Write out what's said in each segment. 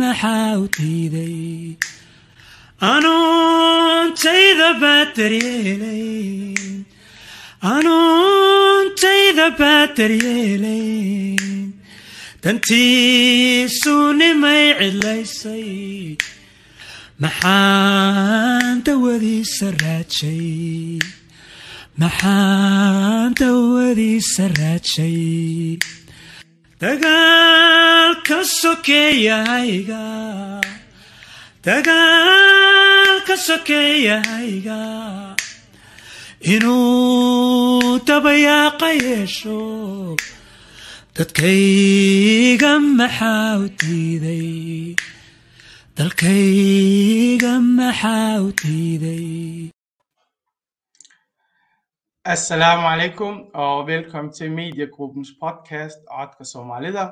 maxaa u diiday anuuntayda baad daryeelayn. Anuuntayda baad daryeelayn. Dantiisu nimay cidlaysay maxaan dawadiisa raajay. Maxaan dawadiisa raajay dagaalka sokeeyahayga dagaalka sokeeyahayga inuu dabayaaqa yeesho dadkayga maxaa u diiday dalkayga maxaa u diiday Assalamu alaikum og velkommen til Mediegruppens podcast Otka Somalida.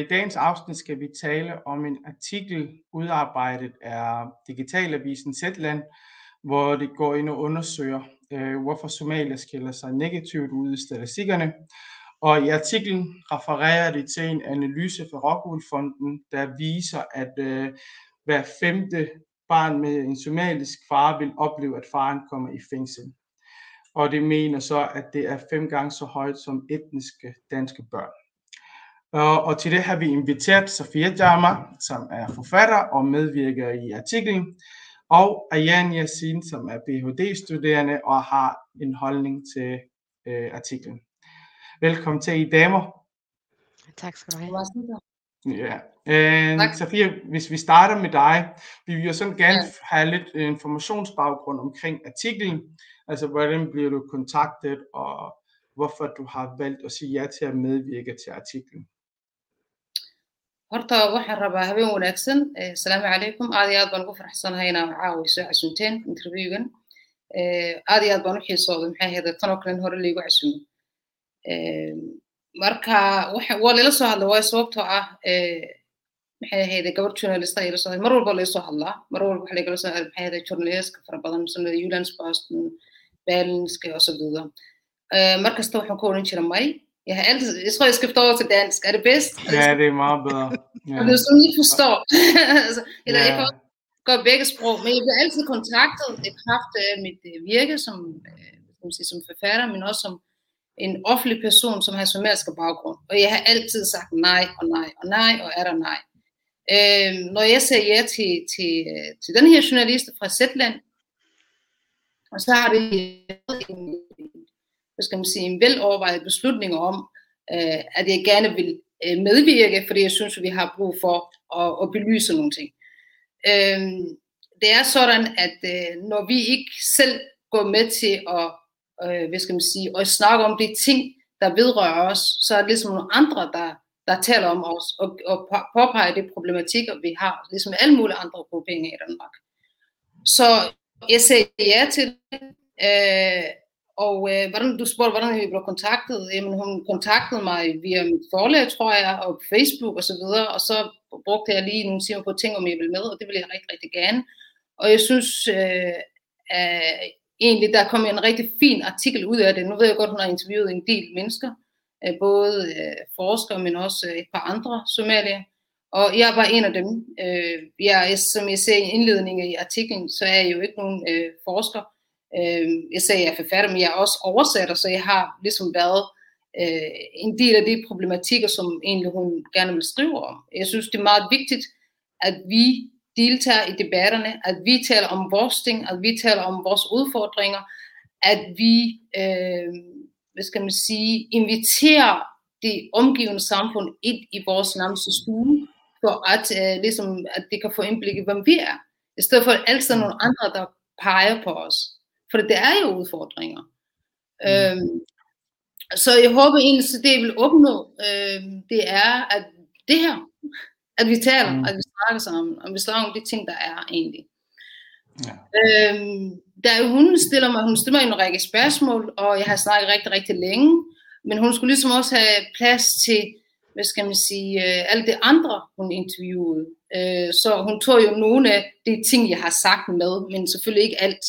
I dagens afsnit skal vi tale om en artikel udarbejdet af Digitalavisen Zetland, hvor det går ind og undersøger, hvorfor Somalia skiller sig negativt ud i statistikkerne. Og i artiklen refererer det til en analyse fra Rockwool-fonden, der viser, at hver femte barn med en somalisk far vil opleve, at faren kommer i fængsel og det mener så, at det er fem gange så højt som etniske danske børn. Og, og til det har vi inviteret Sofia Jama, som er forfatter og medvirker i artiklen, og Ayan Yassin, som er Ph.D.-studerende og har en holdning til øh, artiklen. Velkommen til I damer. Tak skal du have. Ja. Øh, Sofia, hvis vi starter med dig, vi vil jo sådan gerne ja. have lidt informationsbaggrund omkring artiklen. Altså, hvordan bliver du kontaktet, og hvorfor du har valgt at sige ja til at medvirke til artiklen? horta waxaan rabaa habeen wanaagsan. Asalaamu calaykum aad iyo aad baan ugu faraxsanahay inaan caawa soo casunteen interviewgan aad iyo aad baan u xiisooday. Maxay ahayd tan oo kalen hore laygu casumo marka waa layla soo hadla waayo sababtoo ah maxay ahayd gabar journalista ayla soo mar walba laysoo hadlaa. Mar walba waxa laygala soo maxay ahayd journalistka fara badan misle ulans boston berlinska och så vidare mar kasta waxaan ku oran jira may jag har alltid, jag tror jag ska förstå till dansk, är det bäst? Ja, det är meget bedre. Ja. Det er som I forstår. Eller jeg kan godt begge sprog, men jeg bliver altid kontaktet i kraft af mit virke som, sige, som forfatter, men også som en offentlig person, som har somalisk baggrund. Og jeg har altid sagt nej og nej og nej, og er der nej. Øh, når jeg siger ja til, til, til den her journalist fra Zetland, og så har en, hvad skal man sige, en velovervejet beslutning om, øh, at jeg gerne vil øh, medvirke, fordi jeg synes, vi har brug for at, at belyse nogle ting. Øh, det er sådan, at øh, når vi ikke selv går med til at, øh, hvad skal man sige, at snakke om de ting, der vedrører os, så er det ligesom nogle andre, der, der taler om os og, og påpeger de problematikker, vi har, ligesom alle mulige andre grupperinger i Danmark. Så jeg sagde ja til det, øh, og øh, hvordan, du spurgte, hvordan vi blev kontaktet. Jamen, hun kontaktede mig via mit forlag, tror jeg, og Facebook og så videre, og så brugte jeg lige nogle timer på ting, om jeg ville med, og det ville jeg rigtig, rigtig gerne. Og jeg synes øh, øh, egentlig, der kom en rigtig fin artikel ud af det. Nu ved jeg godt, hun har interviewet en del mennesker, øh, både øh, forskere, men også øh, et par andre somalier. Og jeg var en af dem. Øh, jeg, som jeg ser i indledningen i artiklen, så er jeg jo ikke nogen øh, forsker. Øh, jeg sagde, jeg er forfatter, men jeg er også oversætter, så jeg har ligesom været øh, en del af de problematikker, som egentlig hun gerne vil skrive om. Jeg synes, det er meget vigtigt, at vi deltager i debatterne, at vi taler om vores ting, at vi taler om vores udfordringer, at vi, øh, hvad skal man sige, inviterer det omgivende samfund ind i vores nærmeste stue, for at, øh, ligesom, at det kan få indblik i, hvem vi er. I stedet for altid nogle andre, der peger på os. For det er jo udfordringer. Mm. Øhm, så jeg håber egentlig, at det jeg vil opnå, øhm, det er, at det her, at vi taler, mm. at vi snakker sammen, og vi snakker om de ting, der er egentlig. Ja. Øhm, da hun stiller mig, hun stiller mig en række spørgsmål, og jeg har snakket rigtig, rigtig længe, men hun skulle ligesom også have plads til, hvad skal man sige, øh, alle de andre, hun interviewede. Øh, så hun tog jo nogle af de ting, jeg har sagt med, men selvfølgelig ikke alt.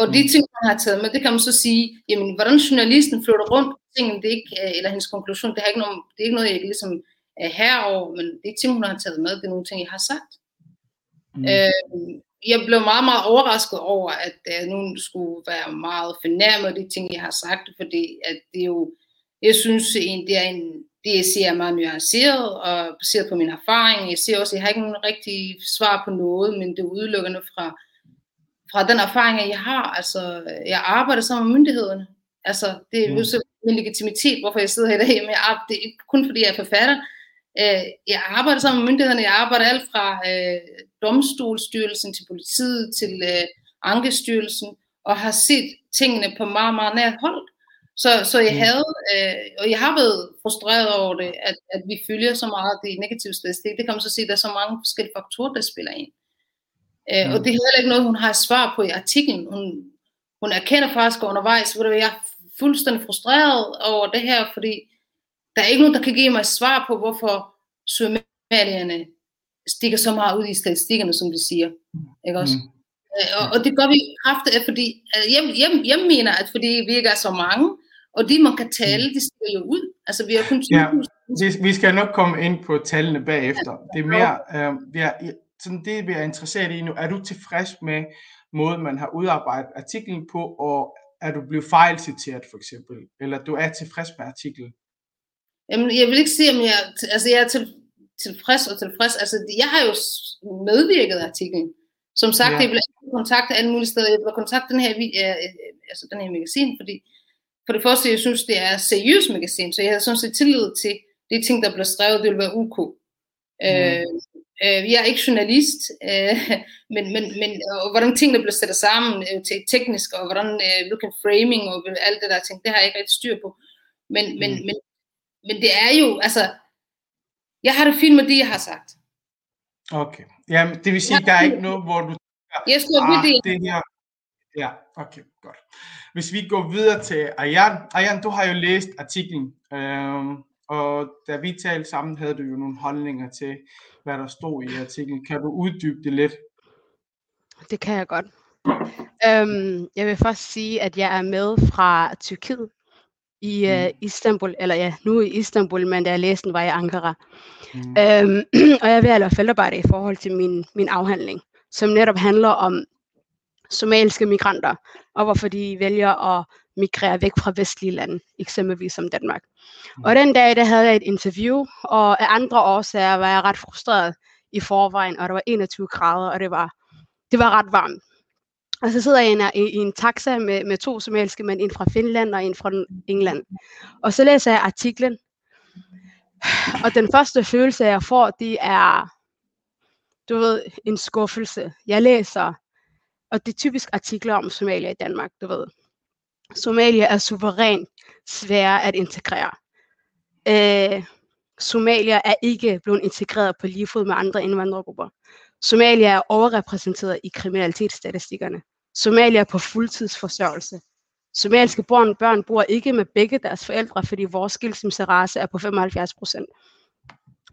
Og de ting, hun har taget med, det kan man så sige, jamen, hvordan journalisten flytter rundt tingene, det er ikke, eller hendes konklusion, det, har ikke noget, det er ikke noget, jeg ligesom øh, herover, men det er ting, hun har taget med, det er nogle ting, jeg har sagt. Mm. Øh, jeg blev meget, meget overrasket over, at øh, nogen skulle være meget fornærmet af de ting, jeg har sagt, fordi at det er jo, jeg synes, det er en, det jeg siger er meget nuanceret og baseret på min erfaring. Jeg siger også, at jeg har ikke nogen rigtig svar på noget, men det er udelukkende fra, fra den erfaring, jeg har. Altså, jeg arbejder sammen med myndighederne. Altså, det er jo mm. så min legitimitet, hvorfor jeg sidder her i dag. Men jeg arbejder, det er ikke kun fordi jeg er forfatter. Øh, jeg arbejder sammen med myndighederne. Jeg arbejder alt fra øh, domstolsstyrelsen til politiet til øh, Ankestyrelsen og har set tingene på meget, meget nært hold. Så, så jeg mm. havde, øh, og jeg har været frustreret over det, at, at vi følger så meget det negative statistik. Det kan man så sige, at der er så mange forskellige faktorer, der spiller ind. Øh, mm. Og det er heller ikke noget, hun har svar på i artiklen. Hun, hun erkender faktisk undervejs, hvor jeg er fuldstændig frustreret over det her, fordi der er ikke nogen, der kan give mig et svar på, hvorfor somalierne stikker så meget ud i statistikkerne, som de siger. Ikke også? Mm. Øh, og, og det gør vi kraftigt, fordi jeg, jeg, jeg mener, at fordi vi ikke er så mange, og de, man kan tale, de stikker jo ud. Altså, vi har kun 20 ja, vi skal nok komme ind på tallene bagefter. Det er mere, øh, vi er, sådan det, vi er interesseret i nu. Er du tilfreds med måden, man har udarbejdet artiklen på, og er du blevet fejlciteret for eksempel? Eller du er tilfreds med artiklen? Jamen, jeg vil ikke sige, om jeg, altså, jeg er til, tilfreds og tilfreds. Altså, jeg har jo medvirket artiklen. Som sagt, ja. jeg blev kontaktet alle mulige steder. Jeg blev kontaktet den her, øh, altså den her magasin, fordi for det første, jeg synes, det er seriøst magasin, så jeg havde sådan set tillid til de ting, der blev skrevet, det ville være UK. Mm. Øh, øh, jeg er ikke journalist, øh, men, men, men og hvordan tingene blev sat sammen øh, til teknisk, og hvordan øh, hvilken framing og alt det der ting, det har jeg ikke rigtig styr på. Men, mm. men, men, men det er jo, altså, jeg har det fint med det, jeg har sagt. Okay. Jamen, det vil sige, der er ikke noget, hvor du jeg skal ah, det. det her. Ja, okay, godt. Hvis vi går videre til Ayan. Ayan, du har jo læst artiklen, øhm, og da vi talte sammen, havde du jo nogle holdninger til, hvad der stod i artiklen. Kan du uddybe det lidt? Det kan jeg godt. Øhm, jeg vil først sige, at jeg er med fra Tyrkiet i uh, Istanbul, eller ja, nu i Istanbul, men da jeg læste den, var jeg i Ankara. Mm. Øhm, og jeg vil have feltarbejde i forhold til min, min afhandling som netop handler om somaliske migranter, og hvorfor de vælger at migrere væk fra vestlige lande, eksempelvis som Danmark. Mm. Og den dag, der havde jeg et interview, og af andre årsager var jeg ret frustreret i forvejen, og der var 21 grader, og det var, det var ret varmt. Og så sidder jeg i, i en taxa med, med to somaliske mænd, en fra Finland og en fra England. Og så læser jeg artiklen, og den første følelse, jeg får, det er du ved, en skuffelse. Jeg læser, og det er typisk artikler om Somalia i Danmark, du ved. Somalia er suverænt svære at integrere. Øh, Somalia er ikke blevet integreret på lige fod med andre indvandrergrupper. Somalia er overrepræsenteret i kriminalitetsstatistikkerne. Somalia er på fuldtidsforsørgelse. Somaliske børn, børn bor ikke med begge deres forældre, fordi vores skilsmisserase er på 75 procent.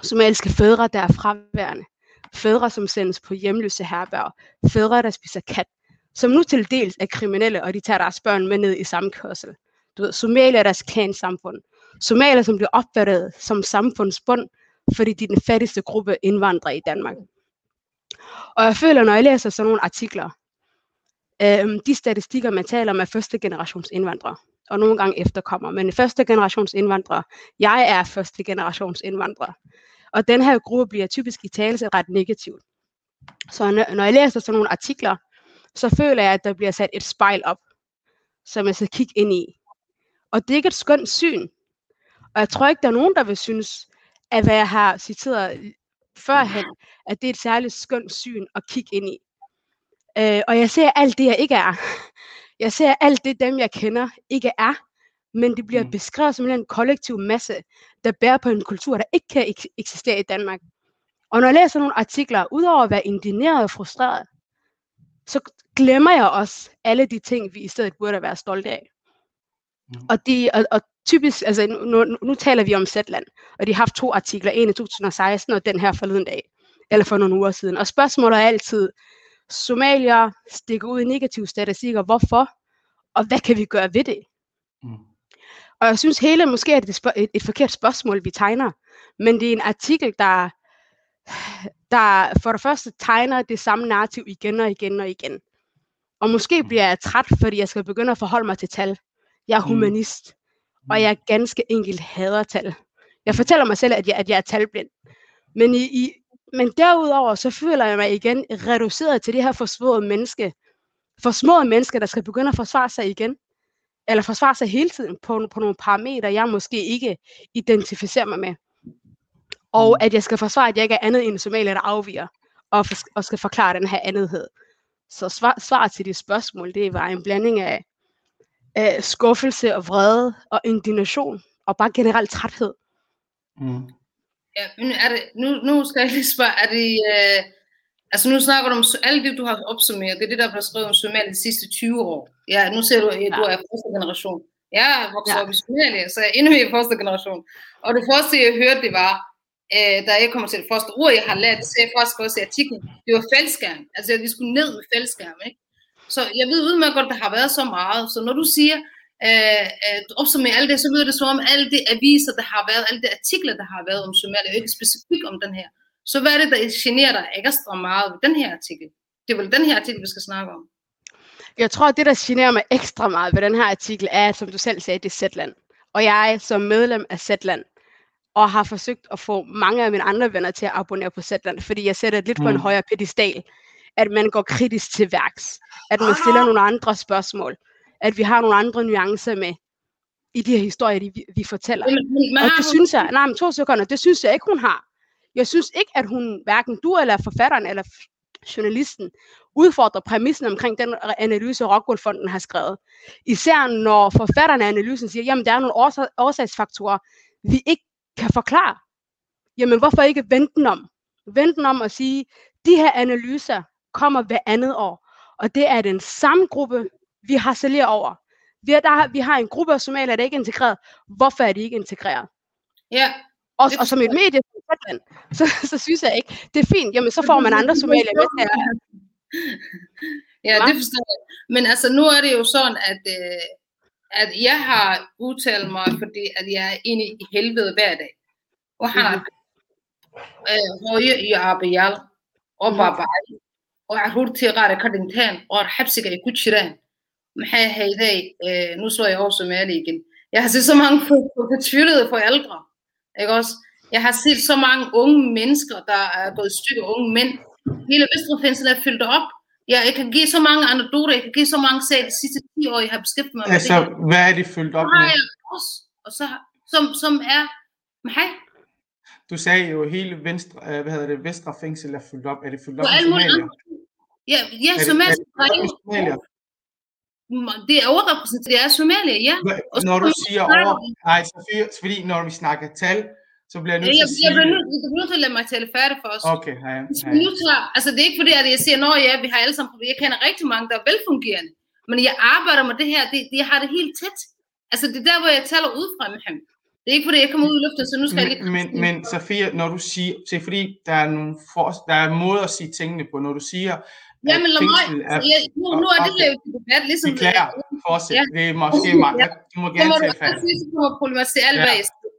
Somaliske fædre, der er fraværende fædre, som sendes på hjemløse herberg, fædre, der spiser kat, som nu til dels er kriminelle, og de tager deres børn med ned i samkørsel. Du ved, Somalia er deres klansamfund. Somalia, som bliver opfattet som samfundsbund, fordi de er den fattigste gruppe indvandrere i Danmark. Og jeg føler, når jeg læser sådan nogle artikler, øh, de statistikker, man taler om, er første generations indvandrere, og nogle gange efterkommer. Men første generations indvandrere, jeg er første generations indvandrere. Og den her gruppe bliver typisk i tale ret negativt. Så når jeg læser sådan nogle artikler, så føler jeg, at der bliver sat et spejl op, som jeg skal kigge ind i. Og det er ikke et skønt syn. Og jeg tror ikke, der er nogen, der vil synes, at hvad jeg har citeret førhen, at det er et særligt skønt syn at kigge ind i. Øh, og jeg ser alt det, jeg ikke er. Jeg ser alt det, dem jeg kender, ikke er men det bliver mm. beskrevet som en kollektiv masse, der bærer på en kultur, der ikke kan ek- eksistere i Danmark. Og når jeg læser nogle artikler, udover at være indigneret og frustreret, så glemmer jeg også alle de ting, vi i stedet burde være stolte af. Mm. Og, de, og, og typisk, altså nu, nu, nu taler vi om Zetland, og de har haft to artikler, en i 2016 og den her forleden dag, eller for nogle uger siden. Og spørgsmålet er altid, Somalier stikker ud i negative statistikker, hvorfor? Og hvad kan vi gøre ved det? Mm. Og jeg synes hele måske er det et, et forkert spørgsmål, vi tegner. Men det er en artikel, der, der for det første tegner det samme narrativ igen og igen og igen. Og måske bliver jeg træt, fordi jeg skal begynde at forholde mig til tal. Jeg er Mm. humanist, og jeg ganske enkelt hader tal. Jeg fortæller mig selv, at jeg, at jeg er talblind. Men, i, i, men derudover, så føler jeg mig igen reduceret til det her forsvårede menneske. Forsmåede mennesker, der skal begynde at forsvare sig igen. Eller forsvare sig hele tiden på, på nogle parametre, jeg måske ikke identificerer mig med. Og Mm. at jeg skal forsvare, at jeg ikke er andet end en somalier, der afviger. Og, for, og skal forklare den her andethed. Så svar, svar til de spørgsmål, det var en blanding af, af skuffelse og vrede og indignation. Og bare generelt træthed. Mm. Ja, men er det, nu, nu skal jeg lige spørge, er det, øh, altså nu snakker du om alt det, du har opsummeret, det er det, der er blevet skrevet om Somalia de sidste 20 år. Ja, nu ser du, at du er første generation. Jeg er vokset Ja. op i Somalia, så jeg er endnu mere første generation. Og det første, jeg hørte, det var, øh, da jeg kommer til det første ord, jeg har lært, det sagde jeg faktisk også i artiklen, det var fældskærm. Altså, vi skulle ned med fældskærm, ikke? Så jeg ved udmærket godt, at der har været så meget. Så når du siger, øh, at opsummere alt det, så lyder det som om alle de aviser, der har været, alle de artikler, der har været om Somalia, ikke specifikt om den her. Så hvad er det, der generer dig ekstra meget ved den her artikel? Det er vel den her artikel, vi skal snakke om. Jeg tror, at det, der generer mig ekstra meget ved den her artikel, er, som du selv sagde, det er Zetland. Og jeg er som medlem af Zetland, og har forsøgt at få mange af mine andre venner til at abonnere på Zetland, fordi jeg sætter det lidt på en Mm. højere pedestal, at man går kritisk til værks, at man stiller nogle andre spørgsmål, at vi har nogle andre nuancer med i de her historier, de, vi, vi fortæller. Men, men, men Og det synes jeg, nej, men to sekunder, det synes jeg ikke, hun har. Jeg synes ikke, at hun, hverken du eller forfatteren eller journalisten, udfordrer præmissen omkring den analyse, Rockwool-fonden har skrevet. Især når forfatteren af analysen siger, jamen der er nogle årsag- årsagsfaktorer, vi ikke kan forklare. Jamen hvorfor ikke vente den om? Vente den om at sige, de her analyser kommer hver andet år, og det er den samme gruppe, vi harcelerer over. Vi har, der, har- vi har en gruppe af somalier, der ikke er integreret. Hvorfor er de ikke integreret? Ja, Og, Det og som et medie, så, så synes jeg ikke, det er fint. Jamen, så får man andre somalier med til at... Ja, det forstår jeg. Men altså, nu er det jo sådan, at, øh, at jeg har udtalt mig, fordi at jeg er inde i helvede hver dag. Og han er øh, høje i Abiyal, og Mhm. Babai, og carruurtii qaar ay ka dhinteen oo xabsiga ay ku jiraan maxay hayday øh, nu slår jeg over Somalia igen jeg har set så mange for- for- fortvivlede forældre ikke også jeg har set så mange unge mennesker der er gået i stykker unge mænd hele Vesterfængsel er fyldt op ja, jeg kan give så mange anekdoter jeg kan give så mange sager de sidste 10 år jeg har beskæftiget mig med Altså, det her. hvad er det fyldt op med? jeg også og så som, som er nej, Du sagde jo, hele venstre, øh, hvad hedder det, Vestre fængsel er fyldt op. Er det fyldt op med somalier? ja, ja Er det er overrepræsenteret, det er Somalia, ja. Og Når du siger over... Nej, Sofie, fordi når vi snakker tal, så bliver jeg nødt Jeg, til at jeg, jeg sige bliver det. nødt, jeg bliver nødt til at lade mig tale færdig for os. Okay, hej. Hej. nu tager, altså det er ikke fordi, at jeg siger, at ja, vi har alle sammen problemer. Jeg kender rigtig mange, der er velfungerende. Men jeg arbejder med det her, det, jeg har det helt tæt. Altså det er der, hvor jeg taler ud fra med ham. Det er ikke fordi, jeg kommer ud i luften, så nu skal jeg lige... Men, men, men Sofia, når du siger, det er fordi, der er nogle for, der er måder at sige tingene på, når du siger, Ja, at men lad mig... er... Jeg, nu, nu er det jo til debat, ligesom... Beklager, fortsæt. Ja. Det er måske mig. Ja. Du må gerne tage fat. kommer problematisere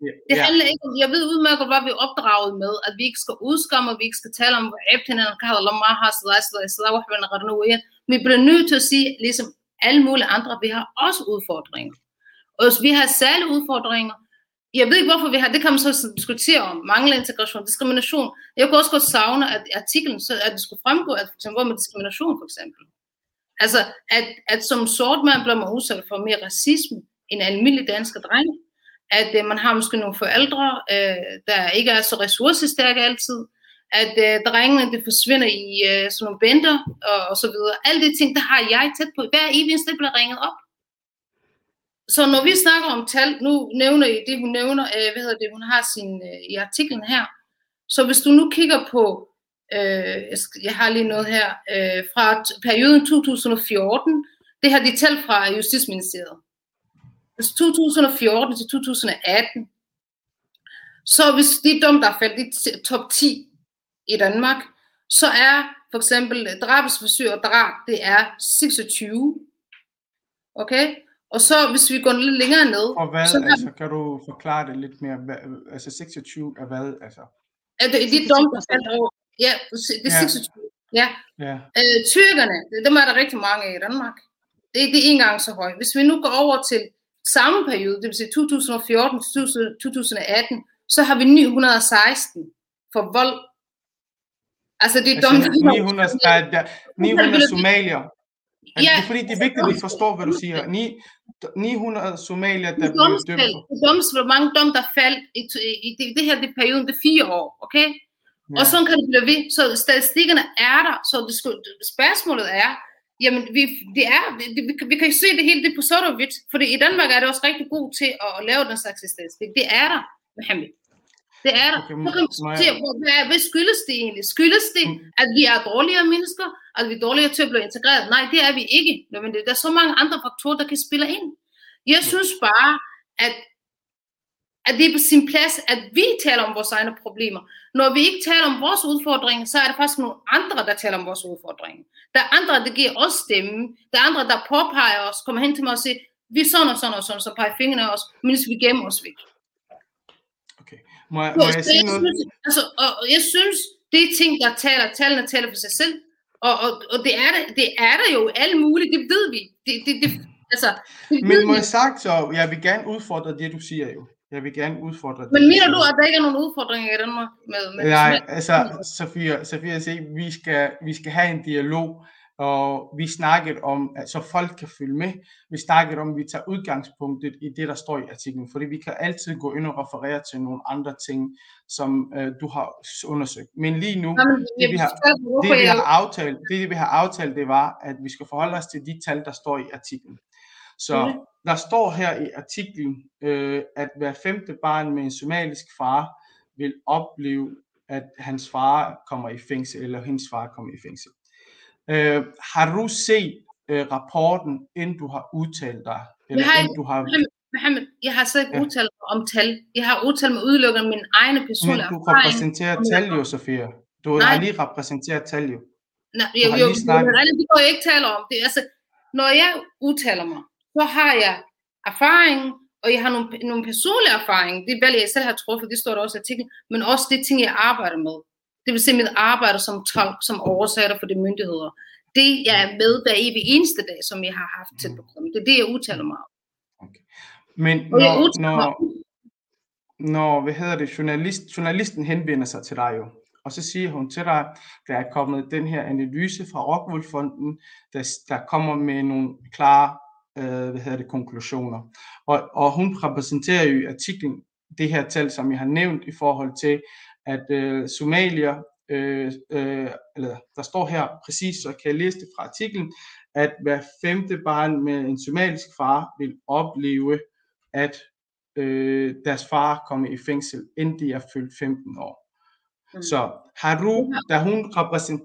Ja. Det Ja. handler ikke om, jeg ved udmærket, hvad vi er opdraget med, at vi ikke skal udskamme, og vi ikke skal tale om, hvad æbtene meget er så der er så der er nu igen. Vi bliver nødt til at sige, ligesom alle mulige andre, vi har også udfordringer. Og vi har særlige udfordringer. Jeg ved ikke, hvorfor vi har, det kan man så diskutere om, manglende integration, diskrimination. Jeg kunne også godt savne, at artiklen, så at det skulle fremgå, at for eksempel, hvor med diskrimination for eksempel. Altså, at, at som sort mand bliver man udsat for mere racisme end almindelig danske dreng at øh, man har måske nogle forældre, øh, der ikke er så ressourcestærke altid, at øh, drengene det forsvinder i øh, sådan nogle bænder og, og så videre. Alle de ting, der har jeg tæt på. Hver evig eneste bliver ringet op. Så når vi snakker om tal, nu nævner I det, hun nævner, øh, hvad hedder det, hun har sin, øh, i artiklen her. Så hvis du nu kigger på, øh, jeg, har lige noget her, øh, fra perioden 2014, det har de tal fra Justitsministeriet. Fra 2014 til 2018. Så hvis de dom, der er faldet i top 10 i Danmark, så er for eksempel drabsforsøg og drab, det er 26. Okay? Og så hvis vi går lidt længere ned, Og hvad, så har altså, kan du forklare det lidt mere? Hvad, altså 26 er hvad, altså? er det der faldt over. Ja, det er Ja. 26. Ja, Ja, øh, tyrkerne, dem er der rigtig mange af i Danmark. Det, det er ikke engang så højt. Hvis vi nu går over til samme periode, det vil sige 2014 til 2018, så har vi 916 for vold. Altså det er dom, altså 900, der, er- der, 900 somalier. Ja. det er fordi, det er vigtigt, at vi forstår, hvad du siger. Ni- 900 somalier, der blev dømt. det hvor mange dom, der faldt i, i, det, det her det er perioden, det er fire år, okay? Ja. Og sådan kan det blive ved. Så statistikkerne er der, så det, skulle- spørgsmålet er, jamen vi, det er, vi, kan- vi kan jo se det hele det på sort og hvidt, fordi i Danmark er det også rigtig god til at, at lave den slags statistik. Det er der, Mohammed. Det er der. Okay, så kan man hvor- hvad, hvad skyldes det egentlig? Skyldes det, Mm. at vi er dårligere mennesker, at vi er dårligere til at blive integreret? Nej, det er vi ikke. Men der er så mange andre faktorer, der kan spille ind. Jeg synes bare, at, at det er på sin plads, at vi taler om vores egne problemer. Når vi ikke taler om vores udfordringer, så er der faktisk nogle andre, der taler om vores udfordringer. Der er andre, der giver os stemme. Der er andre, der påpeger os, kommer hen til mig og siger, vi er sådan og sådan og sådan, så peger fingrene af os, mens vi gemmer os væk. Okay. Må jeg, må jeg så sige jeg, noget? synes, altså, og jeg synes, det er ting, der taler, tallene taler for sig selv. Og, og, og det, er der, det er der jo alle mulige, det ved vi. Det, det, det, altså, det Men må vi. jeg sagt så, jeg vil gerne udfordre det, du siger jo. Jeg vil gerne udfordre det. Men mener du, at der ikke er nogen udfordringer i Danmark? Med, med Nej, altså, Sofia, Sofia siger, vi skal, vi skal have en dialog, og vi snakkede om, at så folk kan følge med, vi snakkede om, at vi tager udgangspunktet i det, der står i artiklen, fordi vi kan altid gå ind og referere til nogle andre ting, som øh, du har undersøgt. Men lige nu, Jamen, det vi har, det vi har aftalt, det vi har aftalt, det var, at vi skal forholde os til de tal, der står i artiklen. Så Mhm. der står her i artiklen, øh, at hver femte barn med en somalisk far vil opleve, at hans far kommer i fængsel, eller hendes far kommer i fængsel. Øh, har du set øh, rapporten, inden du har udtalt dig? Eller har inden du har, Mohammed, jeg har så ikke Ja. udtalt mig om tal. Jeg har udtalt mig udelukkende om min egne men personlige du erfaring. repræsenterer tal jeg- jo, Sofia. Du Nej. har lige repræsenteret tal jo. Nej, Du jo, jo, men det går jeg ikke tale om. Det, er altså, når jeg udtaler mig, så har jeg erfaring, og jeg har nogle, nogle personlige erfaring. Det valg, jeg selv har truffet, det står der også i artiklen, men også det ting, jeg arbejder med. Det vil sige mit arbejde som tolk, som oversætter for de myndigheder. Det, jeg er med hver evig eneste dag, som jeg har haft til program. Det er det, jeg udtaler mig om. Men Og jeg når, når, når hvad hedder det, journalist, journalisten henvender sig til dig jo, og så siger hun til dig, der er kommet den her analyse fra Rockwool-fonden, der, der kommer med nogle klare øh, hvad hedder det, konklusioner. Og, og hun repræsenterer jo i artiklen det her tal, som jeg har nævnt i forhold til, at øh, somalier, øh, øh, eller der står her præcis, så kan jeg læse det fra artiklen, at hver femte barn med en somalisk far vil opleve, at øh, deres far kommer i fængsel, inden de er fyldt 15 år. Mm. Så har du, da hun,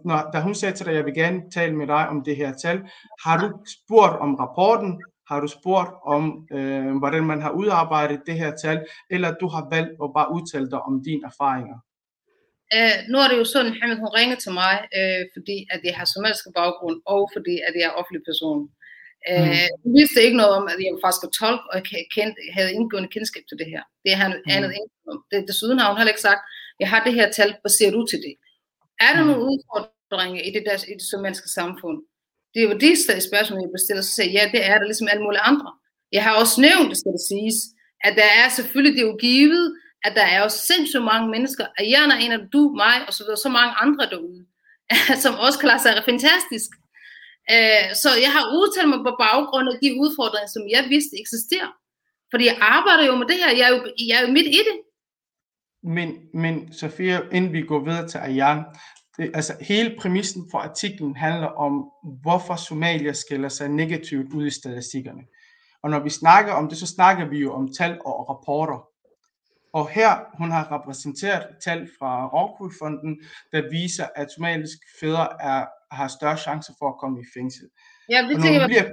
når, da hun sagde til dig, jeg vil gerne tale med dig om det her tal, har du spurgt om rapporten, har du spurgt om, øh, hvordan man har udarbejdet det her tal, eller du har valgt at bare udtale dig om dine erfaringer? Øh, nu er det jo sådan, at hun ringede til mig, øh, fordi at jeg har somalisk baggrund, og fordi at jeg er offentlig person. Øh, Hun vidste ikke noget om, at jeg faktisk er tolk, og jeg kendte, havde indgående kendskab til det her. Det har han andet Mm. ikke om. Det, desuden har hun heller ikke sagt, jeg har det her tal, baserer du til det? Er der Mm. nogle udfordringer i det, der, i det somaliske samfund? Det er jo det stadig spørgsmål, jeg bestiller, så jeg, ja, det er der ligesom alle mulige andre. Jeg har også nævnt, skal det siges, at der er selvfølgelig, det er jo givet, at der er jo sindssygt mange mennesker, at jeg er en af du, mig, og så videre, så mange andre derude, som også klarer sig fantastisk. Øh, Så jeg har udtalt mig på baggrund af de udfordringer, som jeg vidste eksisterer. Fordi jeg arbejder jo med det her, jeg er jo, jeg er jo midt i det. Men, men Sofia, inden vi går videre til Ayan, det, altså hele præmissen for artiklen handler om, hvorfor Somalia skiller sig negativt ud i statistikkerne. Og når vi snakker om det, så snakker vi jo om tal og rapporter. Og her, hun har repræsenteret tal fra Rockwool-fonden, der viser, at somaliske fædre er, har større chancer for at komme i fængsel. Ja, det Og når du bliver,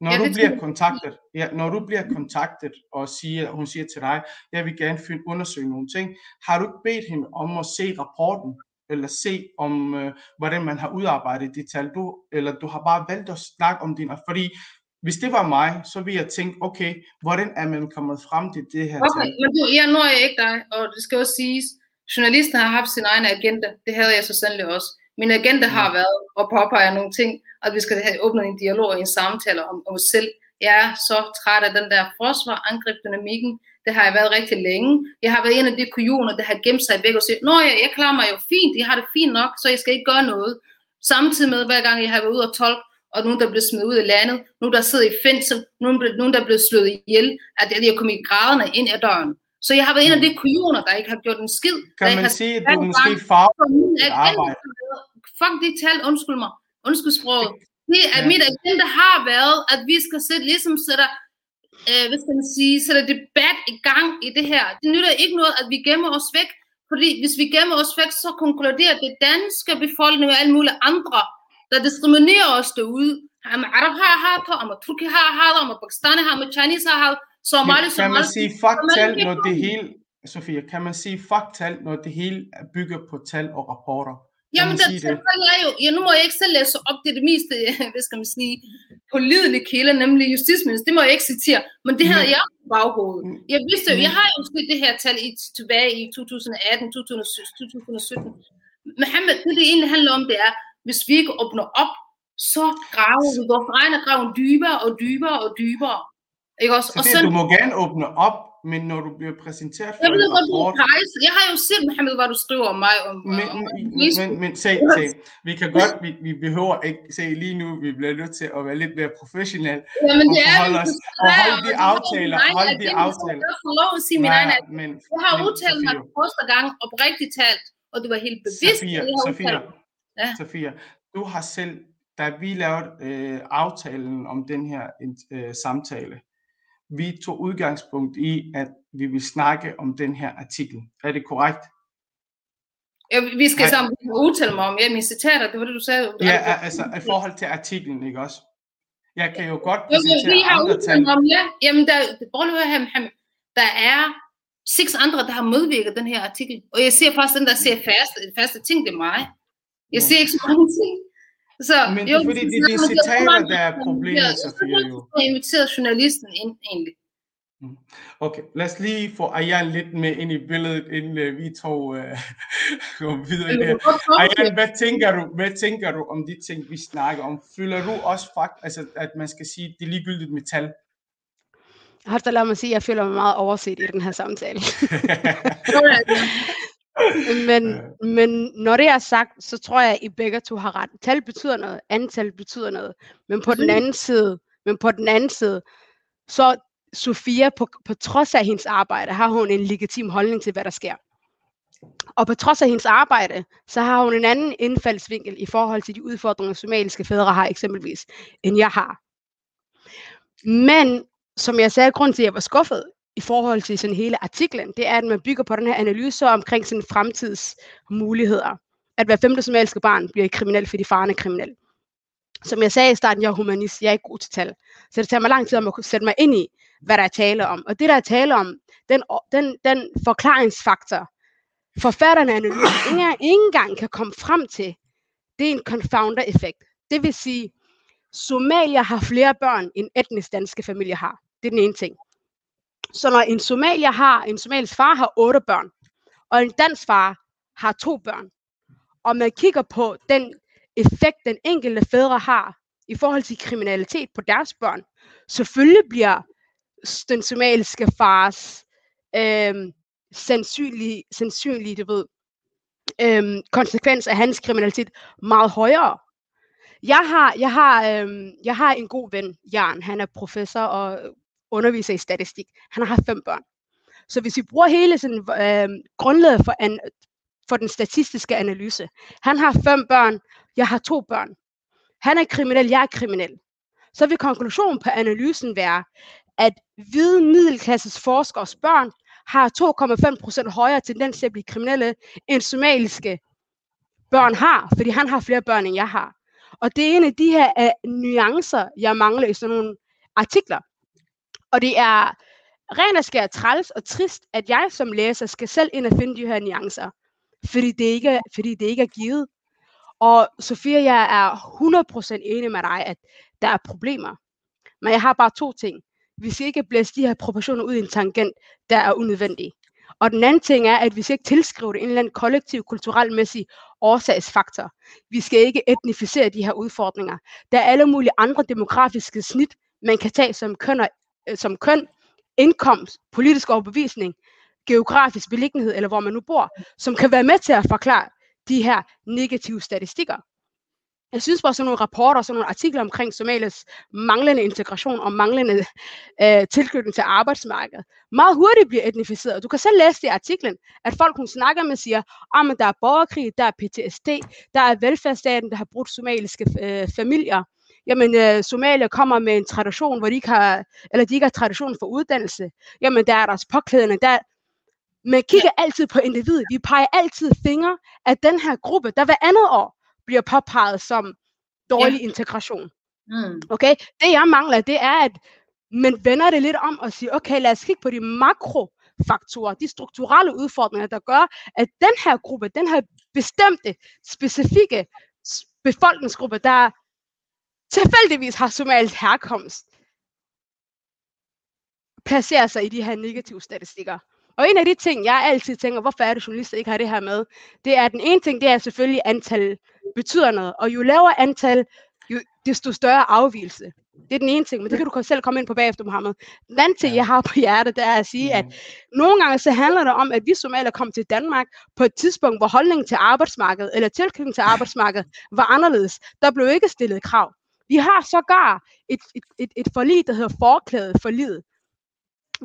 når Ja, du bliver kontaktet, ja, når du bliver kontaktet og siger, hun siger til dig, jeg vil gerne finde, undersøge nogle ting, har du ikke bedt hende om at se rapporten, eller se om, øh, hvordan man har udarbejdet de tal, du, eller du har bare valgt at snakke om din, fordi hvis det var mig, så ville jeg tænke, okay, hvordan er man kommet frem til det her Okay, men du, jeg når jeg ikke dig, og det skal også siges, journalisten har haft sin egen agenda, det havde jeg så sandelig også. Min agenda har været at påpege nogle ting, at vi skal have åbnet en dialog og en samtale om os selv. Jeg er så træt af den der forsvar, angreb dynamikken. Det har jeg været rigtig længe. Jeg har været en af de kujoner, der har gemt sig væk og sagt, Nå, jeg, jeg klarer mig jo fint, jeg har det fint nok, så jeg skal ikke gøre noget. Samtidig med, hver gang jeg har været ude og tolke, og nogen, der blev smidt ud af landet, nogen, der sidder i fængsel, nogen, nogen der blev slået ihjel, at jeg er kommet grædende ind ad døren. Så jeg har været en af de kujoner, der ikke har gjort en skid. Kan man har sige, at du måske farver arbejde? Fuck de tal, undskyld mig. Undskyld sproget. Det er Ja. mit agenda har været, at vi skal sætte, ligesom sætter, øh, hvad skal man sige, sætter debat i gang i det her. Det nytter ikke noget, at vi gemmer os væk, fordi hvis vi gemmer os væk, så konkluderer det danske befolkning og alle mulige andre, der diskriminerer os derude. Om Arab har hater, om Turki har hater, om Pakistani har, om Chinese har hater, Somali, Men kan man Somali. sige Somali faktal, når det hele, Sofia, kan man sige faktal, når det hele bygger på tal og rapporter? Jamen, der, det? er jeg jo, ja, nu må jeg ikke selv læse op, det er det meste, hvad skal man sige, pålidelige kilder, nemlig justitsminister, det må jeg ikke citere, men det havde Men- jeg på baghovedet. Mm. Jeg vidste jo, jeg Men- har jo set det her tal i, tilbage i 2018, 2017, 2017. Mohammed, det det egentlig handler om, det er, hvis vi ikke åbner op, så graver vi vores egen graven dybere og dybere og dybere. Ikke også? Og Så det, du må gerne åbne op, men når du bliver præsenteret for jeg ved godt, rapport, er rejse. Jeg har jo set, Mohammed, hvad du skriver om mig. Om, men, om, men, men, men se, se, vi kan godt, vi, vi behøver ikke se lige nu, vi bliver nødt til at være lidt mere professionelle Jamen, og det er os, frustrerende, og holde de har aftaler, holde de aftaler. Jeg får lov at sige min egen men, Jeg har men udtalt mig første gang oprigtigt talt, og det var helt bevidst, Sofia, Sofia, Ja. Sofia, du har selv, da vi lavede øh, aftalen om den her øh, samtale, vi tog udgangspunkt i, at vi vil snakke om den her artikel. Er det korrekt? Ja, vi skal Nej. sammen udtale mig om, ja, mine citater, det var det, du sagde. Ja, altså i forhold til artiklen, ikke også? Jeg kan jo godt Jo, jo, vi præsentere har andre tal. om, ja. Jamen, der, prøv lige at høre her, Mohammed. Der er seks andre, der har medvirket den her artikel. Og jeg ser faktisk den, der ser faste, faste ting, det er mig. Jeg ser ikke så mange ting. Så, Men det er fordi, det er de citater, der er problemet, Sofia, jo. Jeg har inviteret journalisten ind, egentlig. Okay, lad os lige få Ayan lidt med ind i billedet, inden uh, vi to uh, går videre her. Ayan, hvad tænker du, hvad tænker du om de ting, vi snakker om? Føler du også fakt, altså, at man skal sige, det er ligegyldigt med tal? Har lad mig sige, at jeg føler mig meget overset i den her samtale. men, men når det er sagt, så tror jeg, at I begge to har ret. Tal betyder noget, antal betyder noget. Men på den anden side, men på den anden side, så Sofia, på, på trods af hendes arbejde, har hun en legitim holdning til, hvad der sker. Og på trods af hendes arbejde, så har hun en anden indfaldsvinkel i forhold til de udfordringer, somaliske fædre har eksempelvis, end jeg har. Men som jeg sagde, grund til, at jeg var skuffet i forhold til sådan hele artiklen, det er, at man bygger på den her analyse omkring sådan fremtidsmuligheder. At hver femte somaliske barn bliver kriminel, fordi faren er kriminel. Som jeg sagde i starten, jeg er humanist, jeg er ikke god til tal. Så det tager mig lang tid om at kunne sætte mig ind i, hvad der er tale om. Og det, der er tale om, den, den, den forklaringsfaktor, forfatterne af analysen ikke, ikke engang kan komme frem til, det er en confounder-effekt. Det vil sige, Somalier har flere børn, end etnisk danske familier har. Det er den ene ting. Så når en somalier har, en somalisk far har otte børn, og en dansk far har to børn, og man kigger på den effekt, den enkelte fædre har i forhold til kriminalitet på deres børn, selvfølgelig bliver den somaliske fars øh, sandsynlige, sandsynlige du ved, øh, konsekvens af hans kriminalitet meget højere. Jeg har, jeg, har, øhm, jeg har en god ven, Jan. Han er professor og underviser i statistik. Han har fem børn. Så hvis vi bruger hele sådan, øhm, grundlaget for, an, for den statistiske analyse. Han har fem børn, jeg har to børn. Han er kriminel, jeg er kriminel. Så vil konklusionen på analysen være, at hvide middelklasses forskers børn har 2,5% højere tendens til at blive kriminelle, end somaliske børn har, fordi han har flere børn, end jeg har. Og det er en af de her uh, nuancer, jeg mangler i sådan nogle artikler. Og det er rent og skært træls og trist, at jeg som læser skal selv ind og finde de her nuancer, fordi det ikke er, fordi det ikke er givet. Og Sofia, jeg er 100% enig med dig, at der er problemer. Men jeg har bare to ting. Vi skal ikke blæse de her proportioner ud i en tangent, der er unødvendig. Og den anden ting er, at vi skal ikke tilskrive det en eller anden kollektiv, kulturelmæssig årsagsfaktor. Vi skal ikke etnificere de her udfordringer. Der er alle mulige andre demografiske snit, man kan tage som køn, og, som køn indkomst, politisk overbevisning, geografisk beliggenhed, eller hvor man nu bor, som kan være med til at forklare de her negative statistikker. Jeg synes bare sådan nogle rapporter, sådan nogle artikler omkring Somalias manglende integration og manglende øh, tilknytning til arbejdsmarkedet, meget hurtigt bliver etnificeret. Du kan selv læse det i artiklen, at folk hun snakker med siger, at oh, der er borgerkrig, der er PTSD, der er velfærdsstaten, der har brudt somaliske øh, familier. Jamen, øh, Somalia kommer med en tradition, hvor de ikke har, eller de ikke har tradition for uddannelse. Jamen, der er deres påklædning, der men kigger altid på individet. Vi peger altid fingre af den her gruppe, der hver andet år bliver påpeget som dårlig ja. integration. Mm. Okay? Det jeg mangler, det er, at man vender det lidt om og siger, okay, lad os kigge på de makrofaktorer, de strukturelle udfordringer, der gør, at den her gruppe, den her bestemte, specifikke befolkningsgruppe, der tilfældigvis har somalisk herkomst, placerer sig i de her negative statistikker. Og en af de ting, jeg altid tænker, hvorfor er det, journalister ikke har det her med, det er, at den ene ting, det er selvfølgelig, antal betyder noget. Og jo lavere antal, jo, desto større afvielse. Det er den ene ting, men det kan du selv komme ind på bagefter, Mohammed. Den anden ting, jeg har på hjertet, det er at sige, at nogle gange så handler det om, at vi somalier kom til Danmark på et tidspunkt, hvor holdningen til arbejdsmarkedet, eller tilknytning til arbejdsmarkedet, var anderledes. Der blev ikke stillet krav. Vi har sågar et, et, et, et forlig, der hedder forklædet forliget,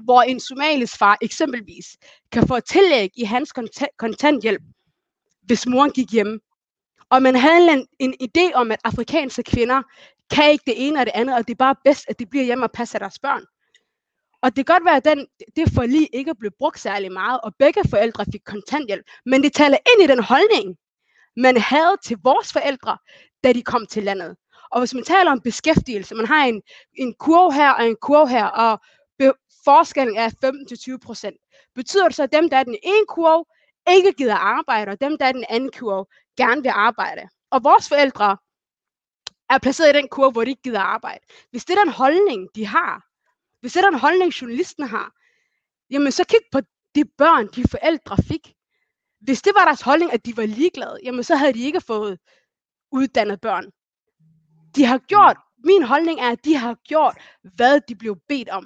hvor en somalisk far eksempelvis kan få et tillæg i hans kontanthjælp, hvis moren gik hjem. Og man havde en, en idé om, at afrikanske kvinder kan ikke det ene og det andet, og det er bare bedst, at de bliver hjemme og passer deres børn. Og det kan godt være, at den, det forlig ikke blev brugt særlig meget, og begge forældre fik kontanthjælp, men det taler ind i den holdning, man havde til vores forældre, da de kom til landet. Og hvis man taler om beskæftigelse, man har en, en kurve her og en kurve her, og forskellen er 15-20 procent. Betyder det så, at dem, der er den ene kurve, ikke gider arbejde, og dem, der er den anden kurve, gerne vil arbejde? Og vores forældre er placeret i den kurve, hvor de ikke gider arbejde. Hvis det er den holdning, de har, hvis det er den holdning, journalisten har, jamen så kig på de børn, de forældre fik. Hvis det var deres holdning, at de var ligeglade, jamen så havde de ikke fået uddannet børn. De har gjort, min holdning er, at de har gjort, hvad de blev bedt om.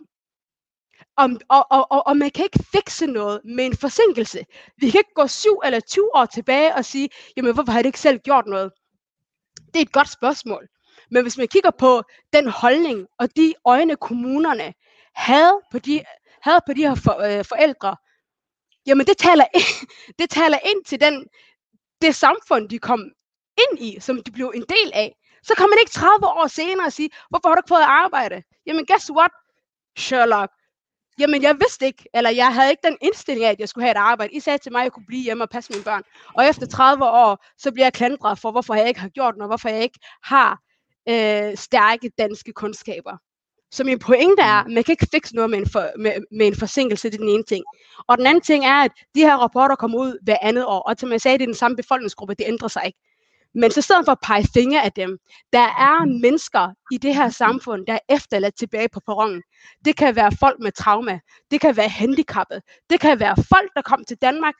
Om, og, og, og, og man kan ikke fikse noget med en forsinkelse. Vi kan ikke gå syv eller 20 år tilbage og sige, jamen hvorfor har de ikke selv gjort noget? Det er et godt spørgsmål. Men hvis man kigger på den holdning og de øjne, kommunerne havde på de, havde på de her for, øh, forældre, jamen det taler, ind, det taler ind til den, det samfund, de kom ind i, som de blev en del af. Så kan man ikke 30 år senere sige, hvorfor har du ikke fået arbejde? Jamen guess what, Sherlock? Jamen, jeg vidste ikke, eller jeg havde ikke den indstilling af, at jeg skulle have et arbejde. I sagde til mig, at jeg kunne blive hjemme og passe mine børn. Og efter 30 år, så bliver jeg klandret for, hvorfor jeg ikke har gjort noget, hvorfor jeg ikke har øh, stærke danske kundskaber. Så min pointe er, at man kan ikke fikse noget med en, for, med, med en forsinkelse, det er den ene ting. Og den anden ting er, at de her rapporter kommer ud hver andet år, og som jeg sagde, det er den samme befolkningsgruppe, det ændrer sig ikke. Men så stedet for at pege fingre af dem, der er mennesker i det her samfund, der er efterladt tilbage på perronen. Det kan være folk med trauma, det kan være handicappet, det kan være folk, der kom til Danmark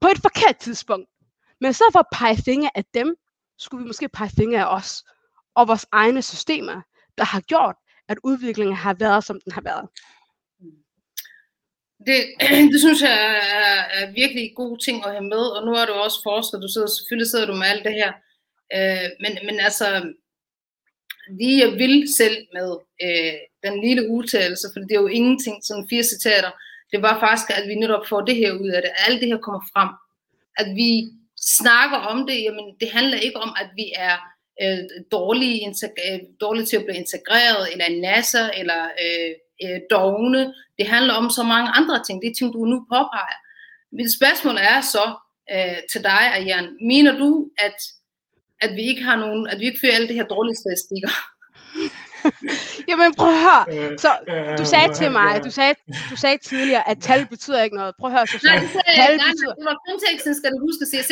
på et forkert tidspunkt. Men så for at pege fingre af dem, skulle vi måske pege fingre af os og vores egne systemer, der har gjort, at udviklingen har været, som den har været. Det, det synes jeg er, er virkelig gode ting at have med, og nu er du også forsker, du sidder, selvfølgelig sidder du med alt det her, Øh, men, men altså, lige jeg vil selv med øh, den lille udtalelse, for det er jo ingenting, sådan fire citater, det var faktisk, at vi netop får det her ud af det, at alt det her kommer frem, at vi snakker om det, jamen det handler ikke om, at vi er øh, dårlige, øh, dårlige til at blive integreret, eller NASA, eller øh, øh, dogne. Det handler om så mange andre ting, det er ting, du nu påpeger. Mit spørgsmål er så øh, til dig, Ayan, mener du, at at vi ikke har nogen, at vi ikke fører alle det her dårlige statistikker. Jamen prøv at høre. Så du sagde til mig, du sagde, du sagde tidligere, at tal betyder ikke noget. Prøv at høre, så nej, det, sagde, tal nej, betyder... det var konteksten, skal du huske at sige.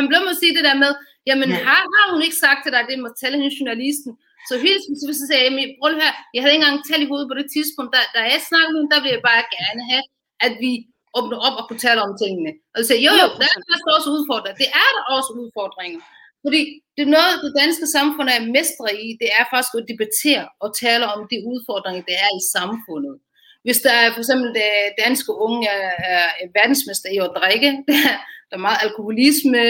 Han blev med at sige det der med, jamen har, har hun ikke sagt til dig, det må tælle hende journalisten, Så helt specifikt så sagde jeg, "Men prøv lige her, jeg havde ikke engang talt i hovedet på det tidspunkt, da, da jeg snakkede med hende, der ville jeg bare gerne have, at vi åbner op og kunne tale om tingene. Og så sagde jeg, jo jo, der er også udfordringer. Det er der også udfordringer. Fordi det er noget, det danske samfund er mestre i, det er faktisk at debattere og tale om de udfordringer, der er i samfundet. Hvis der er for eksempel det danske unge er, er verdensmester i at drikke, der er, er meget alkoholisme,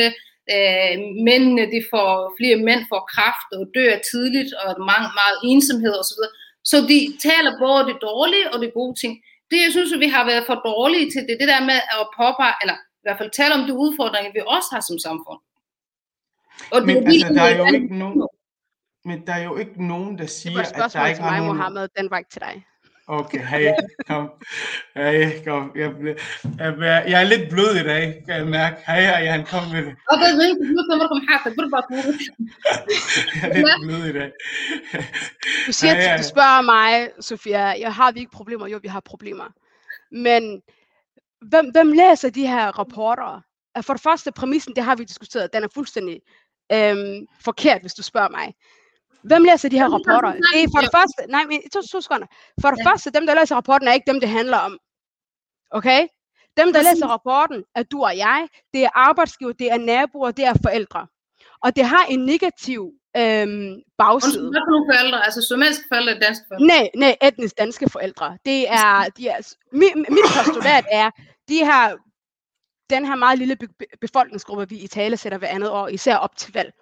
øh, mændene, de får, flere mænd får kraft og dør tidligt, og meget, meget ensomhed osv. Så de taler både det dårlige og det gode ting. Det, jeg synes, at vi har været for dårlige til, det det der med at påpege, eller i hvert fald tale om de udfordringer, vi også har som samfund. Og men altså, der er jo ikke nogen, men der er jo ikke nogen, der siger, at der ikke er mig, nogen... Mohammed, den var ikke til dig. Okay, hey, kom. Hey, kom. Jeg, jeg, jeg er lidt blød i dag, kan jeg mærke. Hey, hey, han kom med det. Jeg er lidt blød i dag. Du, siger, hey, du spørger mig, Sofia, jeg har vi ikke problemer? Jo, vi har problemer. Men hvem, hvem læser de her rapporter? For det første, præmissen, det har vi diskuteret, den er fuldstændig øhm, forkert, hvis du spørger mig. Hvem læser de her rapporter? Det er for det første, nej, men to, to sekunder. For det Ja. første, dem, der læser rapporten, er ikke dem, det handler om. Okay? Dem, der læser rapporten, er du og jeg. Det er arbejdsgiver, det er naboer, det er forældre. Og det har en negativ øhm, bagside. Hvad for nogle forældre? Altså somaliske forældre og danske forældre? Nej, nej, etnisk danske forældre. Det er, de er mit, mit postulat er, de har den her meget lille be- be- befolkningsgruppe, vi i tale sætter hver andet år, især op til valg,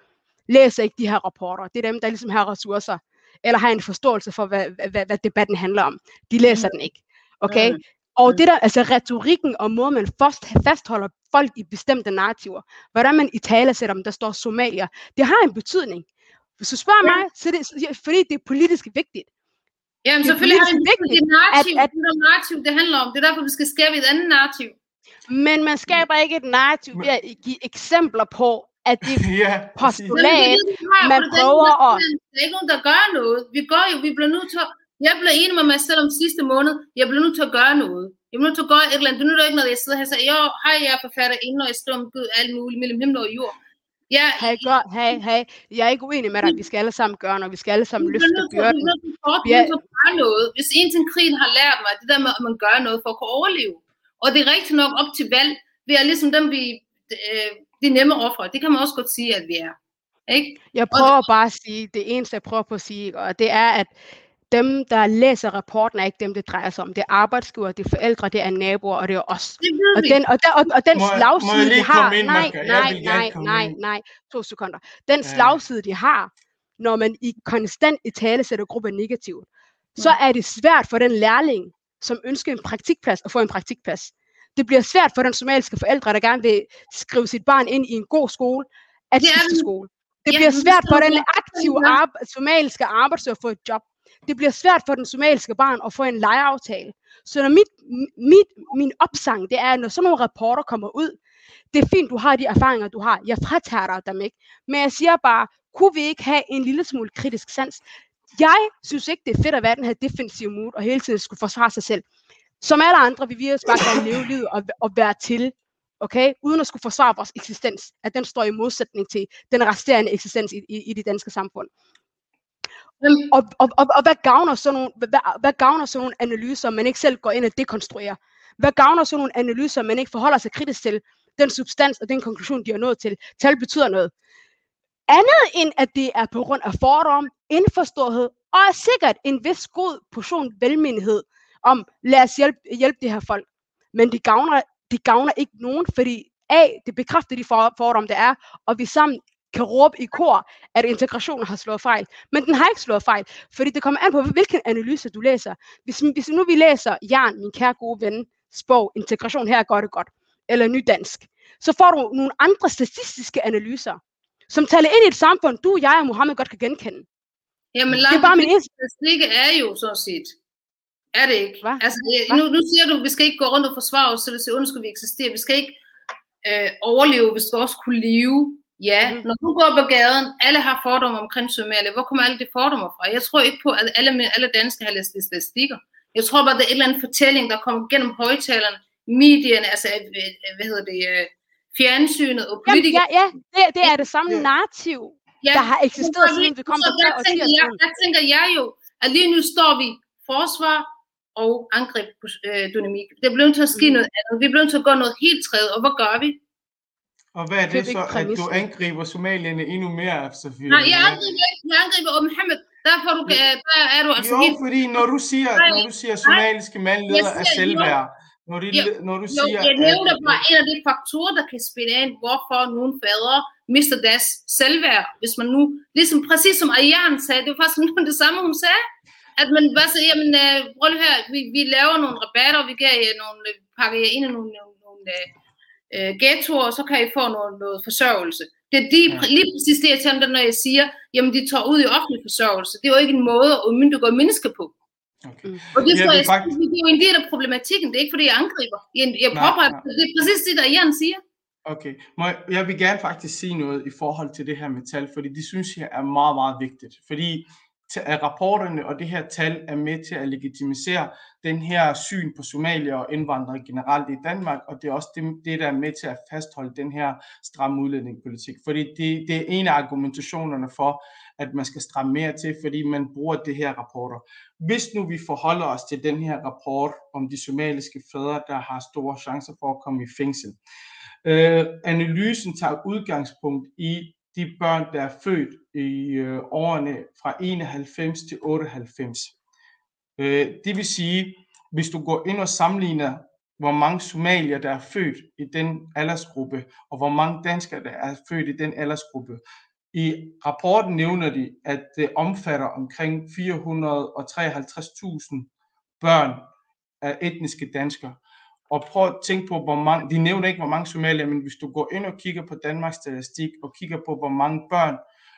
læser ikke de her rapporter. Det er dem, der ligesom har ressourcer, eller har en forståelse for, hvad, hvad, hvad, debatten handler om. De læser den ikke. Okay? Mm. Og det der, altså retorikken og måden, man fast, fastholder folk i bestemte narrativer, hvordan man i tale sætter dem, der står somalier, det har en betydning. Hvis du spørger mig, så er det, fordi det er politisk vigtigt. Jamen Det er selvfølgelig har politisk det vigtigt, det narrativ, at- det er narrativ, det handler om. Det er derfor, vi skal skabe et andet narrativ. Men man skaber ikke et narrativ ved at give eksempler på, at det Ja, præcis. postulat, er har, man er prøver ikke, at- Der er ikke nogen, der gør noget. Vi gør jo, vi bliver nødt til at... Jeg blev enig med mig selv om sidste måned. Jeg bliver nødt til at gøre noget. Jeg bliver nødt til at gøre et eller andet. Det nytter ikke, når jeg sidder her og siger, jo, hej, jeg er forfatter inden, og jeg skriver om Gud, alt muligt mellem himmel og jord. Ja, hey, gør, hey, hey, jeg er ikke uenig med dig. Vi skal alle sammen gøre noget. Vi skal alle sammen løfte byrden. vi Ja. bliver nødt til at gøre noget. Hvis en ting krigen har lært mig, det der med, at man gør noget for at kunne overleve. Og det er rigtigt nok op til valg. Vi er ligesom dem, vi, øh, de nemme ofre. Det kan man også godt sige, at vi er. Ikke? Jeg prøver bare at sige, det eneste jeg prøver på at sige, og det er, at dem, der læser rapporten, er ikke dem, det drejer sig om. Det er arbejdsgiver, det er forældre, det er naboer, og det er os. Det Og den, og den, og, og den Må må slagside, de har... ind, nej, nej, nej, nej, nej. To sekunder. Den Ja. slagside, de har, når man i konstant i tale sætter gruppen negativt, så er det svært for den lærling, som ønsker en praktikplads, at få en praktikplads. Det bliver svært for den somaliske forældre, der gerne vil skrive sit barn ind i en god skole, at er skifte skole. Det bliver svært for den aktive arbe- somaliske arbejdssøger at få et job. Det bliver svært for den somaliske barn at få en lejeaftale. Så når mit, mit, min opsang, det er, når sådan nogle rapporter kommer ud, det er fint, du har de erfaringer, du har. Jeg fratager dig dem ikke. Men jeg siger bare, kunne vi ikke have en lille smule kritisk sans? Jeg synes ikke, det er fedt at være den her defensive mood, og hele tiden skulle forsvare sig selv. Som alle andre vil vi også bare gerne leve livet og, og være til, okay? Uden at skulle forsvare vores eksistens. At den står i modsætning til den resterende eksistens i, i, i det danske samfund. Og, og, og, og hvad gavner sådan nogle, hvad, hvad gavner sådan nogle analyser, man ikke selv går ind og dekonstruerer? Hvad gavner sådan nogle analyser, man ikke forholder sig kritisk til? Den substans og den konklusion, de har nået til. Tal betyder noget. Andet end at det er på grund af fordom, indforståethed og sikkert en vis god portion velmenighed om, lad os hjælpe, hjælpe de her folk. Men det gavner, det gavner ikke nogen, fordi A, det bekræfter de for- fordomme, der er, og vi sammen kan råbe i kor, at integrationen har slået fejl. Men den har ikke slået fejl, fordi det kommer an på, hvilken analyse du læser. Hvis, hvis nu vi læser Jan, min kære gode ven, bog, Integration her gør det godt, eller Nydansk, så får du nogle andre statistiske analyser, som taler ind i et samfund, du, jeg og Mohammed godt kan genkende. Jamen, Det er bare min eneste... er jo sådan set. Er det ikke? Hvad? Altså, Hvad? nu, nu siger du, at vi skal ikke gå rundt og forsvare os, siger, undskyld, vi eksisterer. Vi skal ikke øh, overleve, vi skal også kunne leve. Ja, mm. når du går på gaden, alle har fordomme omkring Somalia. Hvor kommer alle de fordomme fra? Jeg tror ikke på, at alle, alle danskere har læst statistikker. Jeg tror bare, det er en eller anden fortælling, der kommer gennem højtalerne, medierne, altså, øh, øh, hvad hedder det, øh, fjernsynet og Jamen, politikere. ja, ja det, det er det samme Ja. narrativ, ja, der har eksisteret så siden vi kom så på der, tænker jeg, 80'erne. der tænker jeg jo, at lige nu står vi forsvar og angreb på øh, dynamik. Det er blevet til at ske Mhm. noget andet. Vi er blevet til at gå noget helt tredje, og hvad gør vi? Og hvad er det ikke så, at du angriber somalierne endnu mere, Sofie? Nej, jeg angriber ikke. Jeg angriber og Mohammed. Derfor er du, øh, der er du altså jo, helt... fordi når du siger, når du siger, somaliske mandleder Jeg er selvværd, når du Jo, siger, jeg nævner at, bare en af de faktorer, der kan spille ind, hvorfor nogle fædre mister deres selvværd. Hvis man nu, ligesom præcis som Ariane sagde, det var faktisk det samme, hun sagde, at man bare siger, jamen, øh, prøv lige her, vi, vi laver nogle rabatter, vi kan øh, nogle, øh, pakke jer ind i nogle, nogle, nogle øh, øh, ghettoer, og så kan I få noget, noget forsørgelse. Det er de, Ja. lige præcis det, jeg tænker, når jeg siger, jamen de tager ud i offentlig forsørgelse. Det er jo ikke en måde at umyndiggøre mennesker på. Okay. Og det, Ja, tror det jeg, er faktisk- det er jo en del af problematikken. Det er ikke, fordi jeg angriber. Jeg, jeg påpeger, det er præcis det, der Jan siger. Okay, Må jeg, jeg vil gerne faktisk sige noget i forhold til det her med tal, fordi det synes jeg er meget, meget vigtigt. Fordi rapporterne og det her tal er med til at legitimisere den her syn på somalier og indvandrere generelt i Danmark, og det er også det, det der er med til at fastholde den her stramme udlændingepolitik. Fordi det, det er en af argumentationerne for, at man skal stramme mere til, fordi man bruger det her rapporter. Hvis nu vi forholder os til den her rapport om de somaliske fædre, der har store chancer for at komme i fængsel, Øh, analysen tager udgangspunkt i de børn, der er født i øh, årene fra 91 til 98. Øh, det vil sige, hvis du går ind og sammenligner, hvor mange somalier, der er født i den aldersgruppe, og hvor mange danskere, der er født i den aldersgruppe. I rapporten nævner de, at det omfatter omkring 453.000 børn af etniske danskere. Og prøv at tænke på, hvor mange, de nævner ikke, hvor mange somalier, men hvis du går ind og kigger på Danmarks statistik, og kigger på, hvor mange børn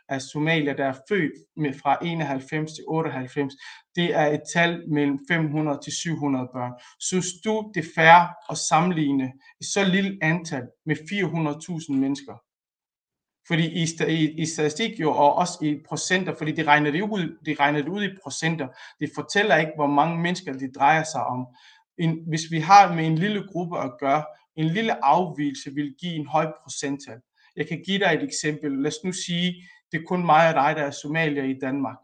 af somalier, der er født med fra 91 til 98, det er et tal mellem 500 til 700 børn. Synes du, det er fair at sammenligne et så lille antal med 400.000 mennesker? Fordi i, i, i statistik jo, og også i procenter, fordi de regner det ud, de regner det ud i procenter. Det fortæller ikke, hvor mange mennesker det drejer sig om. En, hvis vi har med en lille gruppe at gøre, en lille afvielse vil give en høj procenttal. Jeg kan give dig et eksempel. Lad os nu sige, det er kun mig og dig, der er somalier i Danmark.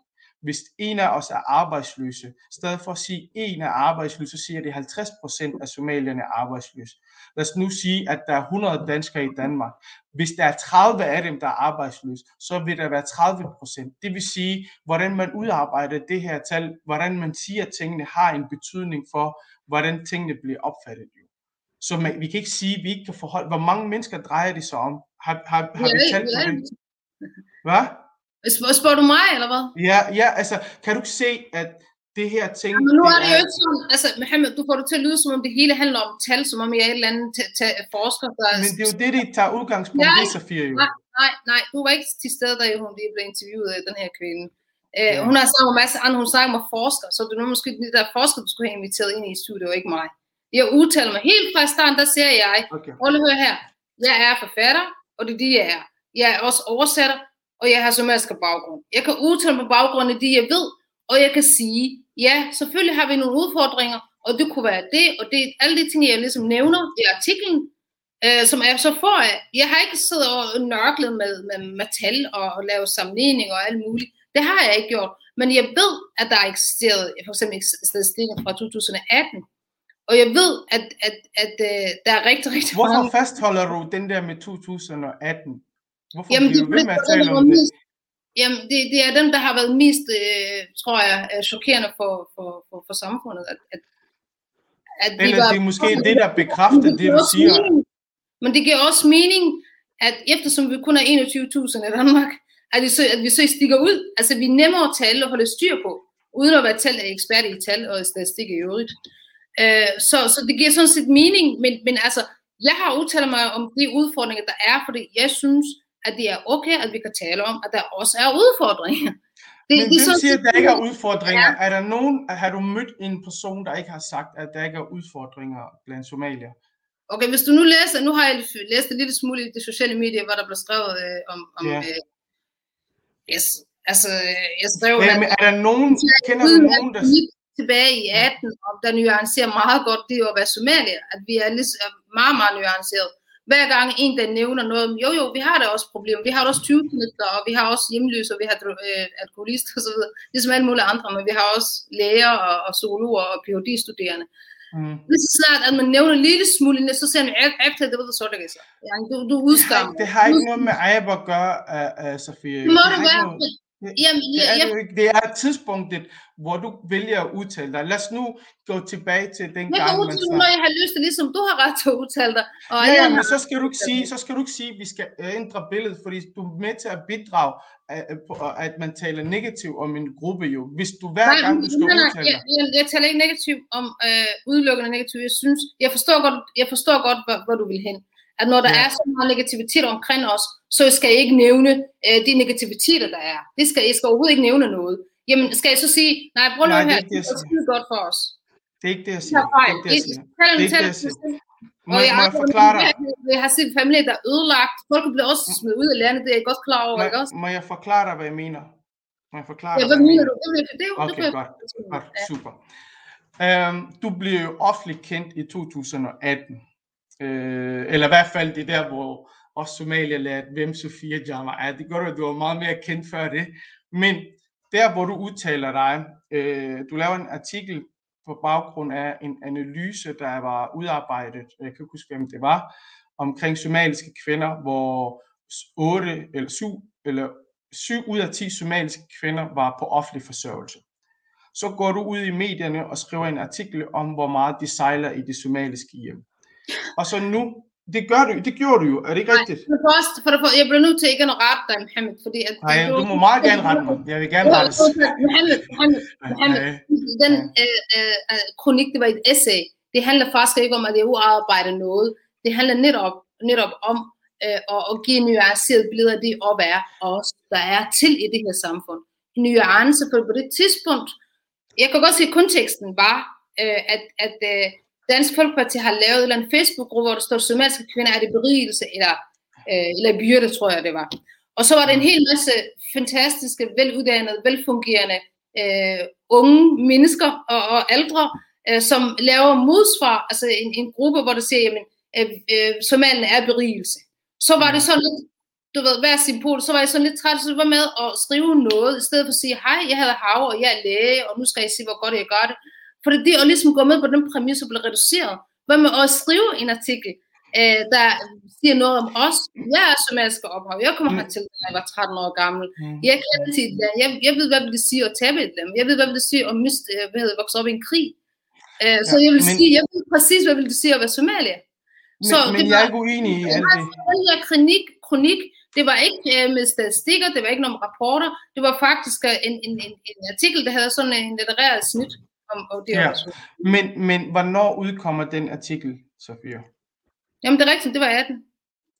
Hvis en af os er arbejdsløse, i stedet for at sige en er arbejdsløs, så siger at det er 50% af somalierne er arbejdsløse. Lad os nu sige, at der er 100 danskere i Danmark. Hvis der er 30 af dem, der er arbejdsløse, så vil der være 30%. Det vil sige, hvordan man udarbejder det her tal, hvordan man siger, at tingene har en betydning for, hvordan tingene bliver opfattet. Jo. Så man, vi kan ikke sige, at vi ikke kan forholde, hvor mange mennesker drejer det sig om? Har, har, har vi Ja, talt på ja. det? Hvad? Spørger, spørger du mig, eller hvad? Ja, ja, altså, kan du ikke se, at det her ting... Men nu er det jo ikke sådan, altså Mohammed, du får det til at lyde, som om det hele handler om tal, som om jeg er et eller andet forsker, der... Men det er jo det, de tager udgangspunkt i, Safia jo. Nej, nej, nej, du var ikke til stede, da hun lige blev interviewet af den her kvinde. Øh, Ja. Hun har sagt en masse andre, hun snakker med forskere, så det er nu måske de der forskere, du skulle have inviteret ind i studiet, og ikke mig. Jeg udtaler mig helt fra starten, der siger jeg, Okay. prøv at høre her, jeg er forfatter, og det er de, jeg er. Jeg er også oversætter, og jeg har somalisk baggrund. Jeg kan udtale på baggrund af det, jeg ved, og jeg kan sige, ja, selvfølgelig har vi nogle udfordringer, og det kunne være det, og det alle de ting, jeg ligesom nævner i artiklen, øh, som er så at jeg har ikke siddet og nørklet med, med, med tal og, og lavet sammenligninger og alt muligt. Det har jeg ikke gjort. Men jeg ved, at der er eksisteret for eksempel statistikker fra 2018. Og jeg ved, at, at, at, at der er rigtig, rigtig Hvorfor mange... fastholder du den der med 2018? Hvorfor Jamen, bliver du ved med at tale om det? Jamen det, det er dem, der har været mest, øh, tror jeg, øh, chokerende for, for, for, for samfundet. At, at, at vi Eller var- det er måske det, der bekræfter det, du siger. mening. Men det giver også mening, at eftersom vi kun er 21.000 i Danmark, at vi, så, at vi så stikker ud. Altså, vi er nemmere at tale og holde styr på, uden at være tal, ekspert i tal og statistik i øvrigt. Øh, så, så det giver sådan set mening, men, men altså, jeg har udtalt mig om de udfordringer, der er, fordi jeg synes, at det er okay, at vi kan tale om, at der også er udfordringer. Det, Men du sådan siger, set- at der ikke er udfordringer. Er der nogen, har du mødt en person, der ikke har sagt, at der ikke er udfordringer blandt somalier? Okay, hvis du nu læser, nu har jeg læst en lille smule i de sociale medier, hvor der blev skrevet øh, om, om Ja. øh, yes, altså, øh, jeg skrev, Ja, at men er der nogen, kender du at nogen, der... vi tilbage i 18, og der nuancerer meget godt det at være somalier, at vi er lige, er meget, meget nuanceret. Hver gang en, der nævner noget, om, jo jo, vi har da også problemer, vi har da også 20 og vi har også hjemløse, og vi har øh, alkoholister osv., ligesom alle mulige andre, men vi har også læger og, og zoologer og Ph.D.-studerende. Mm. Lige så snart, at man nævner en lille smule, så ser man, efter det så, det så. Du, du Det udskammer. det har ikke noget med Ejab at gøre, uh, uh, Sofie. Det må det ikke være. noget- Det, Jamen, det, er jeg, ikke. det er tidspunktet, hvor du vælger at udtale dig. Lad os nu gå tilbage til den jeg gang, kan man udtale, når jeg har lyst til, ligesom du har ret til at udtale dig. Og Ja, ja, men så skal du ikke sige, så skal du ikke sige, at vi skal øh, ændre billedet, fordi du er med til at bidrage, øh, øh, at man taler negativt om en gruppe jo. Hvis du hver Nej, gang du skal nej, nej, udtale jeg, jeg, jeg taler ikke negativt om øh, udelukkende negativt. Jeg synes, jeg forstår godt, jeg forstår godt hvor, hvor du vil hen. At når der Ja. er så meget negativitet omkring os, så skal jeg ikke nævne øh, de negativiteter, der er. Det skal, jeg skal overhovedet ikke nævne noget. Jamen, skal jeg så sige, nej, prøv lige det er her, ikke det, det er skide godt for os. Det er ikke det, jeg Det siger. er Det er ikke det, jeg siger. Det er ikke det, jeg siger. Må, Og jeg, må jeg forklare dig? jeg har set familier, der er ødelagt. Folk bliver også smidt ud af landet, det er jeg godt klar over, ikke Må, også? må jeg forklare dig, hvad jeg mener? Må jeg forklare Ja, dig, hvad mener du? Det, det, er det, Okay, jeg- godt. Godt, super. Øhm, du blev jo offentligt kendt i 2018. Øh, eller i hvert fald det der, hvor også Somalia lærte, hvem Sofia Jama er. Det gør du, du var meget mere kendt før det. Men der, hvor du udtaler dig, øh, du laver en artikel på baggrund af en analyse, der var udarbejdet, jeg kan ikke huske, hvem det var, omkring somaliske kvinder, hvor 8 eller 7 eller 7 ud af 10 somaliske kvinder var på offentlig forsørgelse. Så går du ud i medierne og skriver en artikel om, hvor meget de sejler i de somaliske hjem. Og så nu, det gør du, det gjorde du jo, er det ikke rigtigt? For det første, for det første, jeg bliver nødt til ikke at rette dig, Mohammed, fordi at... Nej, du må meget gerne rette mig. Jeg vil gerne rette Mohammed, Mohammed, Mohammed, Nej, den øh, øh, øh, kronik, det var et essay. Det handler faktisk ikke om, at det er uarbejdet noget. Det handler netop, netop om øh, at, at give nuanceret billeder af det op er os, der er til i det her samfund. Nuance, for på det tidspunkt, jeg kan godt se, at konteksten var, øh, at, at øh, Dansk Folkeparti har lavet en eller anden Facebook-gruppe, hvor der står, somaliske kvinder er det berigelse, eller, øh, eller byrde, tror jeg det var. Og så var der en hel masse fantastiske, veluddannede, velfungerende øh, unge mennesker og, og ældre, øh, som laver modsvar, altså en, en gruppe, hvor der siger, jamen, øh, øh, er berigelse. Så var det sådan lidt, du ved, hver sin pol, så var jeg sådan lidt træt, så var med at skrive noget, i stedet for at sige, hej, jeg hedder Hav, og jeg er læge, og nu skal jeg se, hvor godt jeg gør det. For det er at ligesom gå med på den præmis blive reduceret. Hvad med at skrive en artikel, øh, der siger noget om os. Jeg er somalisk ophav. Jeg kommer Mm. hertil, da jeg var 13 år gammel. Mm. Jeg kender til et land. Jeg, jeg ved, hvad det vil sige at tabe et land. Jeg ved, hvad det vil sige at miste, hvad hedder, det, vokse op i en krig. Øh, så Ja, jeg vil men- sige, jeg ved præcis, hvad det vil sige at være Somalia. Men, Så men det jeg er var- ikke uenig i Det alt var det. den her kronik, kronik, det var ikke øh, med statistikker, det var ikke nogen rapporter, det var faktisk en, en, en, en artikel, der havde sådan en litterær snit om, om det Ja. også. Men, men hvornår udkommer den artikel, Sofia? Jamen det er rigtigt, det var 18.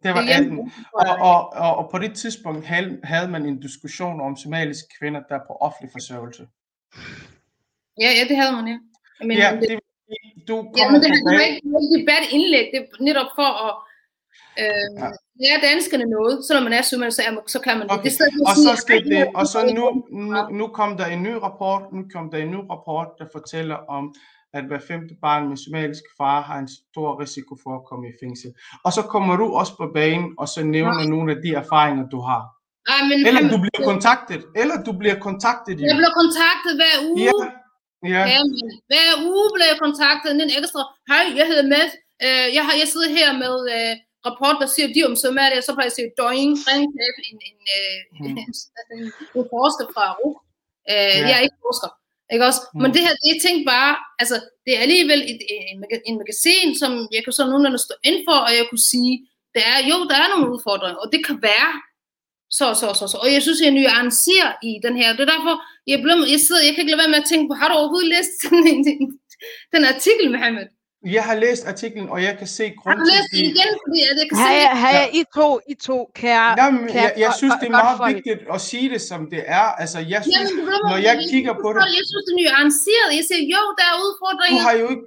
Det var Det er 18. hjemme. Og, og, og, og på det tidspunkt havde, man en diskussion om somaliske kvinder, der er på offentlig forsørgelse. Ja, ja, det havde man, ja. Men, Ja, det, du ja, kommer men det, det var ikke et debatindlæg, det er netop for at øh, Ja. lære danskerne noget, selvom man er sømand, så, er man, så kan man det. Okay. det. er at Og så skal det, og så nu, nu, nu kom der en ny rapport, nu kom der en ny rapport, der fortæller om, at hver femte barn med somalisk far har en stor risiko for at komme i fængsel. Og så kommer du også på banen, og så nævner nogle af de erfaringer, du har. Nej, men, Eller du bliver kontaktet, eller du bliver kontaktet jo. Jeg bliver kontaktet hver uge. Ja, ja. Hver uge bliver jeg kontaktet en ekstra. Hej, jeg hedder Mads. Øh, jeg, har, jeg sidder her med øh, rapport, der siger de om Somalia. Så plejer jeg at sige, doing, ring til en, en, øh, Hmm. en, en, en forsker fra RUG. Øh, Ja. Jeg er ikke forsker. Ikke også? Hmm. Men det her, jeg tænkte bare, altså, det er alligevel et, en, en magasin, som jeg kan så nogenlunde stå ind for, og jeg kunne sige, der er, jo, der er nogle udfordringer, og det kan være, så, så, så, så. Og jeg synes, jeg nuancerer i den her. Det er derfor, jeg, blev, jeg, sidder, jeg kan ikke lade være med at tænke på, har du overhovedet læst den, den, den artikel, Mohammed? Jeg har læst artiklen, og jeg kan se Har grund du til, læst den de- igen? Fordi jeg kan Har se, jeg, har jeg I to, I to, kære, Jamen, kære jeg, jeg synes, det er meget folk. vigtigt at sige det, som det er. Altså, jeg synes, Jamen, du når jeg kigger på det, Jeg synes, det er nuanceret. Jeg siger, jo, der er du udfordringer. har jo ikke...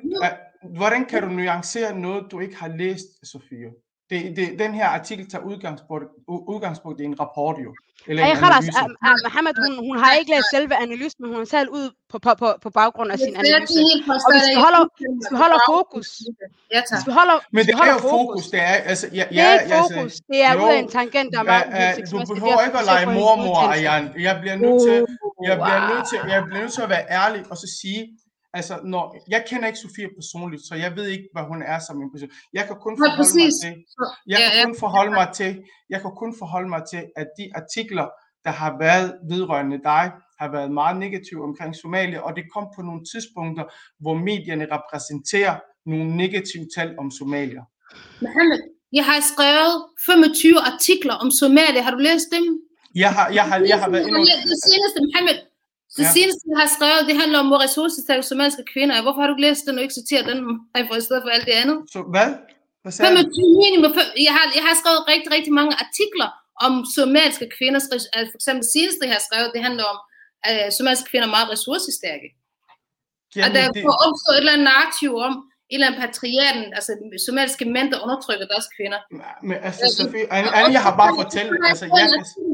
Hvordan kan du nuancere noget, du ikke har læst, Sofie? Det, det, den her artikel tager udgangspunkt, udgangspunkt i en rapport jo. Eller uh, uh, Mohammed, hun, hun har ikke læst selve analysen, men hun har talt ud på, på, på, på baggrund af sin er analyse. Og hvis vi holder, hvis vi holder fokus, Ja, tak. hvis vi holder, Men det er jo fokus, det er, altså, ja, det er ja, ikke altså, fokus, det er jo, ud af en tangent, der er meget Ja, ja, du uhensigtsmæssigt. behøver ikke at lege mormor, Ayan. Jeg bliver nødt til, jeg bliver nødt til, jeg bliver nødt til at være ærlig og så sige, altså, når, jeg kender ikke Sofia personligt, så jeg ved ikke, hvad hun er som en person. Jeg kan kun Ja, forholde mig præcis. til, jeg ja, kan ja. kun forholde mig til, jeg kan kun forholde mig til, at de artikler, der har været vedrørende dig, har været meget negative omkring Somalia, og det kom på nogle tidspunkter, hvor medierne repræsenterer nogle negative tal om Somalia. Mohammed, jeg har skrevet 25 artikler om Somalia. Har du læst dem? Jeg har, jeg har, jeg har været inde Det seneste, Mohammed, det Ja. seneste, jeg har skrevet, det handler om, hvor ressourcestærke somaliske kvinder er. Hvorfor har du ikke læst den og ikke citeret den for i stedet for alt det andet? Så hvad? Hvad sagde du? 25 minimum. Jeg har, jeg har skrevet rigtig, rigtig mange artikler om somaliske kvinders, altså for eksempel det seneste, jeg har skrevet, det handler om, at somaliske kvinder er meget ressourcestærke. og der det, får opstået et eller andet narrativ om, eller anden patriarken, altså somaliske mænd, der undertrykker deres kvinder. men altså, Sofie, Anne, Anne, jeg har bare fortalt, altså, jeg,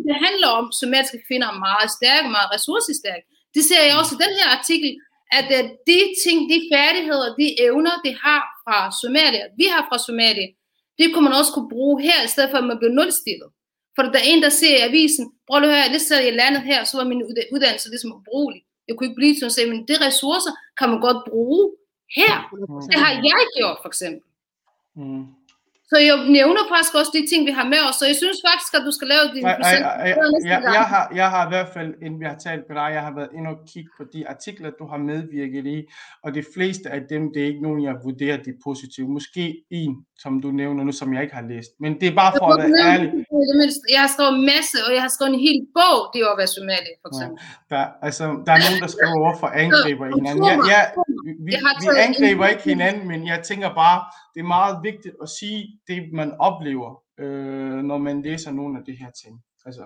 Det handler om, somaliske kvinder er meget stærke, meget ressourcestærke. Det ser jeg også i den her artikel, at øh, de ting, de færdigheder, de evner, de har fra Somalia, vi har fra Somalia, det kunne man også kunne bruge her, i stedet for at man bliver nulstillet. For der er en, der ser i avisen, prøv at høre, lige så jeg landet her, så var min udda- uddannelse ligesom ubrugelig. Jeg kunne ikke blive sige, men de ressourcer kan man godt bruge her. Det har jeg gjort, for eksempel. mm. Så jeg nævner faktisk også de ting, vi har med os. Så jeg synes faktisk, at du skal lave din procent. jeg, jeg, har, jeg har i hvert fald, inden vi har talt med dig, jeg har været inde og kigge på de artikler, du har medvirket i, og de fleste af dem, det er ikke nogen, jeg vurderer, de er positive. Måske en, som du nævner nu, som jeg ikke har læst. Men det er bare for at være ærlig. Jeg har skrevet en masse, og jeg har skrevet en hel bog, det er at være somalier, for eksempel. Der, altså, der er nogen, der skriver, hvorfor angriber I hinanden. Jeg, jeg, vi, vi angriber ikke hinanden, men jeg tænker bare, det er meget vigtigt at sige det, man oplever, øh, når man læser nogle af de her ting. Altså,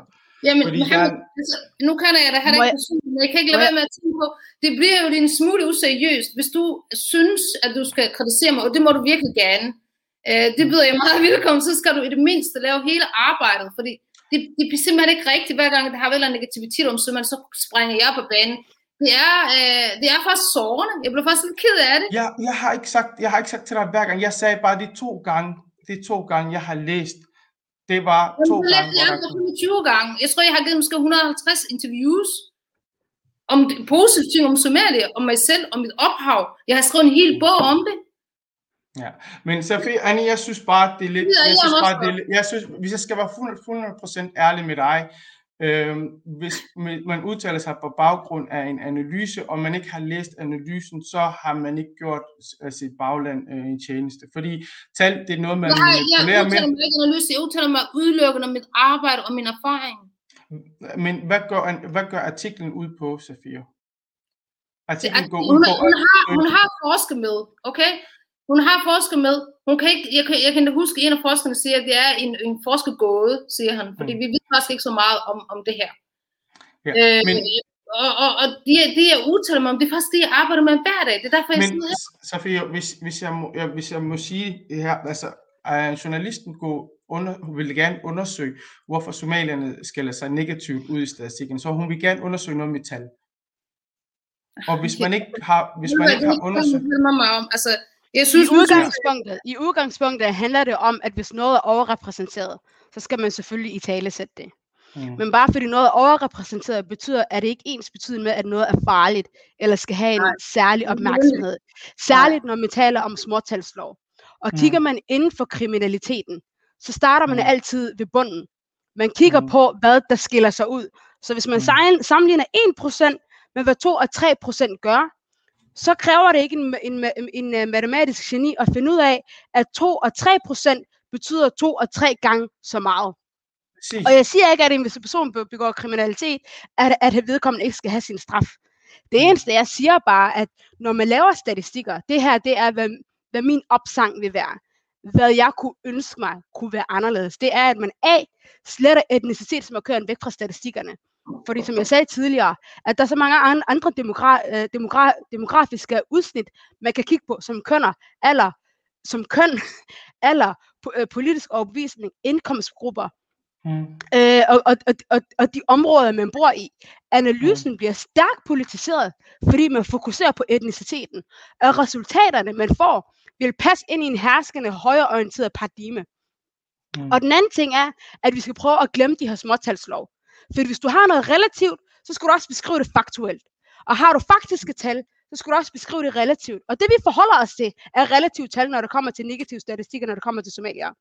Jamen, Fordi Mohammed, der- altså, nu kan jeg da have Må det jeg- personligt, men jeg kan ikke lade være med at tænke på, det bliver jo en smule useriøst, hvis du synes, at du skal kritisere mig, og det må du virkelig gerne. Øh, det byder jeg meget velkommen, så skal du i det mindste lave hele arbejdet, fordi det, det er simpelthen ikke rigtigt, hver gang der har været en negativitet om, så man så springer jeg på banen. Det er, øh, det er faktisk sårende. Jeg blev faktisk lidt ked af det. jeg, jeg, har ikke sagt, jeg har ikke sagt til dig hver gang, jeg sagde bare de to gange, de to gange, jeg har læst, det var Jeg to har gange, det der 25 gange. Jeg tror, jeg har givet måske 150 interviews om positive ting om Somalia, om mig selv, om mit ophav. Jeg har skrevet en hel bog om det. Ja, men Sofie, Annie, jeg synes bare, det er lidt, jeg jeg synes bare, det er, jeg synes, hvis jeg skal være 100%, 100% ærlig med dig, øh, hvis man- udtaler sig på baggrund af en analyse, og man ikke har læst analysen, så har man ikke gjort øh, sit bagland øh, en tjeneste. Fordi tal, det er noget, man har, jeg udtaler mig ikke analyse, jeg udtaler mig udelukkende om mit arbejde og min erfaring. Men hvad gør, hvad gør artiklen ud på, Safia? Det er, Artiklen går ud hun, på... hun, har, hun har forsket med, okay? Hun har forsket med. Hun kan ikke, jeg, kan, jeg kan da huske, at en af forskerne siger, at det er en, en forskergåde, siger han. Fordi Mm. vi ved faktisk ikke så meget om, om det her. Ja, Øh, men, og, og, og det, det, jeg udtaler mig om, det er faktisk det, jeg arbejder med hver dag. Det er derfor, jeg men sidder her. Safia, hvis, hvis, jeg må, ja, hvis jeg må sige det her, altså, uh, journalisten gå under, vil gerne undersøge, hvorfor somalierne skiller sig negativt ud i statistikken, så hun vil gerne undersøge noget med tal. Og hvis man ikke har, hvis man ikke har undersøgt, mig om. Altså, jeg I synes, synes, udgangspunktet, I udgangspunktet handler det om, at hvis noget er overrepræsenteret, så skal man selvfølgelig i tale sætte det. mm, Men bare fordi noget er overrepræsenteret, betyder, at det ikke ens betydende med, at noget er farligt, eller skal have en Nej. særlig opmærksomhed. Særligt når man taler om småtalslov. Og Mm. kigger man inden for kriminaliteten, så starter man Mm. altid ved bunden. Man kigger Mm. på, hvad der skiller sig ud. Så hvis man mm. sammenligner 1% med, hvad 2 og 3% gør, så kræver det ikke en, en, en, en øh, matematisk geni at finde ud af, at 2 og 3% betyder 2 og 3 gange så meget. præcis. Og jeg siger ikke, at en hvis en person be- begår kriminalitet, at, at vedkommende ikke skal have sin straf. Det Mm. eneste, jeg siger bare, at når man laver statistikker, det her, det er, hvad, hvad min opsang vil være. Hvad jeg kunne ønske mig kunne være anderledes. Det er, at man A, sletter etnicitetsmarkøren væk fra statistikkerne. Fordi som jeg sagde tidligere, at der er så mange an- andre demogra- øh, demogra- demografiske udsnit, man kan kigge på, som kønner, alder, som køn, alder, øh, politisk overbevisning, indkomstgrupper, Mm. øh, og, og, og, og, og de områder, man bor i. Analysen mm. bliver stærkt politiseret, fordi man fokuserer på etniciteten, og resultaterne, man får, vil passe ind i en herskende, højreorienteret paradigme. Mm. Og den anden ting er, at vi skal prøve at glemme de her småtalslov. For hvis du har noget relativt, så skal du også beskrive det faktuelt. Og har du faktiske tal, så skal du også beskrive det relativt. Og det vi forholder os til, er relativt tal, når det kommer til negative statistikker, når det kommer til somalier.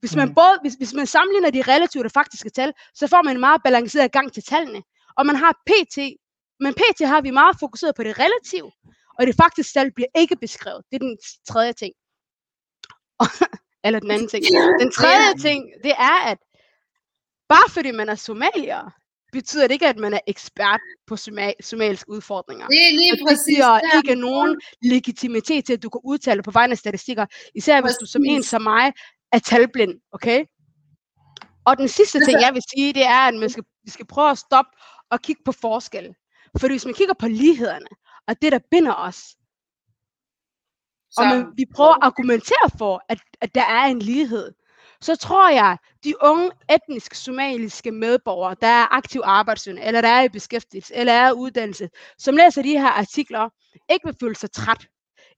Hvis man, Mm. både, hvis, hvis man sammenligner de relative og faktiske tal, så får man en meget balanceret gang til tallene. Og man har PT, men PT har vi meget fokuseret på det relative, og det faktiske tal bliver ikke beskrevet. Det er den tredje ting. Eller den anden ting. Den tredje ting, det er, at bare fordi man er somalier, betyder det ikke, at man er ekspert på soma- somaliske udfordringer. Det er lige Og det præcis giver ikke nogen legitimitet til, at du kan udtale på vegne af statistikker, især hvis du som en Præcis. som mig er talblind, okay? Og den sidste ting, Altså- jeg vil sige, det er, at man skal, vi skal prøve at stoppe og kigge på forskel. For hvis man kigger på lighederne, og det, der binder os, og man, vi prøver at argumentere for, at, at der er en lighed, så tror jeg, de unge etniske somaliske medborgere, der er aktiv arbejdssøgende, eller der er i beskæftigelse, eller er i uddannelse, som læser de her artikler, ikke vil føle sig træt,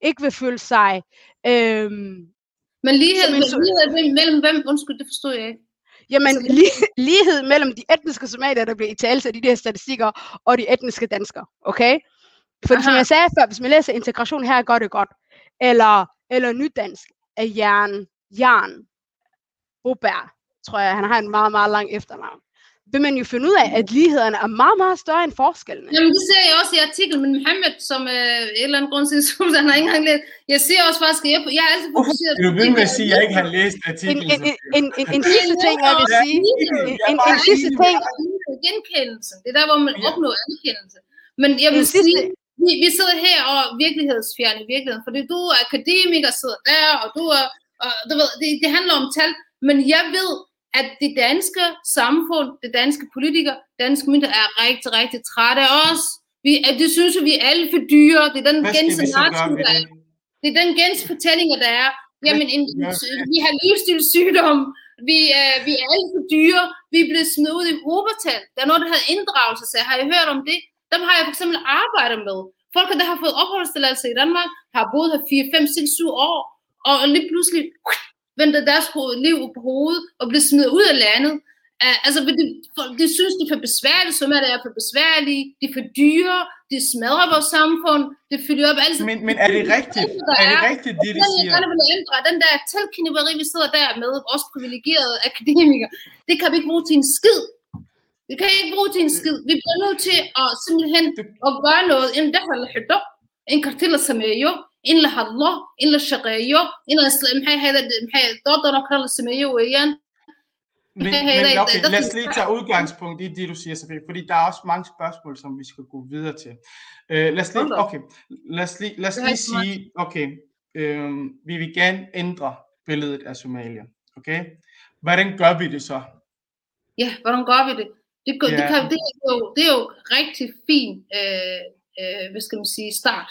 ikke vil føle sig øhm, Men lighed, en lighed mellem- hvem? Undskyld, det forstod jeg ikke. Jamen, li- lighed mellem de etniske somalier, der bliver i tale af de der statistikker, og de etniske danskere, okay? For som jeg sagde før, hvis man læser integration her, gør det godt. Eller, eller nydansk af Jern, Jern, Robert, tror jeg, han har en meget, meget lang efternavn. Vil man jo finde ud af, at lighederne er meget, meget større end forskellene. Jamen, det ser jeg også i artiklen med Mohammed, som øh, et eller andet grund til, som han har ikke engang læst. Jeg ser også faktisk, at jeg, jeg er altid fokuseret er du ved med at sige, at jeg ikke har læst En, artiklen? en, en, en, en, en sidste ting, jeg vil sige, en, en, en sidste ting, Genkendelsen. Det er der, hvor man opnår anerkendelse. Men jeg vil sige, vi, vi sidder her og er virkelighedsfjerne i virkeligheden, fordi du er akademiker, sidder der, og du er, og du ved, det, det handler om tal, men jeg ved, at det danske samfund, det danske politikere, danske myndigheder er rigtig, rigtig trætte af os. Vi, at de synes, vi er alle for dyre. Det er den narrativ, ved der er. det? Det er den gens fortælling, der er. Jamen, en, vi har livsstilssygdom. Vi, øh, vi er alle for dyre. Vi er blevet smidt ud i hovedtal. Der er noget, der hedder inddragelse. Så har I hørt om det? Dem har jeg for eksempel arbejdet med. Folk, der har fået opholdstilladelse i Danmark, har boet her 4, 5, 6, 7 år, og lige pludselig vendte deres liv på hovedet og blev smidt ud af landet. Uh, altså, de, de synes, de er for besværlige, som er det er for besværlige, de er for dyre, de smadrer vores samfund, det fylder op alt. Men, men er det rigtigt? Der Er det er- rigtigt, det de Den, jeg siger? gerne vil ændre, den der talkniveri, vi sidder der med, os privilegerede akademikere, det kan vi ikke bruge til en skid. Det kan vi ikke bruge til en skid. Vi bliver nødt til at simpelthen at gøre noget, inden det har lahido, en kartella sameeyo, in la hadlo, in la shaqeeyo, in la isla, maxay ahayd, maxay doodana kale la sameeyo weeyaan. Lad os lige tage udgangspunkt i det, du siger, Sofie, fordi der er også mange spørgsmål, som vi skal gå videre til. Uh, lad os Hold lige, okay, lad os lige, lad os er lige sige, okay, øhm, vi vil gerne ændre billedet af Somalia, okay? Hvordan gør vi det så? Ja, hvordan gør vi det? Det, det, kan, det, er, jo, det er jo rigtig fin, øh, øh, hvad skal man sige, start.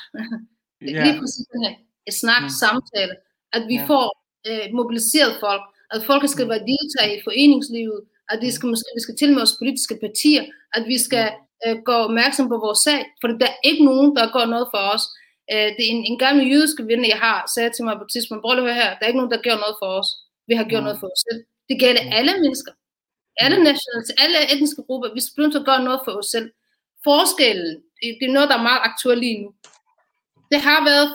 Det er lige præcis den her snak, Mm. samtale, at vi Ja. får øh, mobiliseret folk, at folk skal være deltage i foreningslivet, at de skal, måske, vi skal til med os politiske partier, at vi skal øh, gå opmærksom på vores sag, for der er ikke nogen, der gør noget for os. Øh, det er en, en gammel jødiske ven, jeg har, sagde til mig på et tidspunkt, prøv at her, der er ikke nogen, der gør noget for os. Vi har gjort Mm. noget for os selv. Det gælder alle mennesker, alle nationaliteter, alle etniske grupper. Vi skal begynde at gøre noget for os selv. Forskellen, det, det er noget, der er meget aktuelt lige nu. Det har været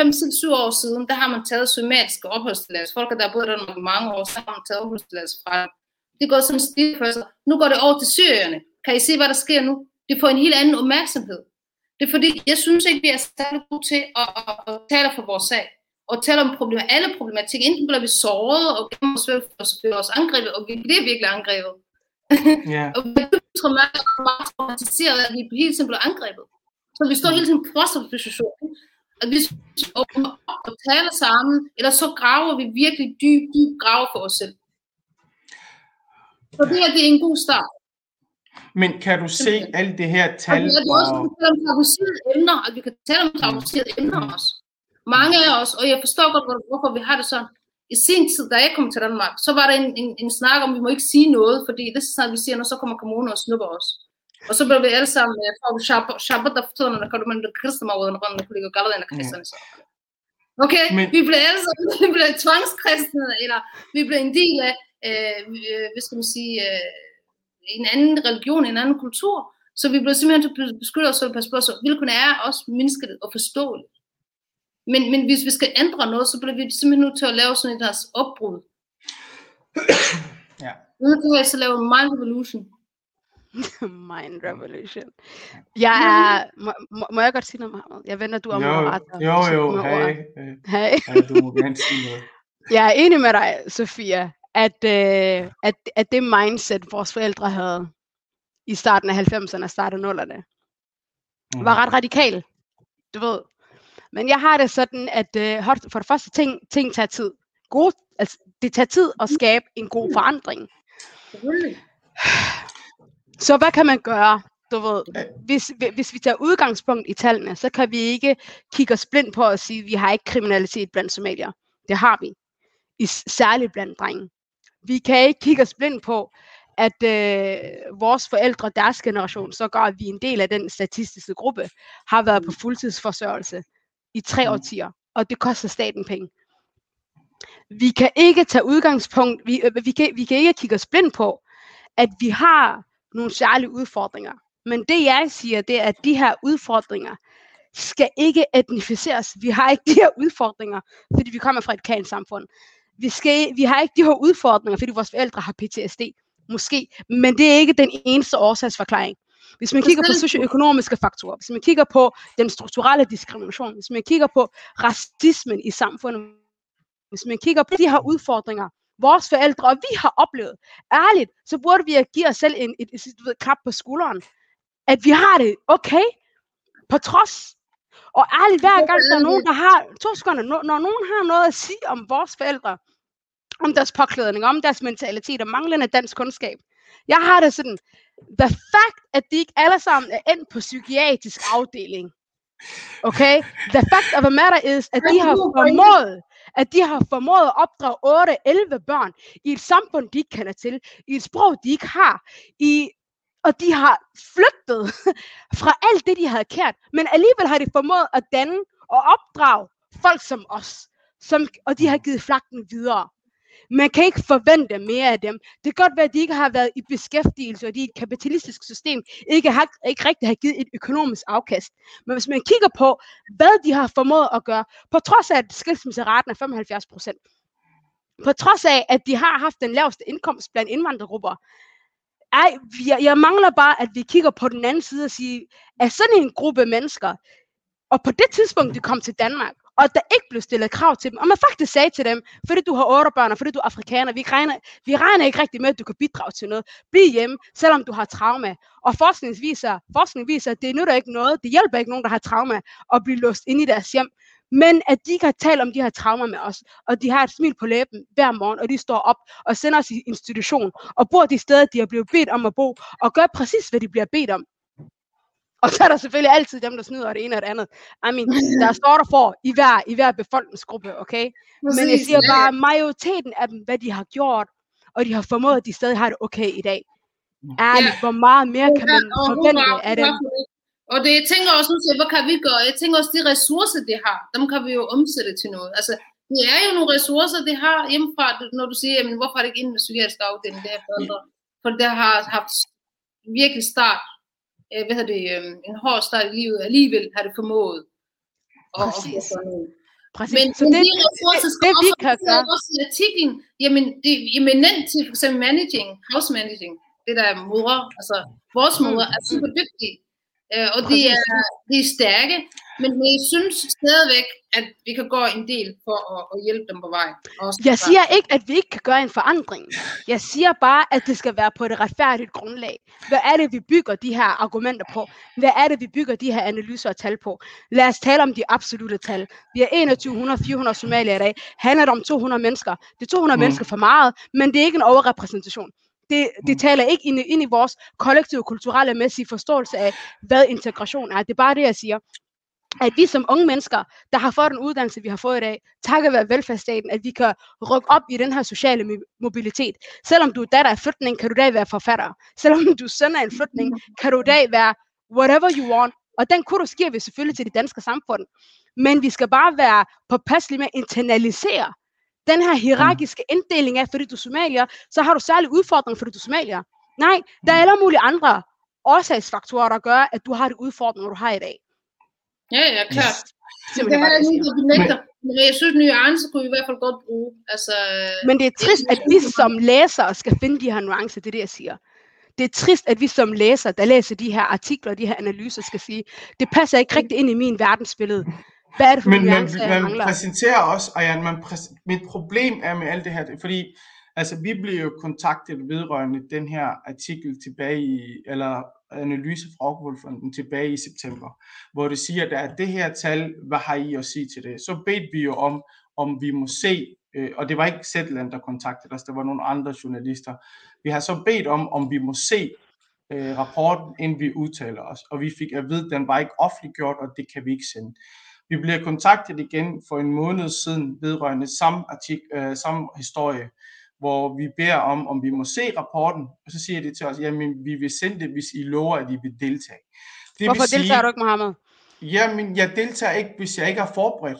5-7 år siden, der har man taget somatiske opholdstilladelse. Folk, der har boet der mange år, så har man taget opholdstilladelse fra. Det går sådan stil for sig. Nu går det over til syrierne. Kan I se, hvad der sker nu? Det får en helt anden opmærksomhed. Det er fordi, jeg synes ikke, vi er særlig gode til at, at, at tale for vores sag. Og tale om problemer, alle problematikker. Enten bliver vi såret, og os føler os angrebet, og vi bliver virkelig angrebet. Ja, Og vi er traumatiseret, at vi hele tiden bliver angrebet. Så vi står hele tiden på situation. At vi åbner op og taler sammen, eller så graver vi virkelig dyb, dyb grave for os selv. Så det her, det er en god start. men kan du se alt det her Og tal? det er også, at vi kan tale om emner, at vi kan tale om tabuiserede emner også. Mange af os, og jeg forstår godt, hvor- hvorfor vi har det sådan. I sin tid, da jeg kom til Danmark, så var der en, en, en snak om, at vi må ikke sige noget, fordi det er så snart vi siger noget, så kommer kommunen og snupper os. Og så blev vi alle sammen, øh, for vi shabbat der fortæller, når der man kristne mig ud, når man kunne ligge galler af kristne. så. Okay, vi sammen, vi blev tvangskristne, eller vi blev en del af, øh, øh, hvad skal man sige, øh, en anden religion, en anden kultur. Så vi blev simpelthen til at beskytte os og passe på os. Hvilken er også menneskeligt og forståeligt. Men, men hvis vi skal ændre noget, så bliver vi simpelthen nødt til at lave sådan et deres opbrud. Ja. Vi nødt til at så lave en mind revolution. Mind revolution. Jeg er, må, må, jeg godt sige noget, Mohammed? Jeg venter, du er Jo, moderator. jo, jo, med hey, du må gerne sige noget. Jeg er enig med dig, Sofia, at, øh, at, at det mindset, vores forældre havde i starten af 90'erne og starten af 0'erne, Mm. var ret radikal. Du ved. Men jeg har det sådan, at øh, for det første, ting, ting tager tid. God, altså, det tager tid at skabe en god forandring. Så hvad kan man gøre? Du ved, hvis, hvis vi tager udgangspunkt i tallene, så kan vi ikke kigge os blind på og sige, at vi har ikke kriminalitet blandt somalier. Det har vi. I, særligt blandt drenge. Vi kan ikke kigge os blind på, at øh, vores forældre, deres generation, så gør vi en del af den statistiske gruppe, har været på fuldtidsforsørgelse i tre Mm. årtier, og det koster staten penge. Vi kan ikke tage udgangspunkt, vi, øh, vi, kan, vi kan ikke kigge os blind på, at vi har nogle særlige udfordringer. Men det jeg siger, det er, at de her udfordringer skal ikke etnificeres. Vi har ikke de her udfordringer, fordi vi kommer fra et kan-samfund. Vi, skal, vi har ikke de her udfordringer, fordi vores forældre har PTSD. Måske. Men det er ikke den eneste årsagsforklaring. Hvis man kigger på socioøkonomiske faktorer, hvis man kigger på den strukturelle diskrimination, hvis man kigger på racismen i samfundet, hvis man kigger på de her udfordringer, vores forældre og vi har oplevet, ærligt, så burde vi at give os selv en, et, et, ved, klap på skulderen, at vi har det okay, på trods. Og ærligt, hver gang der er nogen, der har, to sekunder, når, når nogen har noget at sige om vores forældre, om deres påklædning, om deres mentalitet og manglende dansk kundskab, jeg har det sådan, the fact, at de ikke alle sammen er endt på psykiatrisk afdeling, okay, the fact of the matter is, at de har formået, at de har formået at opdrage 8-11 børn i et samfund, de ikke kender til, i et sprog, de ikke har, i, og de har flygtet fra alt det, de havde kært, men alligevel har de formået at danne og opdrage folk som os, som, og de har givet flagten videre. Man kan ikke forvente mere af dem. Det kan godt være, at de ikke har været i beskæftigelse, og de i et kapitalistisk system ikke, har, ikke rigtig har givet et økonomisk afkast. Men hvis man kigger på, hvad de har formået at gøre, på trods af, at skilsmisseraten er 75 procent, på trods af, at de har haft den laveste indkomst blandt indvandrergrupper, ej, jeg, jeg mangler bare, at vi kigger på den anden side og siger, at sådan en gruppe mennesker, og på det tidspunkt, de kom til Danmark, og der ikke blev stillet krav til dem, og man faktisk sagde til dem, fordi du har otte børn, og fordi du er afrikaner, vi regner, vi regner ikke rigtig med, at du kan bidrage til noget. Bliv hjemme, selvom du har traume. Og forskning viser, forskning viser, at det nytter ikke noget, det hjælper ikke nogen, der har traume, at blive låst ind i deres hjem. Men at de kan tale om de her traumer med os, og de har et smil på læben hver morgen, og de står op og sender os i institution, og bor de steder, de har blevet bedt om at bo, og gør præcis, hvad de bliver bedt om. Og så er der selvfølgelig altid dem, der snyder det ene og det andet. I mean, der står der for i hver, i hver befolkningsgruppe, okay? Men jeg siger bare, majoriteten af dem, hvad de har gjort, og de har formået, at de stadig har det okay i dag. Ærligt, Ja. hvor meget mere kan man forvente af dem? Og det, jeg tænker også nu hvad kan vi gøre? Jeg tænker også, de ressourcer, de har, dem kan vi jo omsætte til noget. Altså, det er jo nogle ressourcer, de har hjemmefra, når du siger, jamen, hvorfor er det ikke med psykiatrisk afdeling, forældre? For det har haft virkelig start, øh, hvad hedder det, øh, en hård start i livet, alligevel har det formået. få Præcis. Præcis. Men, så men det, de ressourcer skal det vi også, kan det er gøre, også i artiklen, jamen det er eminent til for eksempel managing, house managing, det der er mødre, altså vores Mm. mødre er super dygtige, øh, og de er, de er stærke, men jeg synes stadigvæk, at vi kan gå en del for at, at hjælpe dem på vej. Også Jeg siger ikke, at vi ikke kan gøre en forandring. Jeg siger bare, at det skal være på et retfærdigt grundlag. Hvad er det, vi bygger de her argumenter på? Hvad er det, vi bygger de her analyser og tal på? Lad os tale om de absolute tal. Vi er 2100-400 somalier i dag. Handler det om 200 mennesker? Det er 200 Mm. mennesker for meget, men det er ikke en overrepræsentation. Det, det Mm. taler ikke ind, i- ind i vores kollektive kulturelle mæssige forståelse af, hvad integration er. Det er bare det, jeg siger. At vi som unge mennesker, der har fået den uddannelse, vi har fået i dag, takket være velfærdsstaten, at vi kan rykke op i den her sociale mobilitet. Selvom du er datter af flytning, kan du i dag være forfatter. Selvom du er søn af en flytning, kan du i dag være whatever you want. Og den kursus giver vi selvfølgelig til det danske samfund. Men vi skal bare være påpasselige med at internalisere den her hierarkiske inddeling af, fordi du er somalier, så har du særlig udfordringer, fordi du er somalier. Nej, der er alle mulige andre årsagsfaktorer, der gør, at du har de udfordringer, du har i dag. Ja, ja, klart. Det her bare er det, jeg lige, siger. du nægter. Men jeg synes, nuance kunne vi i hvert fald godt bruge. Altså, Men det er trist, at vi som læsere skal finde de her nuancer, det er det, jeg siger. Det er trist, at vi som læser, der læser de her artikler og de her analyser, skal sige, det passer ikke rigtig ind i min verdensbillede. Hvad er det for Men man, nuancer, jeg man mangler? præsenterer også, og ja, man præs- mit problem er med alt det her, det er fordi altså, vi blev jo kontaktet vedrørende den her artikel tilbage i, eller analyse fra Rockwool Fonden tilbage i september, hvor det siger, at det her tal, hvad har I at sige til det? Så bedte vi jo om, om vi må se, øh, og det var ikke Zetland, der kontaktede os, der var nogle andre journalister. Vi har så bedt om, om vi må se øh, rapporten, inden vi udtaler os, og vi fik at vide, at den var ikke offentliggjort, og det kan vi ikke sende. Vi bliver kontaktet igen for en måned siden vedrørende samme, artik, øh, samme historie, hvor vi beder om, om vi må se rapporten, og så siger de til os, jamen vi vil sende det, hvis I lover, at I vil deltage. Det Hvorfor deltager du ikke, Mohammed? Jamen, jeg deltager ikke, hvis jeg ikke er forberedt.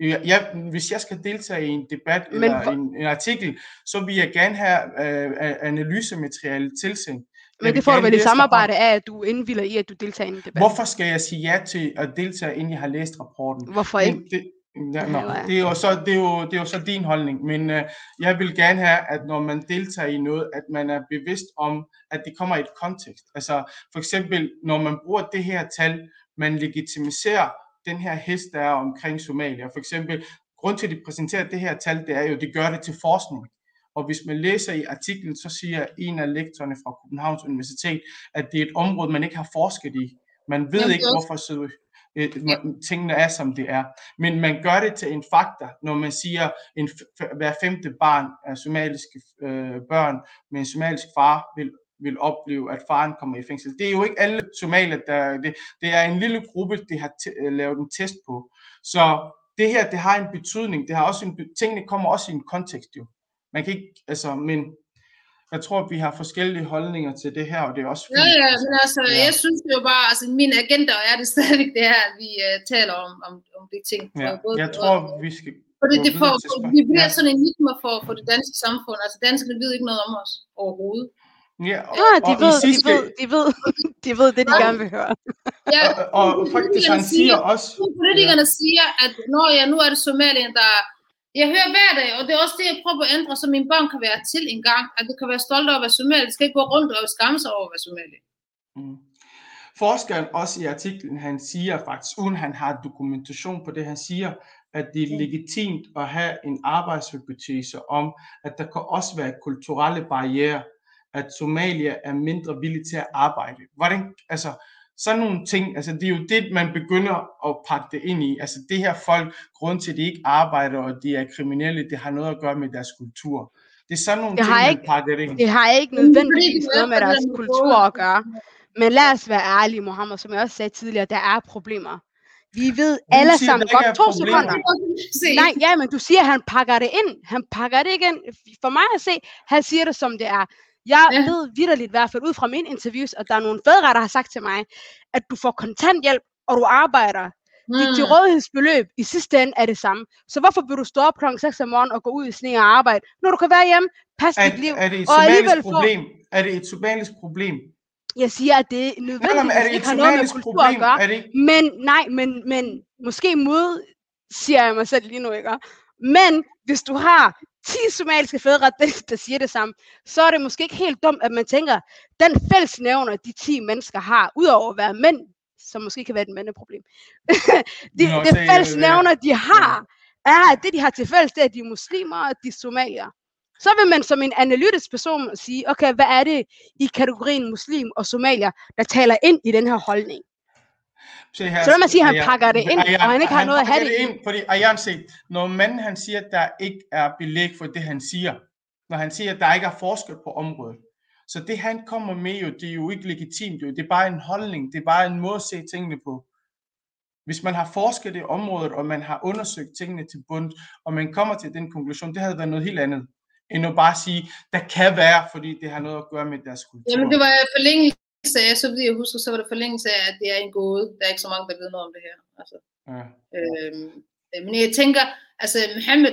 Jeg, hvis jeg skal deltage i en debat Men eller hvor- en, en artikel, så vil jeg gerne have øh, analysemateriale tilsendt. Men vil det får du vel i samarbejde af, at du indvilder i, at du deltager i en debat. Hvorfor skal jeg sige ja til at deltage, inden jeg har læst rapporten? Hvorfor ikke? Men Det, ja, nå, Ja, det, er jo så, det, er jo, det er jo så din holdning, men øh, jeg vil gerne have, at når man deltager i noget, at man er bevidst om, at det kommer i et kontekst. Altså for eksempel, når man bruger det her tal, man legitimiserer den her hest, der er omkring Somalia. For eksempel, grund til, at de præsenterer det her tal, det er jo, at de gør det til forskning. Og hvis man læser i artiklen, så siger en af lektorerne fra Københavns Universitet, at det er et område, man ikke har forsket i. Man ved Jamen, ikke, det er hvorfor så, øh, tingene er, som det er. Men man gør det til en faktor, når man siger, en hver femte barn af somaliske øh, børn med en somalisk far vil vil opleve, at faren kommer i fængsel. Det er jo ikke alle somalier, der det, det er en lille gruppe, de har øh, lavet en test på. Så det her, det har en betydning. Det har også en, tingene kommer også i en kontekst jo. Man kan ikke, altså, men jeg tror, at vi har forskellige holdninger til det her, og det er også Ja, fint. ja, men altså, Ja. ja. jeg synes jo bare, altså min agenda er det stadigvæk det her, at vi uh, taler om, om, om de ting. Ja, Og både- jeg tror, vi skal Fordi det får, vi bliver Ja. sådan en enigma for, for det danske samfund. Altså danskerne ved ikke noget om os overhovedet. Ja, og, Ja, de og ved, de sidste, ved, de ved, de ved det, de Ja. gerne vil høre. Ja, og, og faktisk han siger også, Politikerne siger, at når ja, nu er det Somalien, der... Jeg hører hver dag, og det er også det, jeg prøver at ændre, så mine børn kan være til en gang, at du kan være stolt over at være somalier. Det skal ikke gå rundt og skamme sig over at være somalier. Mm. Forskeren også i artiklen, han siger faktisk, uden han har dokumentation på det, han siger, at det er legitimt at have en arbejdshypotese om, at der kan også være kulturelle barriere, at Somalia er mindre villig til at arbejde. Hvordan, altså, sådan nogle ting, altså det er jo det, man begynder at pakke det ind i. Altså det her folk, grund til, at de ikke arbejder, og de er kriminelle, det har noget at gøre med deres kultur. Det er sådan nogle Det ting, har man ikke- pakker det ind. Det har ikke er nødvendigvis er noget med deres kultur at gøre. Men lad os være ærlige, Mohammed, som jeg også sagde tidligere, der er problemer. Vi ved alle siger, sammen ikke godt, er to problemer? sekunder. Se, Nej, ja, men du siger, at han pakker det ind. Han pakker det ikke ind. For mig at se, han siger det, som det er. Jeg Ja. ved vidderligt i hvert fald ud fra mine interviews, at der er nogle fædre, der har sagt til mig, at du får kontanthjælp, og du arbejder. Dit Mm. til rådighedsbeløb i sidste ende er det samme. Så hvorfor vil du stå op klokken 6 om morgenen og gå ud i sne og arbejde, når du kan være hjemme, passe Er, dit liv? er det et somalisk problem? Er det et somalisk problem? Jeg siger, at det men nødvendigvis er det et ikke har noget med kultur problem? at gøre. Er det ikke? Men nej, men, men måske mod, siger jeg mig selv lige nu, ikke? Men hvis du har 10 somaliske fædre, der, siger det samme, så er det måske ikke helt dumt, at man tænker, den fællesnævner, de 10 mennesker har, udover at være mænd, som måske kan være et mandeproblem, de, det det er- fællesnævner, de har, er, at det de har til fælles, det er, at de er muslimer, og de er somalier. Så vil man som en analytisk person sige, okay, hvad er det i kategorien muslim og somalier, der taler ind i den her holdning? Så man sige, at han pakker det ind, og han ikke har noget at have det ind, fordi Ayan se, når manden han siger, at der ikke er belæg for det, han siger, når han siger, at der ikke er forskel på området, så det han kommer med jo, det er jo ikke legitimt jo, det er bare en holdning, det er bare en måde at se tingene på. Hvis man har forsket i området, og man har undersøgt tingene til bund, og man kommer til den konklusion, det havde været noget helt andet, end at bare sige, der kan være, fordi det har noget at gøre med deres kultur. Jamen, det var forlængelse af, så vidt jeg husker, så var det forlængelse af, at det er en gåde. Der er ikke så mange, der ved noget om det her. Altså, Ja. øhm, øh, men jeg tænker, altså Mohammed,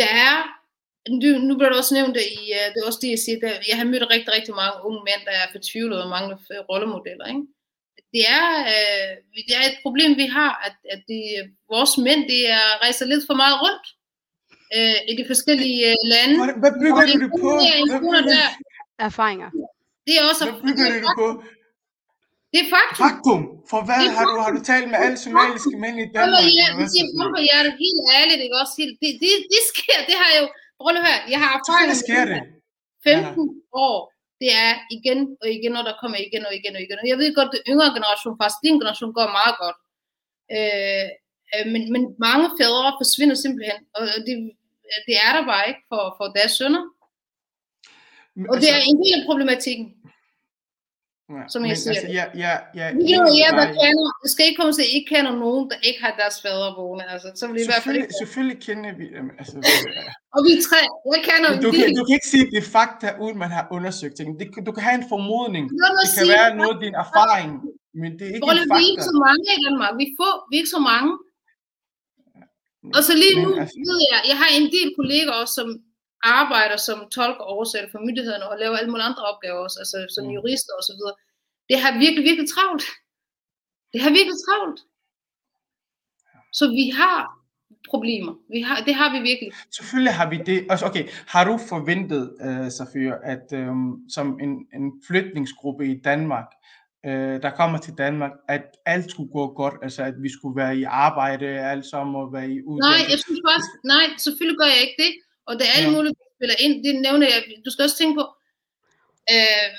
der er, nu, nu bliver det også nævnt i, uh, det er også det, jeg siger, der, jeg har mødt rigtig, rigtig mange unge mænd, der er fortvivlet og mangler øh, rollemodeller, ikke? Det er, øh, det er et problem, vi har, at, at de, vores mænd, det er rejser lidt for meget rundt øh, i de forskellige øh, lande. Hvad, bygger du på? er. Erfaringer. Det er også, bygger det du er, det på? det er faktum. Faktum. For hvad Det er har du, har du talt med alle somaliske mænd i Danmark? hvad, det siger Sofie? kom og hjertet, helt ærligt, ikke også? Helt, det, det, det sker, det har jeg jo, prøv at høre, jeg har erfaring Selvfølgelig sker det. 15 år, det er igen og igen, og der kommer igen og igen og igen. Jeg ved godt, at yngre generation, faktisk din generation, går meget godt. Øh, øh, men, men mange fædre forsvinder simpelthen, og det, det er der bare ikke for, for deres sønner. Men Og det er altså- en del af problematikken. ja, som jeg men siger altså, jeg, Vi kan jo jer, der dig. kender, det skal ikke komme til, at I ikke kender nogen, der ikke har deres fædre boende. Altså, så vil det i hvert fald Selvfølgelig, ikke. selvfølgelig kender vi dem. Altså, Og vi er tre. Jeg kender men en du, kan, du kan ikke sige, at det er fakta, uden man har undersøgt ting. Det, du kan have en formodning. Det er Det kan sige. være noget af din erfaring, men det er ikke Rolle, en vi er ikke fakta. så mange i Danmark. Vi er få, vi er ikke så mange. Og så lige Men nu altså- ved jeg, jeg har en del kolleger også, som arbejder som tolk og oversætter for myndighederne og laver alle mulige andre opgaver også, altså som Mm. jurister og så videre. Det har virkelig, virkelig travlt. Det har virkelig travlt. Så vi har problemer. Vi har, det har vi virkelig. Selvfølgelig har vi det. Altså, okay, har du forventet, uh, Safir, at um, som en, en flytningsgruppe i Danmark, uh, der kommer til Danmark, at alt skulle gå godt, altså at vi skulle være i arbejde alle sammen og være i Nej, uddannelse? jeg synes faktisk, nej, selvfølgelig gør jeg ikke det. Og det er alle Ja. mulige, der spiller ind. Det nævner jeg. Du skal også tænke på, øh,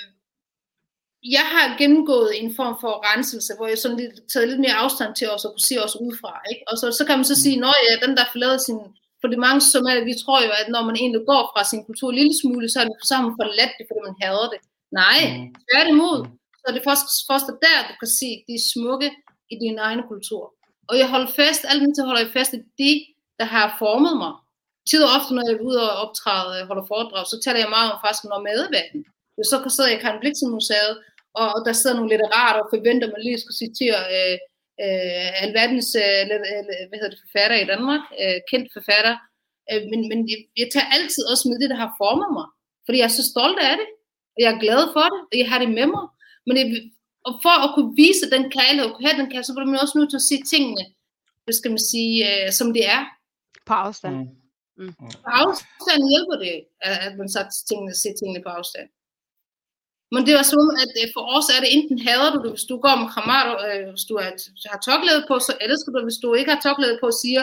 jeg har gennemgået en form for renselse, hvor jeg sådan lidt, taget lidt mere afstand til os og kunne se os udefra. Ikke? Og så, så kan man så sige, når ja, den der forlader sin, for det mange somalier, vi tror jo, at når man egentlig går fra sin kultur en lille smule, så er det man forladt det, fordi man hader det. Nej, Mm. tværtimod, Mm. så er det først, først der, du kan se de smukke i din egen kultur. Og jeg holder fast, alt til holder jeg fast i de, der har formet mig. Tid og ofte, når jeg er ude og optræde og holder foredrag, så taler jeg meget om faktisk når medverden. Så kan sidde i Karen Bliksen Museet, og, og der sidder nogle litterater og forventer, at man lige skal citere øh, øh, alverdens øh, øh, hvad hedder det, forfatter i Danmark, øh, kendt forfatter. Øh, men men jeg, jeg tager altid også med det, der har formet mig. Fordi jeg er så stolt af det, og jeg er glad for det, og jeg har det med mig. Men jeg, og for at kunne vise den kærlighed, og kunne have den kærlighed, så bliver man også nødt til at se tingene, hvad skal man sige, øh, som det er. På afstand. Mm. På afstand hjælper det, at man så tingene, ser tingene på afstand. Men det var sådan, at øh, for os er det enten hader du det, hvis du går med kramar, øh, hvis du er, har tørklæde på, så elsker du. Hvis du ikke har tørklæde på og siger,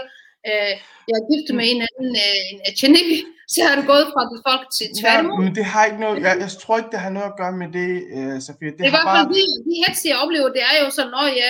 øh, jeg er gift med en anden øh, en Echenibi, så har du gået fra det folk til Ja, tværtimod. men det har ikke noget, jeg, jeg tror ikke, det har noget at gøre med det, uh, Safir. Det Det er i hvert fald bare, de, de hets, jeg oplever, det er jo sådan, åh ja,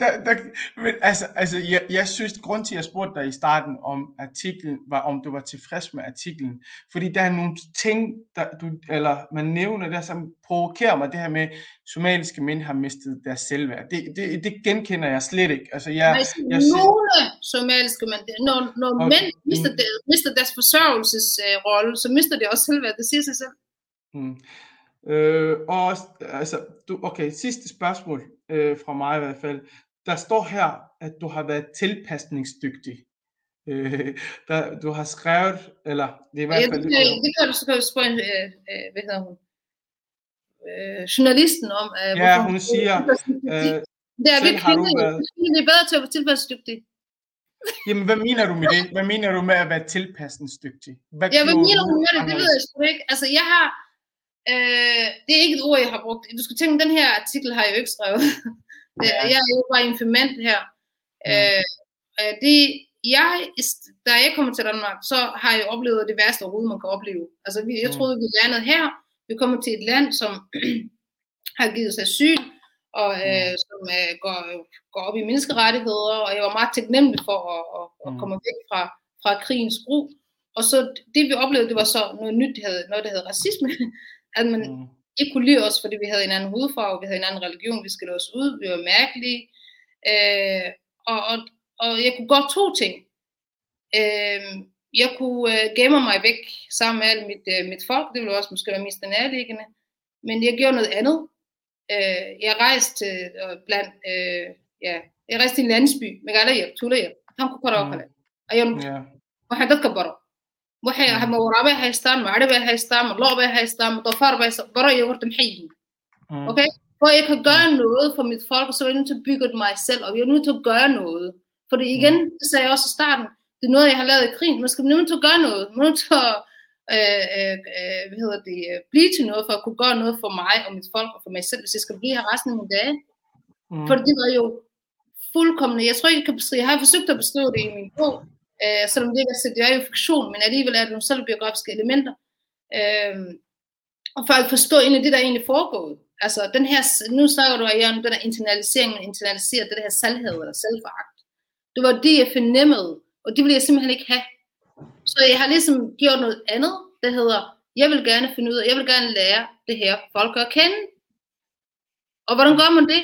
Der, der, men altså, altså jeg, jeg synes, grund til, at jeg spurgte dig i starten om artiklen, var om du var tilfreds med artiklen. Fordi der er nogle ting, der, du, eller man nævner der, som provokerer mig, det her med, somaliske mænd har mistet deres selvværd. Det, det, det genkender jeg slet ikke. Altså, jeg, altså, jeg nogle somaliske mænd, når, når Okay. mænd mister, det, mister deres forsørgelsesrolle, så mister de også selvværd. Det siger sig selv. Mm. Øh, og altså, du, okay, sidste spørgsmål øh, fra mig i hvert fald. Der står her, at du har været tilpasningsdygtig. Øh, der, du har skrevet, eller det er i hvert Ja, fald... det, kan- det kan du så kan du spørge, øh, øh, hvad hedder hun, øh, journalisten om. Øh, Ja, hun siger, Øh, øh, det er vi selv har du kvinder, været- jo. vi er bedre til at være tilpasningsdygtige. jamen, hvad mener du med det? Hvad mener du med at være tilpasningsdygtig? Hvad Ja, hvad mener du med det? Det ved jeg sgu ikke. Altså, jeg har... Øh, det er ikke et ord, jeg har brugt. Du skal tænke, den her artikel har jeg jo ikke skrevet. Ja. Jeg er jo bare informant her. Ja. Øh, det, jeg, da jeg kommer til Danmark, så har jeg oplevet det værste overhovedet, man kan opleve. Altså, vi, jeg Mm. troede, vi landede her. Vi kommer til et land, som har givet sig asyl, og øh, som øh, går, går op i menneskerettigheder, og jeg var meget taknemmelig for at, at, at Mm. komme væk fra, fra krigens brug. Og så det vi oplevede, det var så noget nyt, det hed, noget der hed racisme, at man Mm. ikke kunne lide os, fordi vi havde en anden hudfarve, vi havde en anden religion, vi skille os ud, vi var mærkelige. Øh, og, og, og jeg kunne godt to ting. Øh, jeg kunne øh, gemme mig væk sammen med alt mit, øh, mit folk, det ville også måske være mest nærliggende. Men jeg gjorde noget andet. Øh, jeg rejste øh, blandt, øh, ja, jeg rejste til en landsby, Megalaya, Tulaya, han kunne godt Mm. ayaan Ja. waxay dadka baro waxay Mm. ma waraabay haystaan ma bay haystaan ma loo bay haystaan ma doofaar bay iyo horta maxay yihiin Mm. okay for jeg kan gøre noget for mit folk så er jeg nødt til at bygge mig selv og jeg er nødt til at gøre noget fordi igen det sagde jeg også i starten det er noget jeg har lavet i krigen man skal blive nødt til at gøre noget man er nødt til at øh, øh, øh, hvad hedder det, blive til noget for at kunne gøre noget for mig og mit folk og for mig selv hvis jeg skal blive her resten af mine dage Mm. for det var jo fuldkommen, jeg tror ikke, jeg kan beskrive, jeg har forsøgt at beskrive det i min bog, øh, selvom det ikke er, det er jo fiktion, men alligevel er det nogle selvbiografiske elementer. Øh, og for at forstå egentlig det, der er egentlig foregået. Altså den her, nu snakker du Jan, om den her internalisering, man internaliserer det her selvhed eller selvforagt. Det var det, jeg fornemmede, og det ville jeg simpelthen ikke have. Så jeg har ligesom gjort noget andet, der hedder, jeg vil gerne finde ud af, jeg vil gerne lære det her folk at kende. Og hvordan gør man det?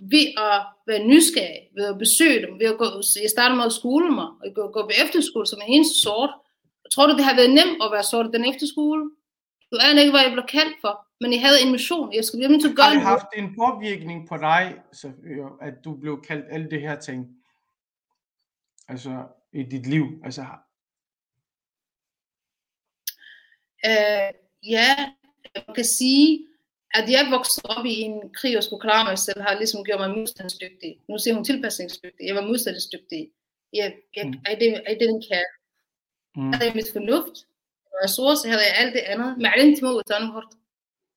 Ved at være nysgerrig, ved at besøge dem, ved at gå, jeg startede med at skole mig, og gå, gå på efterskole som en eneste sort. Jeg tror du, det har været nemt at være sort i den efterskole? Du aner ikke, hvad jeg blev kaldt for, men jeg havde en mission. Jeg skulle hjemme til at Har gøre det haft en påvirkning på dig, så, at du blev kaldt alle det her ting? Altså i dit liv? Altså, Øh, ja, man kan sige, at jeg voksede op i en krig og skulle klare mig selv, har ligesom gjort mig modstandsdygtig. Nu siger hun tilpasningsdygtig. Jeg var modstandsdygtig. Jeg, jeg, Mm. I, didn't, I didn't care. mm. Jeg havde mit fornuft, ressourcer, havde jeg alt det andet. Men jeg ikke mod at hårdt.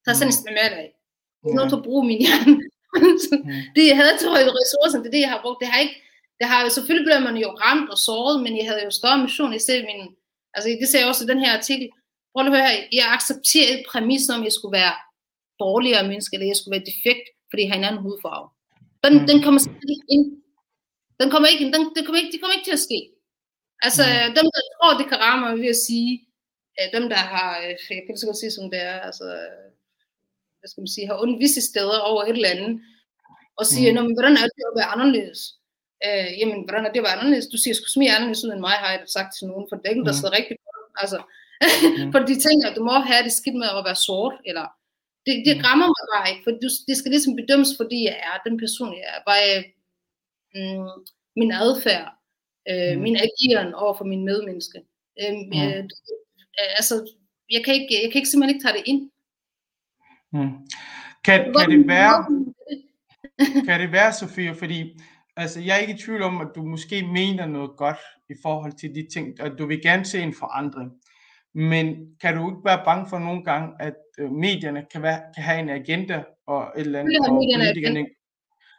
Så sådan Mm. med dig. Det er noget til at bruge min hjerne. Mm. det jeg havde til ressourcer, det er det, jeg har brugt. Det har ikke, det har, selvfølgelig bliver man jo ramt og såret, men jeg havde jo større mission. Jeg ser min, altså det ser jeg også i den her artikel. Prøv at høre her. Jeg accepterer ikke præmissen om, jeg skulle være dårligere menneske, eller jeg skulle være defekt, fordi jeg har en anden hudfarve. Den, Mm. den kommer ikke ind. Den kommer ikke, den, den kommer ikke, det kommer ikke til at ske. Altså, Mm. dem, der tror, det kan ramme vil jeg sige, øh, dem, der har, øh, jeg kan så godt sige, som det er, altså, hvad skal man sige, har ondt visse steder over et eller andet, og siger, Mm. men hvordan er det at være anderledes? Øh, jamen, hvordan er det at være anderledes? Du siger, skulle smige anderledes ud end mig, har jeg sagt til nogen, for det er ikke, der Mm. sidder rigtig godt. Altså, Mm. for de tænker, at du må have det skidt med at være sort, eller det, det Mm. rammer mig bare ikke, for du, det skal ligesom bedømmes, fordi jeg er den person, jeg er. Bare mm, min adfærd, øh, Mm. min ageren over for min medmenneske. Øh, Mm. øh, altså, jeg kan, ikke, jeg kan ikke simpelthen ikke tage det ind. Mm. Kan, kan det være, kan det være, Sofie, fordi altså, jeg er ikke i tvivl om, at du måske mener noget godt i forhold til de ting, at du vil gerne se en forandring. Men kan du ikke være bange for nogle gange, at øh, medierne kan, være, kan have en agenda og et eller andet, og medierne politikerne,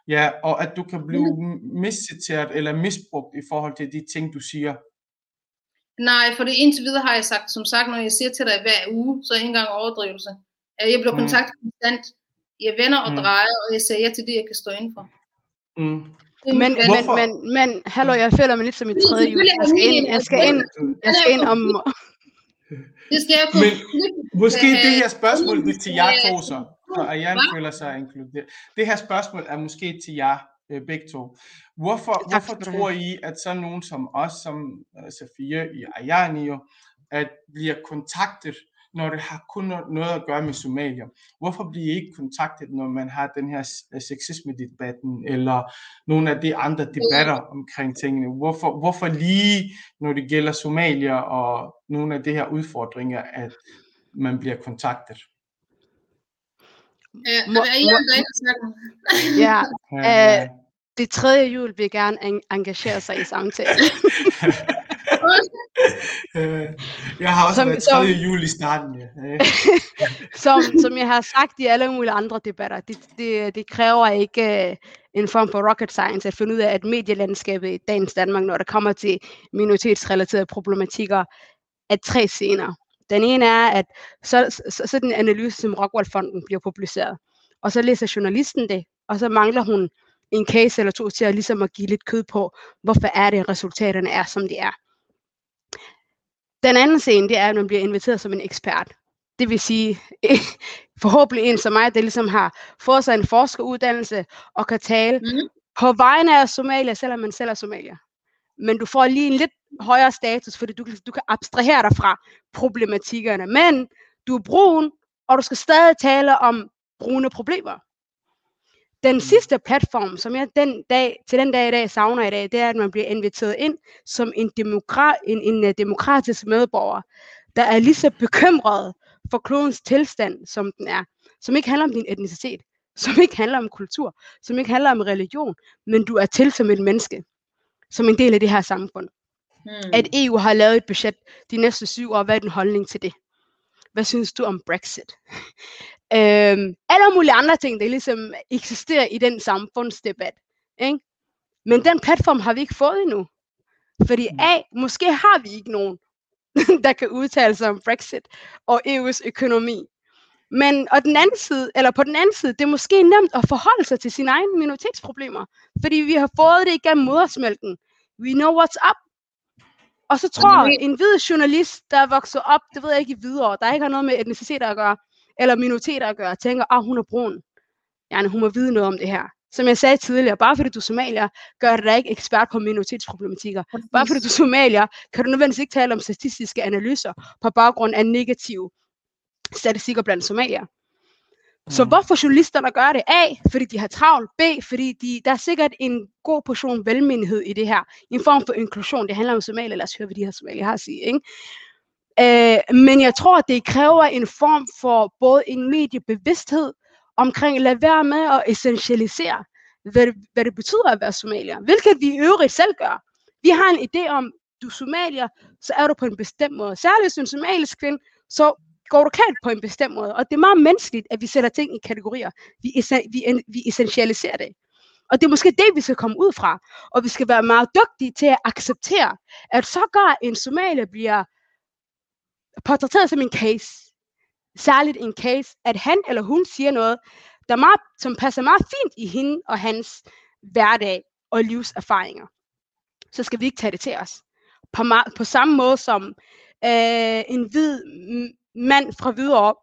ja, og at du kan blive misciteret eller misbrugt i forhold til de ting, du siger. Nej, for det indtil videre har jeg sagt, som sagt, når jeg siger til dig hver uge, så er ikke engang overdrivelse. At Jeg bliver Mm. kontaktet konstant. Jeg vender og Mm. drejer, og jeg siger ja til det, jeg kan stå indenfor. Mm. Er Men, valg. men, men, men, hallo, jeg føler mig lidt som i tredje jul. Jeg skal ind, jeg skal ind, jeg skal ind om... Det skal jeg kunne Men måske Øh, det her spørgsmål det er til jer øh, to så, så Ayan hvad? føler sig inkluderet. Det her spørgsmål er måske til jer øh, begge to. Hvorfor, hvorfor tror I, at sådan nogen som os, som uh, Safia i Ayan jo, at bliver kontaktet, når det har kun no- noget at gøre med Somalia? Hvorfor bliver I ikke kontaktet, når man har den her øh, sexisme-debatten, eller nogle af de andre debatter omkring tingene? Hvorfor, hvorfor lige, når det gælder Somalia og nogle af de her udfordringer, at man bliver kontaktet? Øh, Må- er? Ja, Øh, det tredje jul vil gerne en- engagere sig i samtalen. Øh, jeg har også Som- været som- 3. juli i starten. Ja. Øh, Som, som jeg har sagt i alle mulige andre debatter, det, det, det kræver ikke øh, en form for rocket science at finde ud af, at medielandskabet i dagens Danmark, når det kommer til minoritetsrelaterede problematikker, er tre scener. Den ene er, at så, så, så den analyse, som Rockwell-fonden bliver publiceret. og så læser journalisten det, og så mangler hun en case eller to til at, ligesom at give lidt kød på, hvorfor er det, resultaterne er, som de er. Den anden scene, det er, at man bliver inviteret som en ekspert. Det vil sige, forhåbentlig en som mig, der ligesom har fået sig en forskeruddannelse og kan tale Mm. på vegne af Somalia, selvom man selv er somalier. Men du får lige en lidt højere status, fordi du, kan- du kan abstrahere dig fra problematikkerne. Men du er brun, og du skal stadig tale om brune problemer. Den sidste platform, som jeg den dag, til den dag i dag savner i dag, det er, at man bliver inviteret ind som en, demokra, en, en øh, demokratisk medborger, der er lige så bekymret for klodens tilstand, som den er. Som ikke handler om din etnicitet, som ikke handler om kultur, som ikke handler om religion, men du er til som et menneske, som en del af det her samfund. Mm. At EU har lavet et budget de næste syv år, hvad er din holdning til det? Hvad synes du om Brexit? øhm, alle mulige andre ting, der ligesom eksisterer i den samfundsdebat. Ikke? Men den platform har vi ikke fået endnu. Fordi A, måske har vi ikke nogen, der kan udtale sig om Brexit og EU's økonomi. Men og den anden side, eller på den anden side, det er måske nemt at forholde sig til sine egne minoritetsproblemer. Fordi vi har fået det igennem modersmælken. We know what's up. Og så tror ved- en hvid journalist, der er vokset op, det ved jeg ikke i videre, der ikke har noget med etnicitet at gøre, eller minoriteter at gøre, tænker, ah, hun er brun. Ja, hun må vide noget om det her. Som jeg sagde tidligere, bare fordi du er somalier, gør dig ikke ekspert på minoritetsproblematikker. Bare fordi du er somalier, kan du nødvendigvis ikke tale om statistiske analyser på baggrund af negative statistikker blandt somalier. Så Mm. hvorfor journalisterne gør det? A, fordi de har travlt. B, fordi de, der er sikkert en god portion velmenighed i det her. En form for inklusion. Det handler om somalier. Lad os høre, hvad de her somalier har at sige. Ikke? Øh, men jeg tror, at det kræver en form for både en mediebevidsthed omkring at lade være med at essentialisere, hvad det, hvad det betyder at være somalier. Hvilket vi i øvrigt selv gør. Vi har en idé om, du er somalier, så er du på en bestemt måde. Særligt du er somalisk kvinde, så går du klædt på en bestemt måde. Og det er meget menneskeligt, at vi sætter ting i kategorier. Vi, vi, vi essentialiserer det. Og det er måske det, vi skal komme ud fra. Og vi skal være meget dygtige til at acceptere, at så gør en somalier bliver portrætteret som en case. Særligt en case, at han eller hun siger noget, der er meget, som passer meget fint i hende og hans hverdag og livserfaringer. Så skal vi ikke tage det til os. På, ma- på samme måde som øh, en hvid mand fra Hvidovre,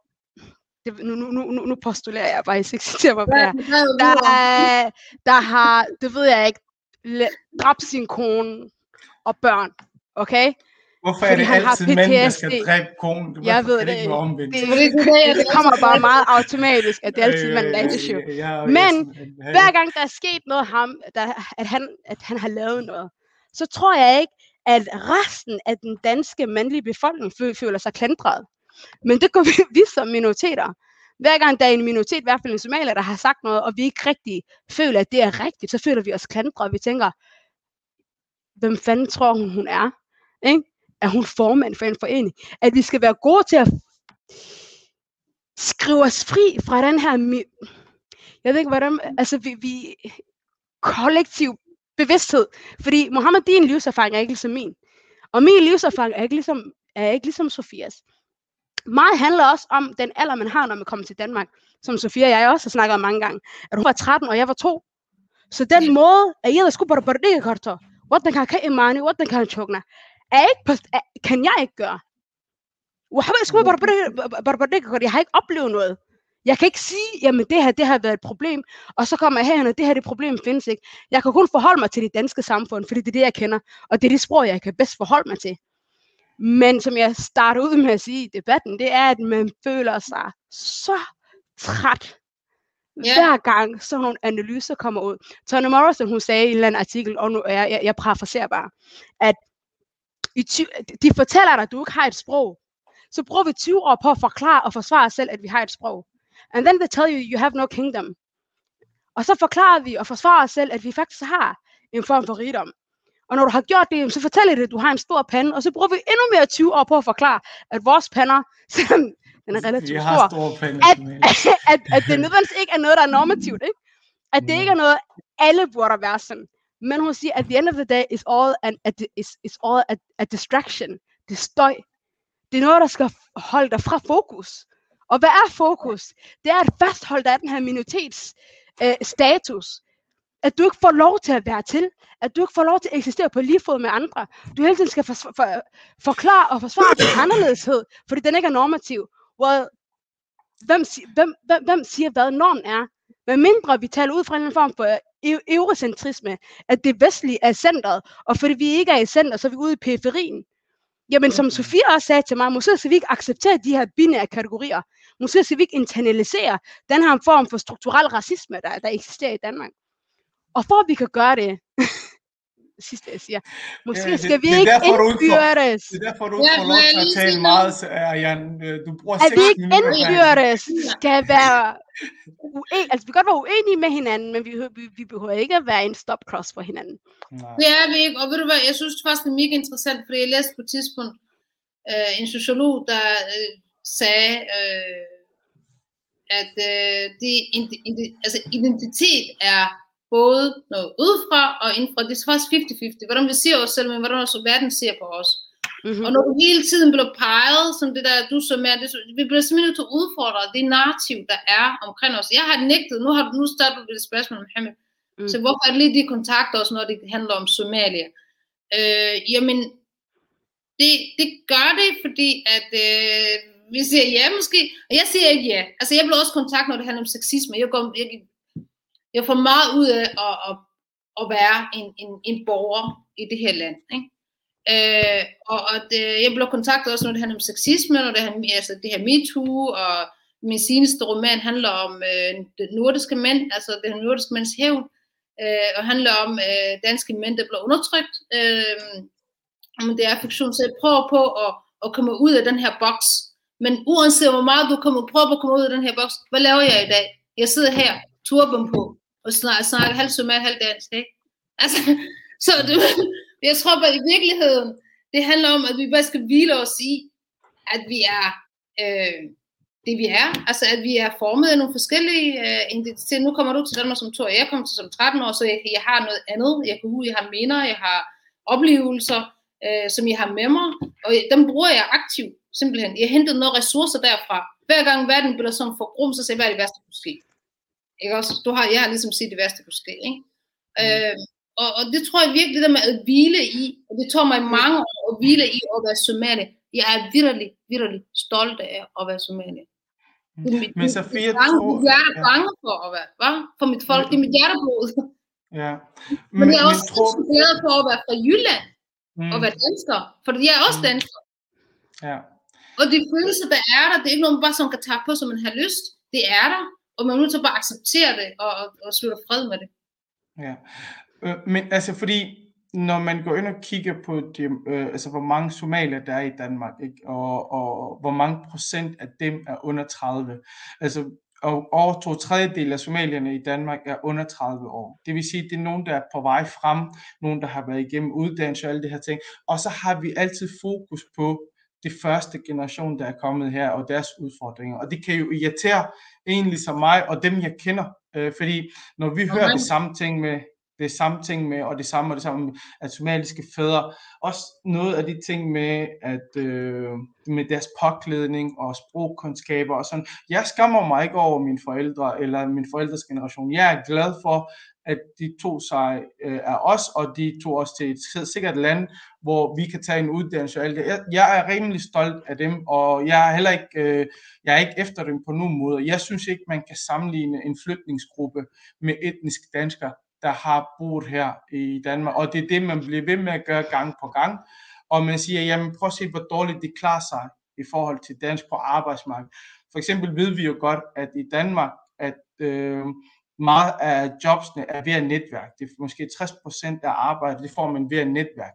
det, nu, nu, nu, nu- postulerer jeg bare, jeg ikke citere mig her, der, er- der har, det ved jeg ikke, dræbt sin kone og børn, okay? Hvorfor er Fordi det han har altid mænd, der skal PTSD? dræbe konen? Du, Jeg hvorfor ved det ikke omvendt? Det, det er det, det kommer bare meget automatisk, at det er altid manden, der er Øh, issue. ja, ja, Men hver gang der er sket noget ham, der, at, han, at han har lavet noget, så tror jeg ikke, at resten af den danske mandlige befolkning fø- føler sig klandret. Men det gør vi, som minoriteter. Hver gang der er en minoritet, i hvert fald en somalier, der har sagt noget, og vi ikke rigtig føler, at det er rigtigt, så føler vi os klandret, og vi tænker, hvem fanden tror hun, hun er? Ikke? Er hun formand for en forening? At vi skal være gode til at skrive os fri fra den her jeg ved ikke, hvordan, altså vi, vi kollektiv bevidsthed, fordi Mohammed, din livserfaring er ikke ligesom min, og min livserfaring er ikke ligesom, er ikke ligesom Sofias. Meget handler også om den alder, man har, når man kommer til Danmark, som Sofia og jeg også har snakket om mange gange, at hun var 13, og jeg var 2. Så den måde, at jeg skulle bare hvordan kan jeg imani, hvordan kan jeg chokna, er ikke, på- er- kan jeg ikke gøre. Waxba barbardhigi- barbardhigi karo. Jeg har ikke oplevet noget. Jeg kan ikke sige, jamen det her, det har været et problem, og så kommer jeg herhen, og det her det problem findes ikke. Jeg kan kun forholde mig til det danske samfund, fordi det er det, jeg kender, og det er det sprog, jeg kan bedst forholde mig til. Men som jeg starter ud med at sige i debatten, det er, at man føler sig så træt, Ja. hver gang sådan nogle analyser kommer ud. Tony Morrison, hun sagde i en eller anden artikel, og nu er jeg, jeg, jeg parafraserer bare, at i ty- de fortæller dig, at du ikke har et sprog. Så bruger vi 20 år på at forklare og forsvare os selv, at vi har et sprog. And then they tell you, you have no kingdom. Og så forklarer vi og forsvarer os selv, at vi faktisk har en form for rigdom. Og når du har gjort det, så fortæller det, at du har en stor pande, og så bruger vi endnu mere 20 år på at forklare, at vores pander, selvom den er relativt stor, store pande. at, at, at det nødvendigvis ikke er noget, der er normativt, ikke? At det ikke er noget, alle burde være sådan. Men hun siger, at the end of the day is all, an, a, is, is all a, a distraction. Det er støj. Det er noget, der skal holde dig fra fokus. Og hvad er fokus? Det er at fastholde dig af den her minoritets øh, status. At du ikke får lov til at være til. At du ikke får lov til at eksistere på lige fod med andre. Du hele tiden skal for, for, forklare og forsvare din anderledeshed, fordi den ikke er normativ. Well, hvem, hvem, hvem, hvem siger, hvad normen er? Med mindre vi taler ud fra en form for eu- eurocentrisme, at det vestlige er centret, og fordi vi ikke er i center, så er vi ude i periferien. Jamen, som Sofia også sagde til mig, måske skal vi ikke acceptere de her binære kategorier. Måske skal vi ikke internalisere den her form for strukturel racisme, der, der eksisterer i Danmark. Kan gøre det, sidste jeg siger, måske Ja, det- skal vi det er ikke indbyrdes. Det er derfor, du ikke får lov til at tale meget, noget? så er Jan. øh, Du bruger At vi 6 ikke minutter. indbyrdes skal være uen, altså vi kan godt være uenige med hinanden, men vi, vi, vi behøver ikke at være en stop-cross for hinanden. Nej. Det er vi ikke, og ved du hvad, jeg synes faktisk, det er mega interessant, fordi jeg læste på et tidspunkt øh, en sociolog, der øh, sagde, øh, at øh, det, altså identitet er både noget udefra og indfra. Det er faktisk 50-50. Hvordan vi ser os selv, men hvordan også verden ser på os. Mm-hmm. Og når du hele tiden bliver peget, som det der, du som er, det, vi bliver simpelthen nødt til at udfordre det narrativ, der er omkring os. Jeg har nægtet, nu, har du, nu starter du et spørgsmål, Mohammed. Mm. Så hvorfor er det lige, de kontakter os, når det handler om Somalia? Øh, jamen, det, det gør det, fordi at øh, vi siger ja måske, og jeg siger ikke ja. Altså jeg bliver også kontaktet, når det handler om sexisme. Jeg, går, jeg, jeg får meget ud af at, at, at være en, en, en borger i det her land. Ikke? Øh, og at, øh, jeg bliver kontaktet også, når det handler om sexisme, når det handler altså det her MeToo, og min seneste roman handler om øh, det nordiske mænd, altså det nordiske mænds hævn, øh, og handler om øh, danske mænd, der bliver undertrykt. Øh, men det er fiktion, så jeg prøver på at, at komme ud af den her boks. Men uanset hvor meget du kommer, prøver på at komme ud af den her boks, hvad laver jeg i dag? Jeg sidder her, turban på, og snakker, snakker halv somal, halv dansk, ikke? Altså, så det, jeg tror bare i virkeligheden, det handler om, at vi bare skal hvile os i, at vi er øh, det vi er. Altså at vi er formet af nogle forskellige øh, identiteter. Nu kommer du til Danmark som to, og jeg kom til som 13 år, så jeg, jeg har noget andet. Jeg kan jeg har minder, jeg har oplevelser, øh, som jeg har med mig, og dem bruger jeg aktivt, simpelthen. Jeg henter noget ressourcer derfra. Hver gang verden bliver sådan for grum, så siger jeg, hvad er det værste, der kunne ske? Ikke også? Du har, jeg har ligesom set det værste, kunne ske, ikke? Mm. Øh, og, og det tror jeg virkelig, det der med at hvile i, og det tog mig mange år at hvile i at være somali. Jeg er virkelig, virkelig stolt af at være somali. Det er mit, Men bange, tror- mit hjerte er bange for at være, hva? For mit folk, det er mit hjerteblod. Ja. Men, men jeg er også tror så glad for at være fra Jylland mm, og være dansker, for jeg er også Mm. dansker. ja. Og de følelser, der er der, det er ikke noget, man bare sådan kan tage på, som man har lyst. Det er der, og man er nødt til at bare acceptere det og, og, og slutte fred med det. Ja. Øh, men altså fordi, når man går ind og kigger på de, øh, altså hvor mange somalier der er i Danmark, ikke? Og, og hvor mange procent af dem er under 30. Altså og over to tredjedel af somalierne i Danmark er under 30 år. Det vil sige, det er nogen, der er på vej frem, nogen, der har været igennem uddannelse og alle det her ting. Og så har vi altid fokus på det første generation, der er kommet her, og deres udfordringer. Og det kan jo irritere egentlig som mig, og dem jeg kender. Øh, fordi når vi hører det samme ting med, det samme ting med, og det samme og det samme at somaliske fædre, også noget af de ting med, at øh, med deres påklædning og sprogkundskaber og sådan. Jeg skammer mig ikke over mine forældre eller min forældres generation. Jeg er glad for, at de tog sig øh, af os, og de tog os til et sikkert land, hvor vi kan tage en uddannelse og alt det. Jeg, jeg er rimelig stolt af dem, og jeg er heller ikke, øh, jeg er ikke efter dem på nogen måde. Jeg synes ikke, man kan sammenligne en flytningsgruppe med etnisk danskere, der har boet her i Danmark, og det er det, man bliver ved med at gøre gang på gang. Og man siger, jamen prøv at se, hvor dårligt de klarer sig i forhold til dansk på arbejdsmarkedet. For eksempel ved vi jo godt, at i Danmark, at øh, meget af jobsene er via netværk. Det er måske 60% af arbejdet, det får man via netværk.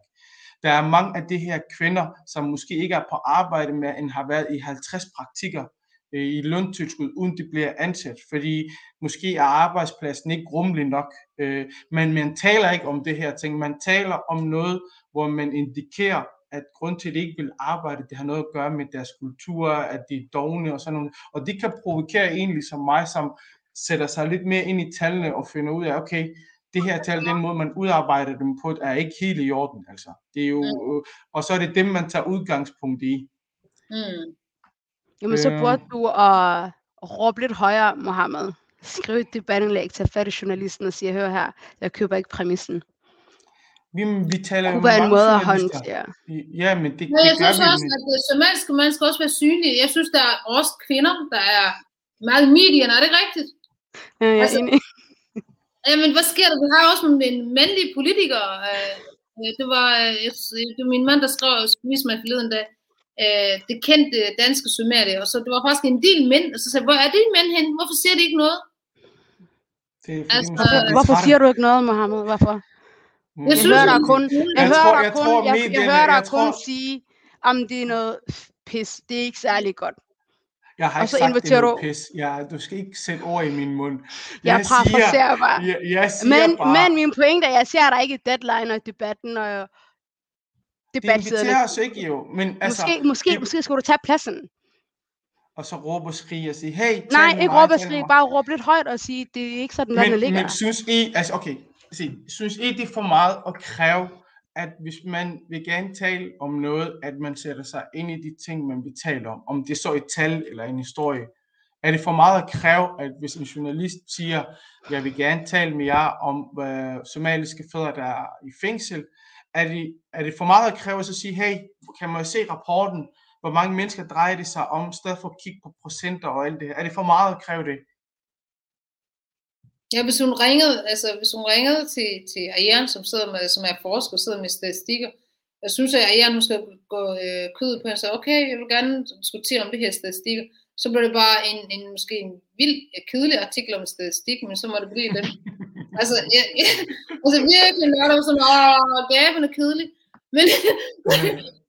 Der er mange af de her kvinder, som måske ikke er på arbejde med, end har været i 50 praktikker øh, i løntilskud, uden de bliver ansat, fordi måske er arbejdspladsen ikke rummelig nok. Øh, men man taler ikke om det her ting. Man taler om noget, hvor man indikerer, at grund til, at de ikke vil arbejde, det har noget at gøre med deres kultur, at de er dogne og sådan noget. Og det kan provokere egentlig som mig, som sætter sig lidt mere ind i tallene og finder ud af, okay, det her tal, den måde, man udarbejder dem på, er ikke helt i orden. Altså. Det er jo, øh, og så er det dem, man tager udgangspunkt i. Mm. Jamen, så Øh. burde du at råbe lidt højere, Mohammed. Skriv et debatindlæg, tag fat i journalisten og sige, hør her, jeg køber ikke præmissen. Vi, vi taler Det kunne være en måde at håndtere. Ja, men det, Men jeg det synes også, at det somaliske man skal også være synlige. Jeg synes, der er også kvinder, der er meget i medierne. Er det ikke rigtigt? Ja, jeg er Altså, enig. Jamen, hvad sker der? Vi har også en, en mandlig politiker. Øh, øh, det, var, øh, jeg- det var min mand, der skrev viste mig forleden dag. Øh, det kendte danske somalier. Og så det var faktisk en del mænd. Og så sagde jeg, hvor er de mænd hen? Hvorfor siger de ikke noget? Det er Altså, er Hvorfor trætte. siger du ikke noget, Mohammed? Hvorfor? Jeg Jeg synes, hører dig at- kun, jeg Jeg hører dig jeg kun, jeg, jeg medierne- hører dig jeg kun tror- sige, om det er noget pis. Det er ikke særlig godt. Jeg har Og ikke så sagt, det inviterer er noget du- pis. Ja, du skal ikke sætte ord i min mund. Jeg parafraserer bare. Jeg, jeg siger Men, bare, men min pointe er, jeg ser der ikke et deadline og debatten og det debatsiderne. inviterer os ikke jo. Men altså, Måske, måske, det- måske skulle du tage pladsen. og så råbe og skrige og sige, hey, Nej, ikke mig, råbe og skrige, bare råbe lidt højt og sige, det er ikke sådan, landet ligger. men synes I, altså okay, se, synes I, det er for meget at kræve, at hvis man vil gerne tale om noget, at man sætter sig ind i de ting, man vil tale om, om det er så et tal eller en historie, er det for meget at kræve, at hvis en journalist siger, jeg vil gerne tale med jer om øh, somaliske fædre, der er i fængsel, er det, er det for meget at kræve at så sige, hey, kan man se rapporten, hvor mange mennesker drejer det sig om, i stedet for at kigge på procenter og alt det her. Er det for meget at kræve det? Ja, hvis hun ringede, altså hvis hun ringede til, til Ariane, som, sidder med, som er forsker, sidder med statistikker, jeg synes, at Ariane, hun skal gå øh, kød på, og sige, okay, jeg vil gerne diskutere om det her statistikker. Så bliver det bare en, en måske en vild, kedelig artikel om statistik, men så må det blive den. altså, jeg, jeg, altså virkelig, når der var sådan, åh, gaben er kedelig. Men,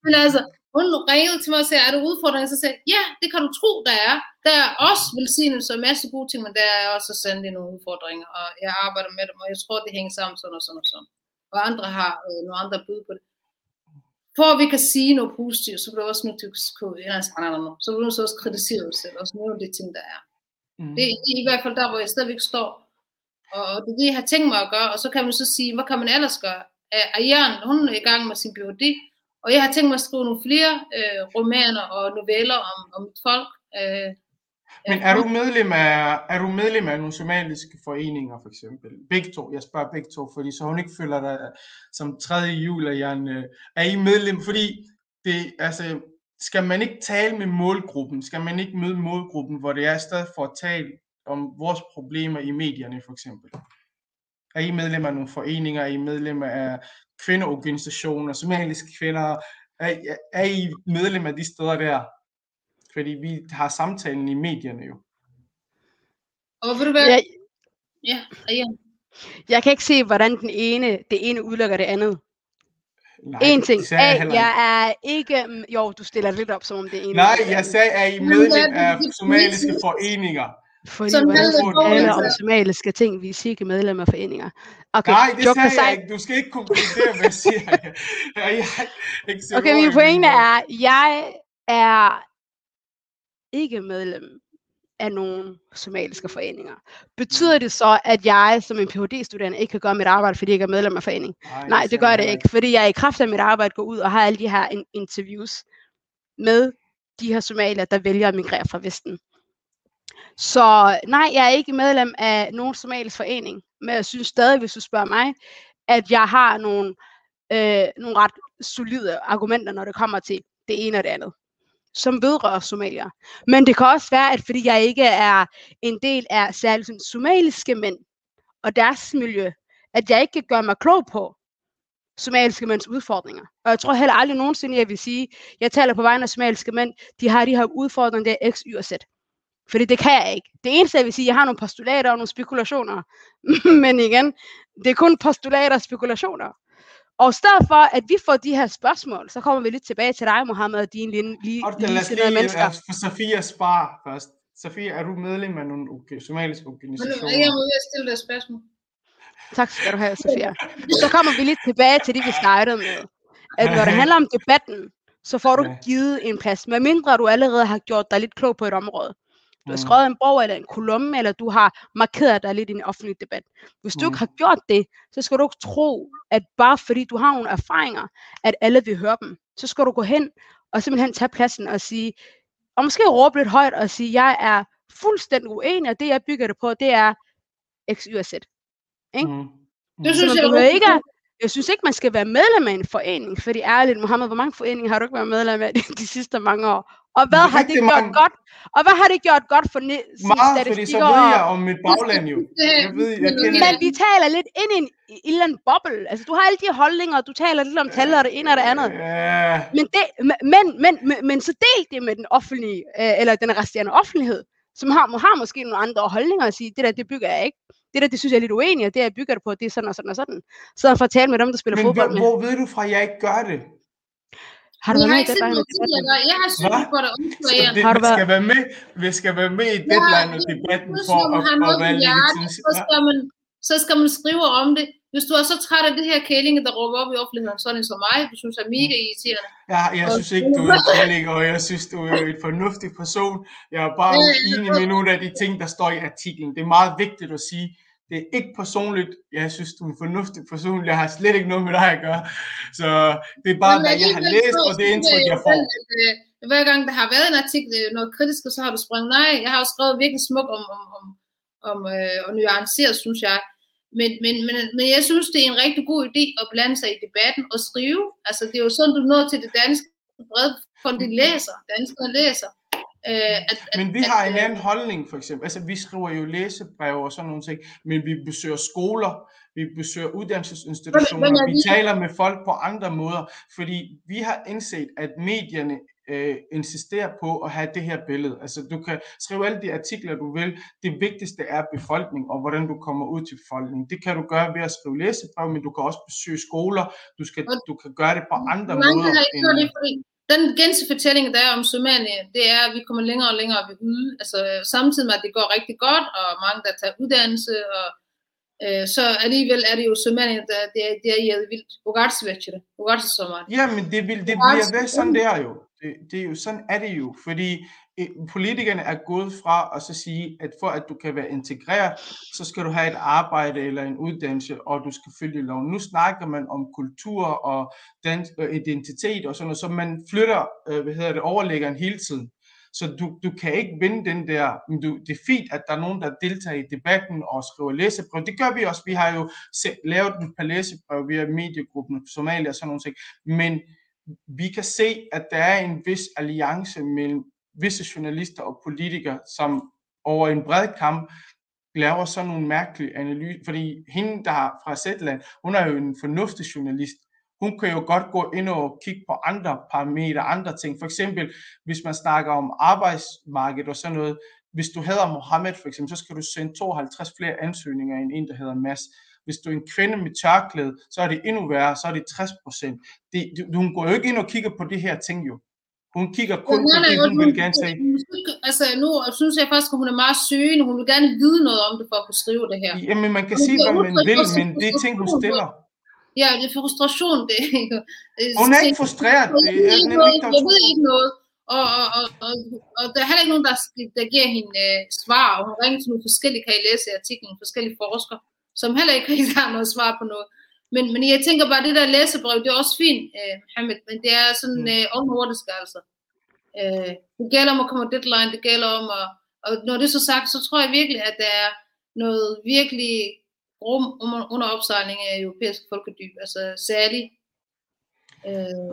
men altså, hun ringede til mig og sagde, er der udfordringer? Så sagde jeg, ja, det kan du tro, der er. Der er også velsignelse og masse gode ting, men der er også sandelig nogle udfordringer, og jeg arbejder med dem, og jeg tror, det hænger sammen sådan og sådan og sådan. Og andre har øh, nogle andre bud på det. For at vi kan sige noget positivt, så bliver du også nødt til at kunne så bliver du så også kritisere dig selv, og nogle af de ting, der er. Mm. Det er i hvert fald der, hvor jeg stadigvæk står. Og det er jeg har tænkt mig at gøre, og så kan man så sige, hvad kan man ellers gøre? Ariane, hun er i gang med sin Ph.D., og jeg har tænkt mig at skrive nogle flere øh, romaner og noveller om, om mit folk. Øh, Men er du medlem af, er du medlem af nogle somaliske foreninger, for eksempel? Begge to, jeg spørger begge to, fordi så hun ikke føler dig som tredje jul, er, en, øh, er I medlem? Fordi det, altså, skal man ikke tale med målgruppen? Skal man ikke møde målgruppen, hvor det er i stedet for at tale om vores problemer i medierne, for eksempel? Er I medlem af nogle foreninger? Er I medlem af kvindeorganisationer, somaliske kvinder? Er, er I medlem af de steder der? Fordi vi har samtalen i medierne jo. og du? Jeg, Ja, Ariane. jeg kan ikke se, hvordan den ene, det ene udelukker det andet. Nej, En ting. jeg A, heller jeg er ikke... Jo, du stiller det lidt op, som om det ene. Nej, jeg sagde, er I medlem er af somaliske foreninger? Fordi Sådan hvordan det tale om somaliske ting, vi er ikke medlemmer af foreninger. Okay, Nej, det joke sagde jeg ikke. Du skal ikke konkludere, hvad jeg siger. Jeg, jeg, jeg, ikke sætte Okay, min pointe er, jeg er ikke medlem af nogen somaliske foreninger. Betyder det så, at jeg som en Ph.D.-studerende ikke kan gøre mit arbejde, fordi jeg ikke er medlem af forening? Nej, det siger gør det ikke, fordi jeg i kraft af mit arbejde går ud og har alle de her in- interviews med de her somalier, der vælger at migrere fra Vesten. Så nej, jeg er ikke medlem af nogen somalisk forening, men jeg synes stadig, hvis du spørger mig, at jeg har nogle, øh, nogle ret solide argumenter, når det kommer til det ene og det andet, som vedrører somalier. Men det kan også være, at fordi jeg ikke er en del af særligt sådan somaliske mænd og deres miljø, at jeg ikke kan gøre mig klog på somaliske mænds udfordringer. Og jeg tror heller aldrig nogensinde, jeg vil sige, jeg taler på vegne af somaliske mænd, de har de her udfordringer, der er X, Y og Z. Fordi det kan jeg ikke. Det eneste, jeg vil sige, jeg har nogle postulater og nogle spekulationer. Men igen, det er kun postulater og spekulationer. Og i stedet for, at vi får de her spørgsmål, så kommer vi lidt tilbage til dig, Mohammed, og dine lige, lige, Okay, lad os lige mennesker. for Safia spar først. Safia, er du medlem af nogle okay, somaliske organisationer? Ariane må jeg stille dig spørgsmål. Tak skal du have, Sofia. Så kommer vi lidt tilbage til det, vi startede med. At når det handler om debatten, så får du givet en plads. Med mindre du allerede har gjort dig lidt klog på et område. Du har Mm. skrevet en bog eller en kolumne, eller du har markeret dig lidt i en offentlig debat. Hvis du Mm. ikke har gjort det, så skal du ikke tro, at bare fordi du har nogle erfaringer, at alle vil høre dem. Så skal du gå hen og simpelthen tage pladsen og sige, og måske råbe lidt højt og sige, jeg er fuldstændig uenig, og det jeg bygger det på, det er X, Y og Z. Ikke? Mm. Det Så synes jeg behøver er ikke, jeg synes ikke, man skal være medlem af en forening, fordi ærligt, Mohammed, hvor mange foreninger har du ikke været medlem af de, de sidste mange år? Og hvad har det gjort mange. godt? Og hvad har det gjort godt for ne- Meget, fordi så ved og- jeg om mit bagland jo. Jeg ved, jeg kender Men vi taler lidt ind i en, i en eller anden boble. Altså, du har alle de holdninger, og du taler lidt om tal og det ene og det andet. Ja, Men, det, men, men, men, men, men så del det med den offentlige, øh, eller den resterende offentlighed, som har, har måske nogle andre holdninger at sige, det der, det bygger jeg ikke. Det der, det synes jeg er lidt uenig, og det jeg bygger det på, det er sådan og sådan og sådan. Så for at tale med dem, der spiller men fodbold hvor, med. hvor ved du fra, at jeg ikke gør det? Har du Jeg været har med i ikke set deadline? noget tidligere. Jeg har Hvad? syntes på det Så skal man skrive om det. Hvis du er så træt af det her kælinge, der råber op i offentligheden, sådan som mig, du synes er mega irriterende. Ja, jeg synes ikke, du er en kælling, og jeg synes, du er en fornuftig person. Jeg er bare uenig med nogle af de ting, der står i artiklen. Det er meget vigtigt at sige, det er ikke personligt. Jeg synes, du er en fornuftig person. Jeg har slet ikke noget med dig at gøre. Så det er bare, hvad jeg har læst, og det indtryk, jeg får. at, øh, Hver gang der har været en artikel, øh, noget kritisk, så har du springet nej. Jeg har jo skrevet virkelig smukt om, om, om, om øh, og nuanceret, synes jeg. Men, men, men, men jeg synes, det er en rigtig god idé at blande sig i debatten og skrive. Altså, det er jo sådan, du når til det danske brede, for de læser, danskere læser. Øh, at, at, Men vi har at, en øh, anden holdning, for eksempel. Altså, vi skriver jo læsebreve og sådan nogle ting, men vi besøger skoler, vi besøger uddannelsesinstitutioner, Men- men er vi vi- taler med folk på andre måder, fordi vi har indset, at medierne øh, insisterer på at have det her billede. Altså, du kan skrive alle de artikler, du vil. Det vigtigste er befolkning, og hvordan du kommer ud til befolkningen. Det kan du gøre ved at skrive læsebrev, men du kan også besøge skoler. Du, skal, du kan gøre det på andre Mange måder. har gjort det, fordi den gense fortælling, der er om Somalia, det er, at vi kommer længere og længere ved ude. Altså, samtidig med, at det går rigtig godt, og mange, der tager uddannelse, og øh, så alligevel er det jo Somalia, der det er, det er jævet vildt. Ugartsvætcher, ugartsommer. Ja, men det, vil, det bliver ved sådan. sådan der jo. Det, det er jo sådan er det jo, fordi politikerne er gået fra at så sige, at for at du kan være integreret, så skal du have et arbejde eller en uddannelse, og du skal følge loven. Nu snakker man om kultur og dansk og identitet og sådan noget, så man flytter, øh, hvad hedder det, overlæggeren hele tiden. Så du, du kan ikke vinde den der, men du, det er fint, at der er nogen, der deltager i debatten og skriver læsebrev. Det gør vi også. Vi har jo se, lavet et par læsebrev via mediegruppen Somalia og sådan nogle ting. Men vi kan se, at der er en vis alliance mellem visse journalister og politikere, som over en bred kamp laver sådan nogle mærkelige analyser. Fordi hende, der er fra Zetland, hun er jo en fornuftig journalist. Hun kan jo godt gå ind og kigge på andre parametre, andre ting. For eksempel, hvis man snakker om arbejdsmarkedet og sådan noget. Hvis du hedder Mohammed for eksempel, så skal du sende 52 flere ansøgninger end en, der hedder Mads. Hvis du er en kvinde med tørklæde, så er det endnu værre, så er det 60 procent. Hun går jo ikke ind og kigger på det her ting jo. Hun kigger kun på det, hun vil gerne sige. Altså, nu synes jeg faktisk, at hun er meget søgende. Hun vil gerne vide noget om det, for at kunne skrive det her. Jamen, man kan sige, hvad man vil, men det er ting, hun stiller. Ja, det er frustration, det er ikke. Hun er ikke frustreret. Jeg ved ikke noget. Jeg ved ikke noget. Og, og, og, og, og der er heller ikke nogen, der, der giver hende uh, svar, og hun ringer til nogle forskellige, kan I læse i artiklen, forskellige forskere, som heller ikke rigtig har noget svar på noget. Men, men jeg tænker bare, det der læsebrev, det er også fint, uh, Mohammed, men det er sådan uh, omnordisk altså. Uh, det gælder om at komme deadline, det gælder om at, og når det er så sagt, så tror jeg virkelig, at der er noget virkelig rum under opsejling af europæisk folkedyb, altså særligt øh,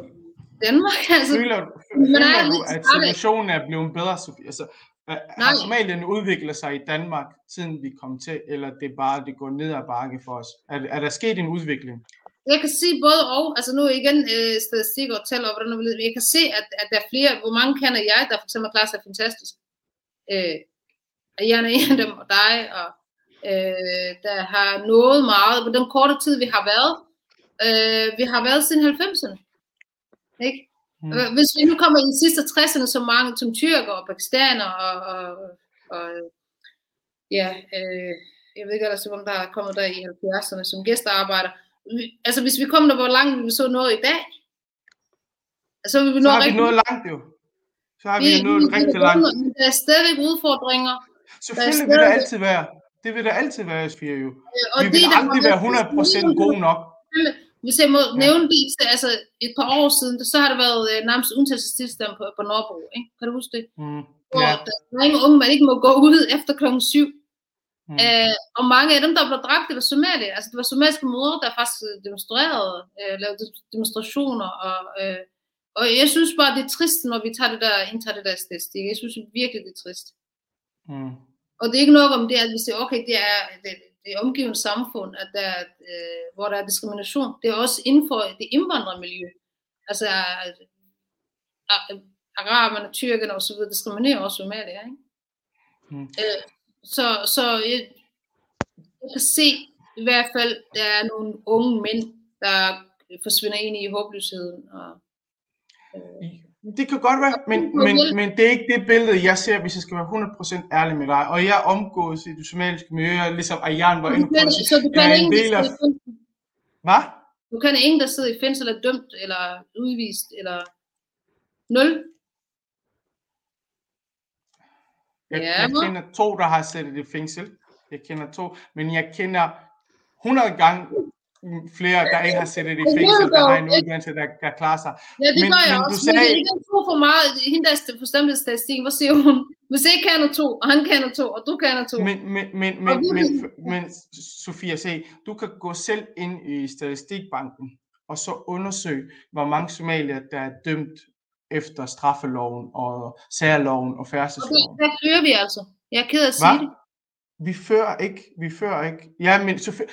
Danmark. Altså, føler føler du, at situationen er blevet bedre, Sofie? Altså, har Somalien udviklet sig i Danmark, siden vi kom til, eller det er bare, det går ned ad bakke for os? Er, er der sket en udvikling? Jeg kan sige både og, altså nu igen øh, statistik og tal og hvordan vil, jeg kan se, at, at der er flere, hvor mange kender jeg, der for eksempel klarer sig fantastisk. Øh, og jeg er en af dem, og dig, og øh, der har nået meget på den korte tid, vi har været. Øh, vi har været siden 90'erne. Ikke? Hmm. Hvis vi nu kommer i de sidste 60'erne, så mange som tyrker og pakistaner og, og, og ja, øh, jeg ved ikke ellers, hvem der er kommet der i 70'erne som gæstearbejder. Altså hvis vi kommer der, hvor langt vi så noget i dag, så vil vi nå så har vi nået langt jo. Så har vi, vi nået vi, rigtig langt. Men der er stadig udfordringer. Selvfølgelig vil der altid være. Det vil der altid være, Sofia jo. Og vi vil aldrig være 100% gode nok. Hvis jeg må Ja. nævne det, så, altså et par år siden, så har der været øh, nærmest undtagelsestilstand på, på Nørrebro, ikke? Kan du huske det? Mm. Hvor Ja. der er ingen unge, man ikke må gå ud efter klokken 7. Mm. Øh, og mange af dem, der blev dræbt, det var somalier. Altså, det var somaliske mødre, der faktisk øh, demonstrerede, øh, lavede de- demonstrationer. Og, øh, og jeg synes bare, det er trist, når vi tager det der, indtager det der statistik. Jeg synes virkelig, det er trist. Mm. Og det er ikke nok om det, at vi siger, okay, det er det, det omgivende samfund, at der, er, øh, hvor der er diskrimination. Det er også inden for det indvandrermiljø. Altså, øh, øh, araberne, tyrkerne osv. diskriminerer også somalier, ikke? Mm. Øh, så, så jeg, jeg kan se i hvert fald, der er nogle unge mænd, der forsvinder ind i håbløsheden. Og, Det kan godt være, men, men, men det er ikke det billede, jeg ser, hvis jeg skal være 100% ærlig med dig. Og jeg omgås i det somaliske miljø, ligesom Ayan var inde på. så du kan er en ingen, del af... Hvad? Du kan ingen, der sidder i fængsel, er dømt, eller udvist, eller nul. Jeg, Ja, jeg kender to, der har siddet i fængsel. Jeg kender to, men jeg kender 100 gange flere, der ikke har siddet i det fængsel, der er har en ikke- uddannelse, der kan klare sig. Ja, det Men- gør jeg men du også. sagde- Men det er to for meget. Hende, der er forstemt statistikken, hvad siger hun? Hvis jeg kender to, og han kender to, og du kender to. Men, men, men, men, vi- men, men Sofia, se, du kan gå selv ind i statistikbanken, og så undersøge, hvor mange somalier, der er dømt efter straffeloven og særloven og færdselsloven. der fører vi altså. Jeg er ked af at sige Hvad? det. Vi fører ikke, vi fører ikke. Ja, men Sofia,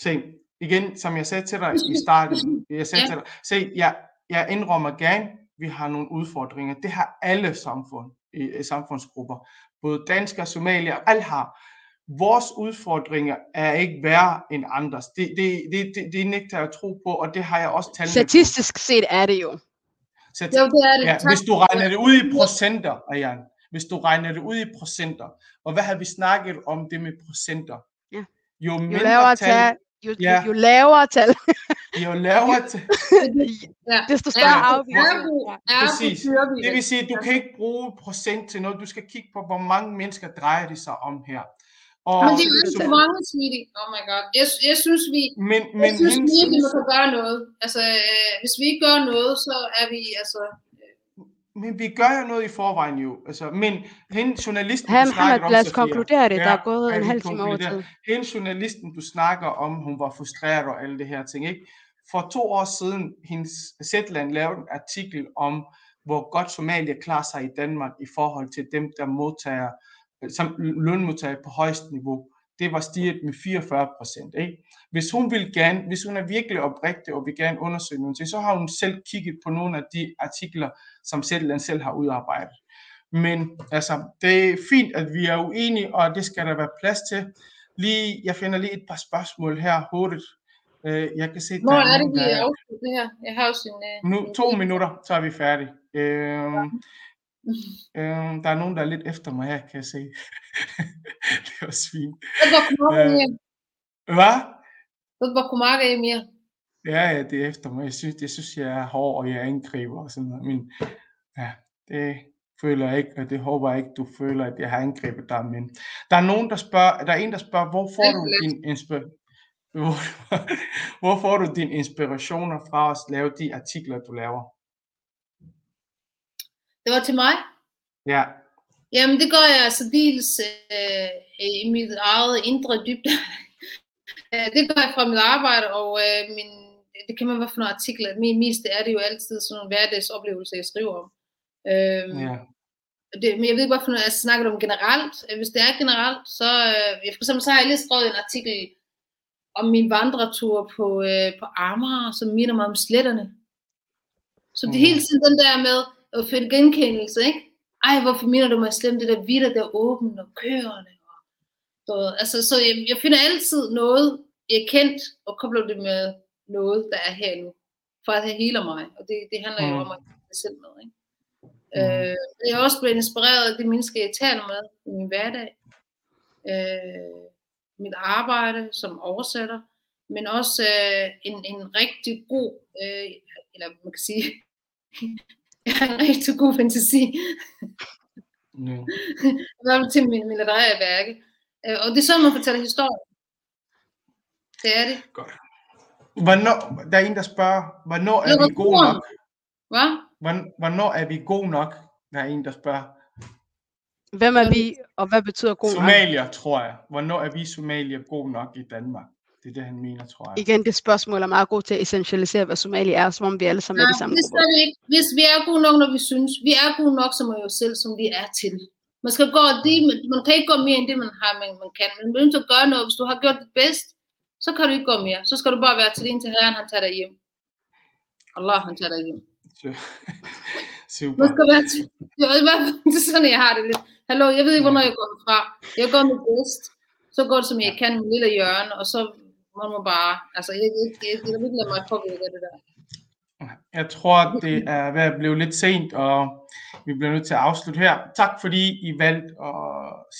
se, igen, som jeg sagde til dig i starten, jeg sagde Ja. til dig, se, jeg, jeg indrømmer gerne, vi har nogle udfordringer. Det har alle samfund, i, samfundsgrupper. Både danskere, somalier, alle har. Vores udfordringer er ikke værre end andres. Det, det, det, det, det nægter jeg at tro på, og det har jeg også talt Statistisk set er det jo. Så, Jo, det er det. ja, hvis du regner det ud i procenter, Ayan, hvis du regner det ud i procenter, og hvad har vi snakket om det med procenter? Ja. Jo Jo mindre lavere tal, tal, jo, jo, Ja. jo lavere tal, jo lavere tal. Ja. desto større afvigelser. ergo- Præcis. vi Det vil sige, at du kan ikke bruge procent til noget. Du skal kigge på, hvor mange mennesker drejer det sig om her. Og, Men det er jo ikke så- mange, sweetie. Oh my god. Jeg, jeg synes, vi, men, jeg men synes hendes, virkelig, man kan gøre noget. Altså, øh, hvis vi ikke gør noget, så er vi, altså... men vi gør jo noget i forvejen jo. Altså, men hende journalisten, Han, du snakkede han, om, lad os konkludere det. Der er gået ja, en halv time over tid. Hele journalisten, du snakker om, hun var frustreret og alle det her ting, ikke? For to år siden, hendes Zetland lavede en artikel om, hvor godt Somalia klarer sig i Danmark i forhold til dem, der modtager, som lønmodtager på højst niveau. Det var stiget med 44 procent. Hvis hun vil gerne, hvis hun er virkelig oprigtig og vil gerne undersøge nogle ting, så har hun selv kigget på nogle af de artikler, som Zetland selv har udarbejdet. Men altså, det er fint, at vi er uenige, og det skal der være plads til. Lige, jeg finder lige et par spørgsmål her hurtigt. Øh, Jeg kan se, der Hvor er det, nogen, vi der afslutter det her? Jeg har jo sin... Øh, nu, to minutter, så er vi færdige. Øhm, øhm, der er nogen, der er lidt efter mig her, kan jeg se. det var svin. Det var Kumarga Øh. Hvad? Det var Kumarga Emir. Ja, ja, det er efter mig. Jeg synes, jeg synes, jeg er hård, og jeg angriber og sådan noget. Men ja, det føler jeg ikke, og det håber jeg ikke, du føler, at jeg har angrebet dig. Men der er nogen, der spørger, der er en, der spørger, hvor får du din inspiration? Hvor, hvor får du dine inspirationer fra at lave de artikler, du laver? Det var til mig. Ja, Jamen, det gør jeg særdeles øh, i mit eget indre dybde. Øh, det gør jeg fra mit arbejde, og øh, min, det kan man være for nogle artikler. Min mest er det jo altid sådan nogle hverdagsoplevelser, jeg skriver om. Øhm, ja. det, men jeg ved ikke, hvorfor jeg snakker om generelt. Øh, Hvis det er generelt, så, øh, for eksempel, så har jeg lige skrevet en artikel om min vandretur på, øh, på Amager, som minder mig om sletterne. Så det er Mhm. hele tiden den der med at finde genkendelse, ikke? Ej, hvorfor minder du mig slemt, det der vidder, der er åbent og kørende. Og, ved, altså, så jeg, jeg finder altid noget, jeg er kendt, og kobler det med noget, der er her nu. For at det heler mig, og det, det handler jo Mhm. om at det selv med, ikke? Øh, jeg er også blevet inspireret af de mennesker, jeg taler med i min hverdag. Øh, mit arbejde som oversætter, men også øh, en, en rigtig god, øh, eller man kan sige, rigtig god fantasi, ja. i hvert fald til min, min værke. Øh, og det er sådan, man fortæller historier. Det er det. Godt. Hvornår, der er en, der spørger, hvornår er vi gode nok? Hvad? Hvorn- Hvornår er vi gode nok? Der er en, der spørger. Hvem er vi, og hvad betyder god nok? Somalier, tror jeg. Hvornår er vi somalier gode nok i Danmark? Det er det, han mener, tror jeg. Igen, det spørgsmål er meget god til at essentialisere, hvad Somali er, som om vi alle sammen er Nej, de samme det skal vi ikke. Hvis vi er gode nok, når vi synes. Vi er gode nok, som er jo selv, som vi er til. Man skal gå det, man kan ikke gå mere end det, man har, men man kan. Men man er at gøre noget. Hvis du har gjort det bedst, så kan du ikke gå mere. Så skal du bare være til din til herren, han tager dig hjem. Allah, han tager dig hjem. Man Super. skal være til, det er det er sådan, jeg har det lidt. Hallo, jeg ved ikke, hvornår jeg går fra. Jeg går med bedst. Så går det, som jeg kan, med lille hjørne, og så må man bare, altså, jeg, jeg, jeg, jeg, jeg vil ikke lade mig påvirke af det der. Jeg tror, det er ved at blive lidt sent, og vi bliver nødt til at afslutte her. Tak fordi I valgte at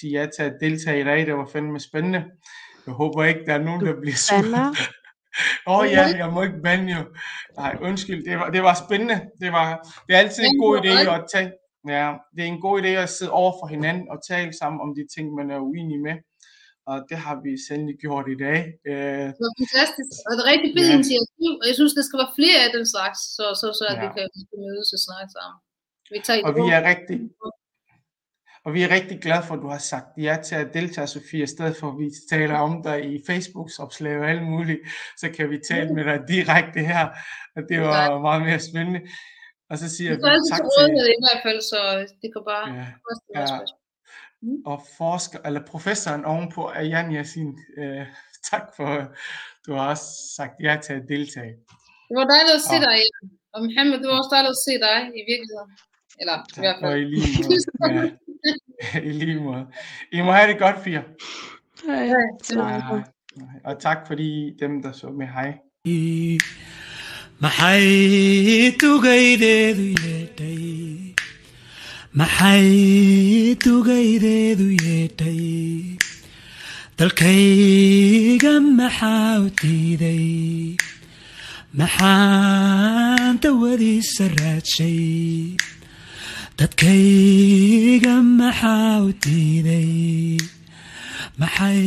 sige ja til at deltage i dag. Det var fandme spændende. Jeg håber ikke, der er nogen, der bliver sur. Åh oh, ja, jeg må ikke bande jo. Nej, undskyld. Det var, det var spændende. Det, var, det er altid en god idé at tage. Ja, det er en god idé at sidde over for hinanden og tale sammen om de ting, man er uenig med. Og det har vi sandelig gjort i dag. Øh, Det var fantastisk, og det er rigtig fedt Ja. initiativ, og jeg synes, der skal være flere af den slags, så, så, så at Ja. vi kan mødes og snakke sammen. Vi tager og vi er rigtig, og vi er rigtig glade for, at du har sagt ja til at deltage, Sofie, i stedet for at vi taler om dig i Facebooks opslag og alt muligt, så kan vi tale med dig direkte her, og det var meget mere spændende. Og så siger Vi tak til til rådighed i hvert fald, så det kan bare ja, ja, spørgsmål. og forsker, eller professoren ovenpå, Ayan Yassin. Øh, tak for, du har også sagt ja til at deltage. Det var dejligt at se dig, Jan. og Mohammed, det var også dejligt at se dig i virkeligheden. Eller i hvert Tak for fald. i lige måde. Ja, I lige måde. I må have det godt, Fie. Hej. Ja, alaikum. og tak fordi dem, der så med hej. maxay tugaydeedu yeedhay maxay tugaydeedu yeedhay dalkayga maxaa u diiday? Maxaan dawadiisa raadshay? Dadkayga maxaa u diiday? Maxay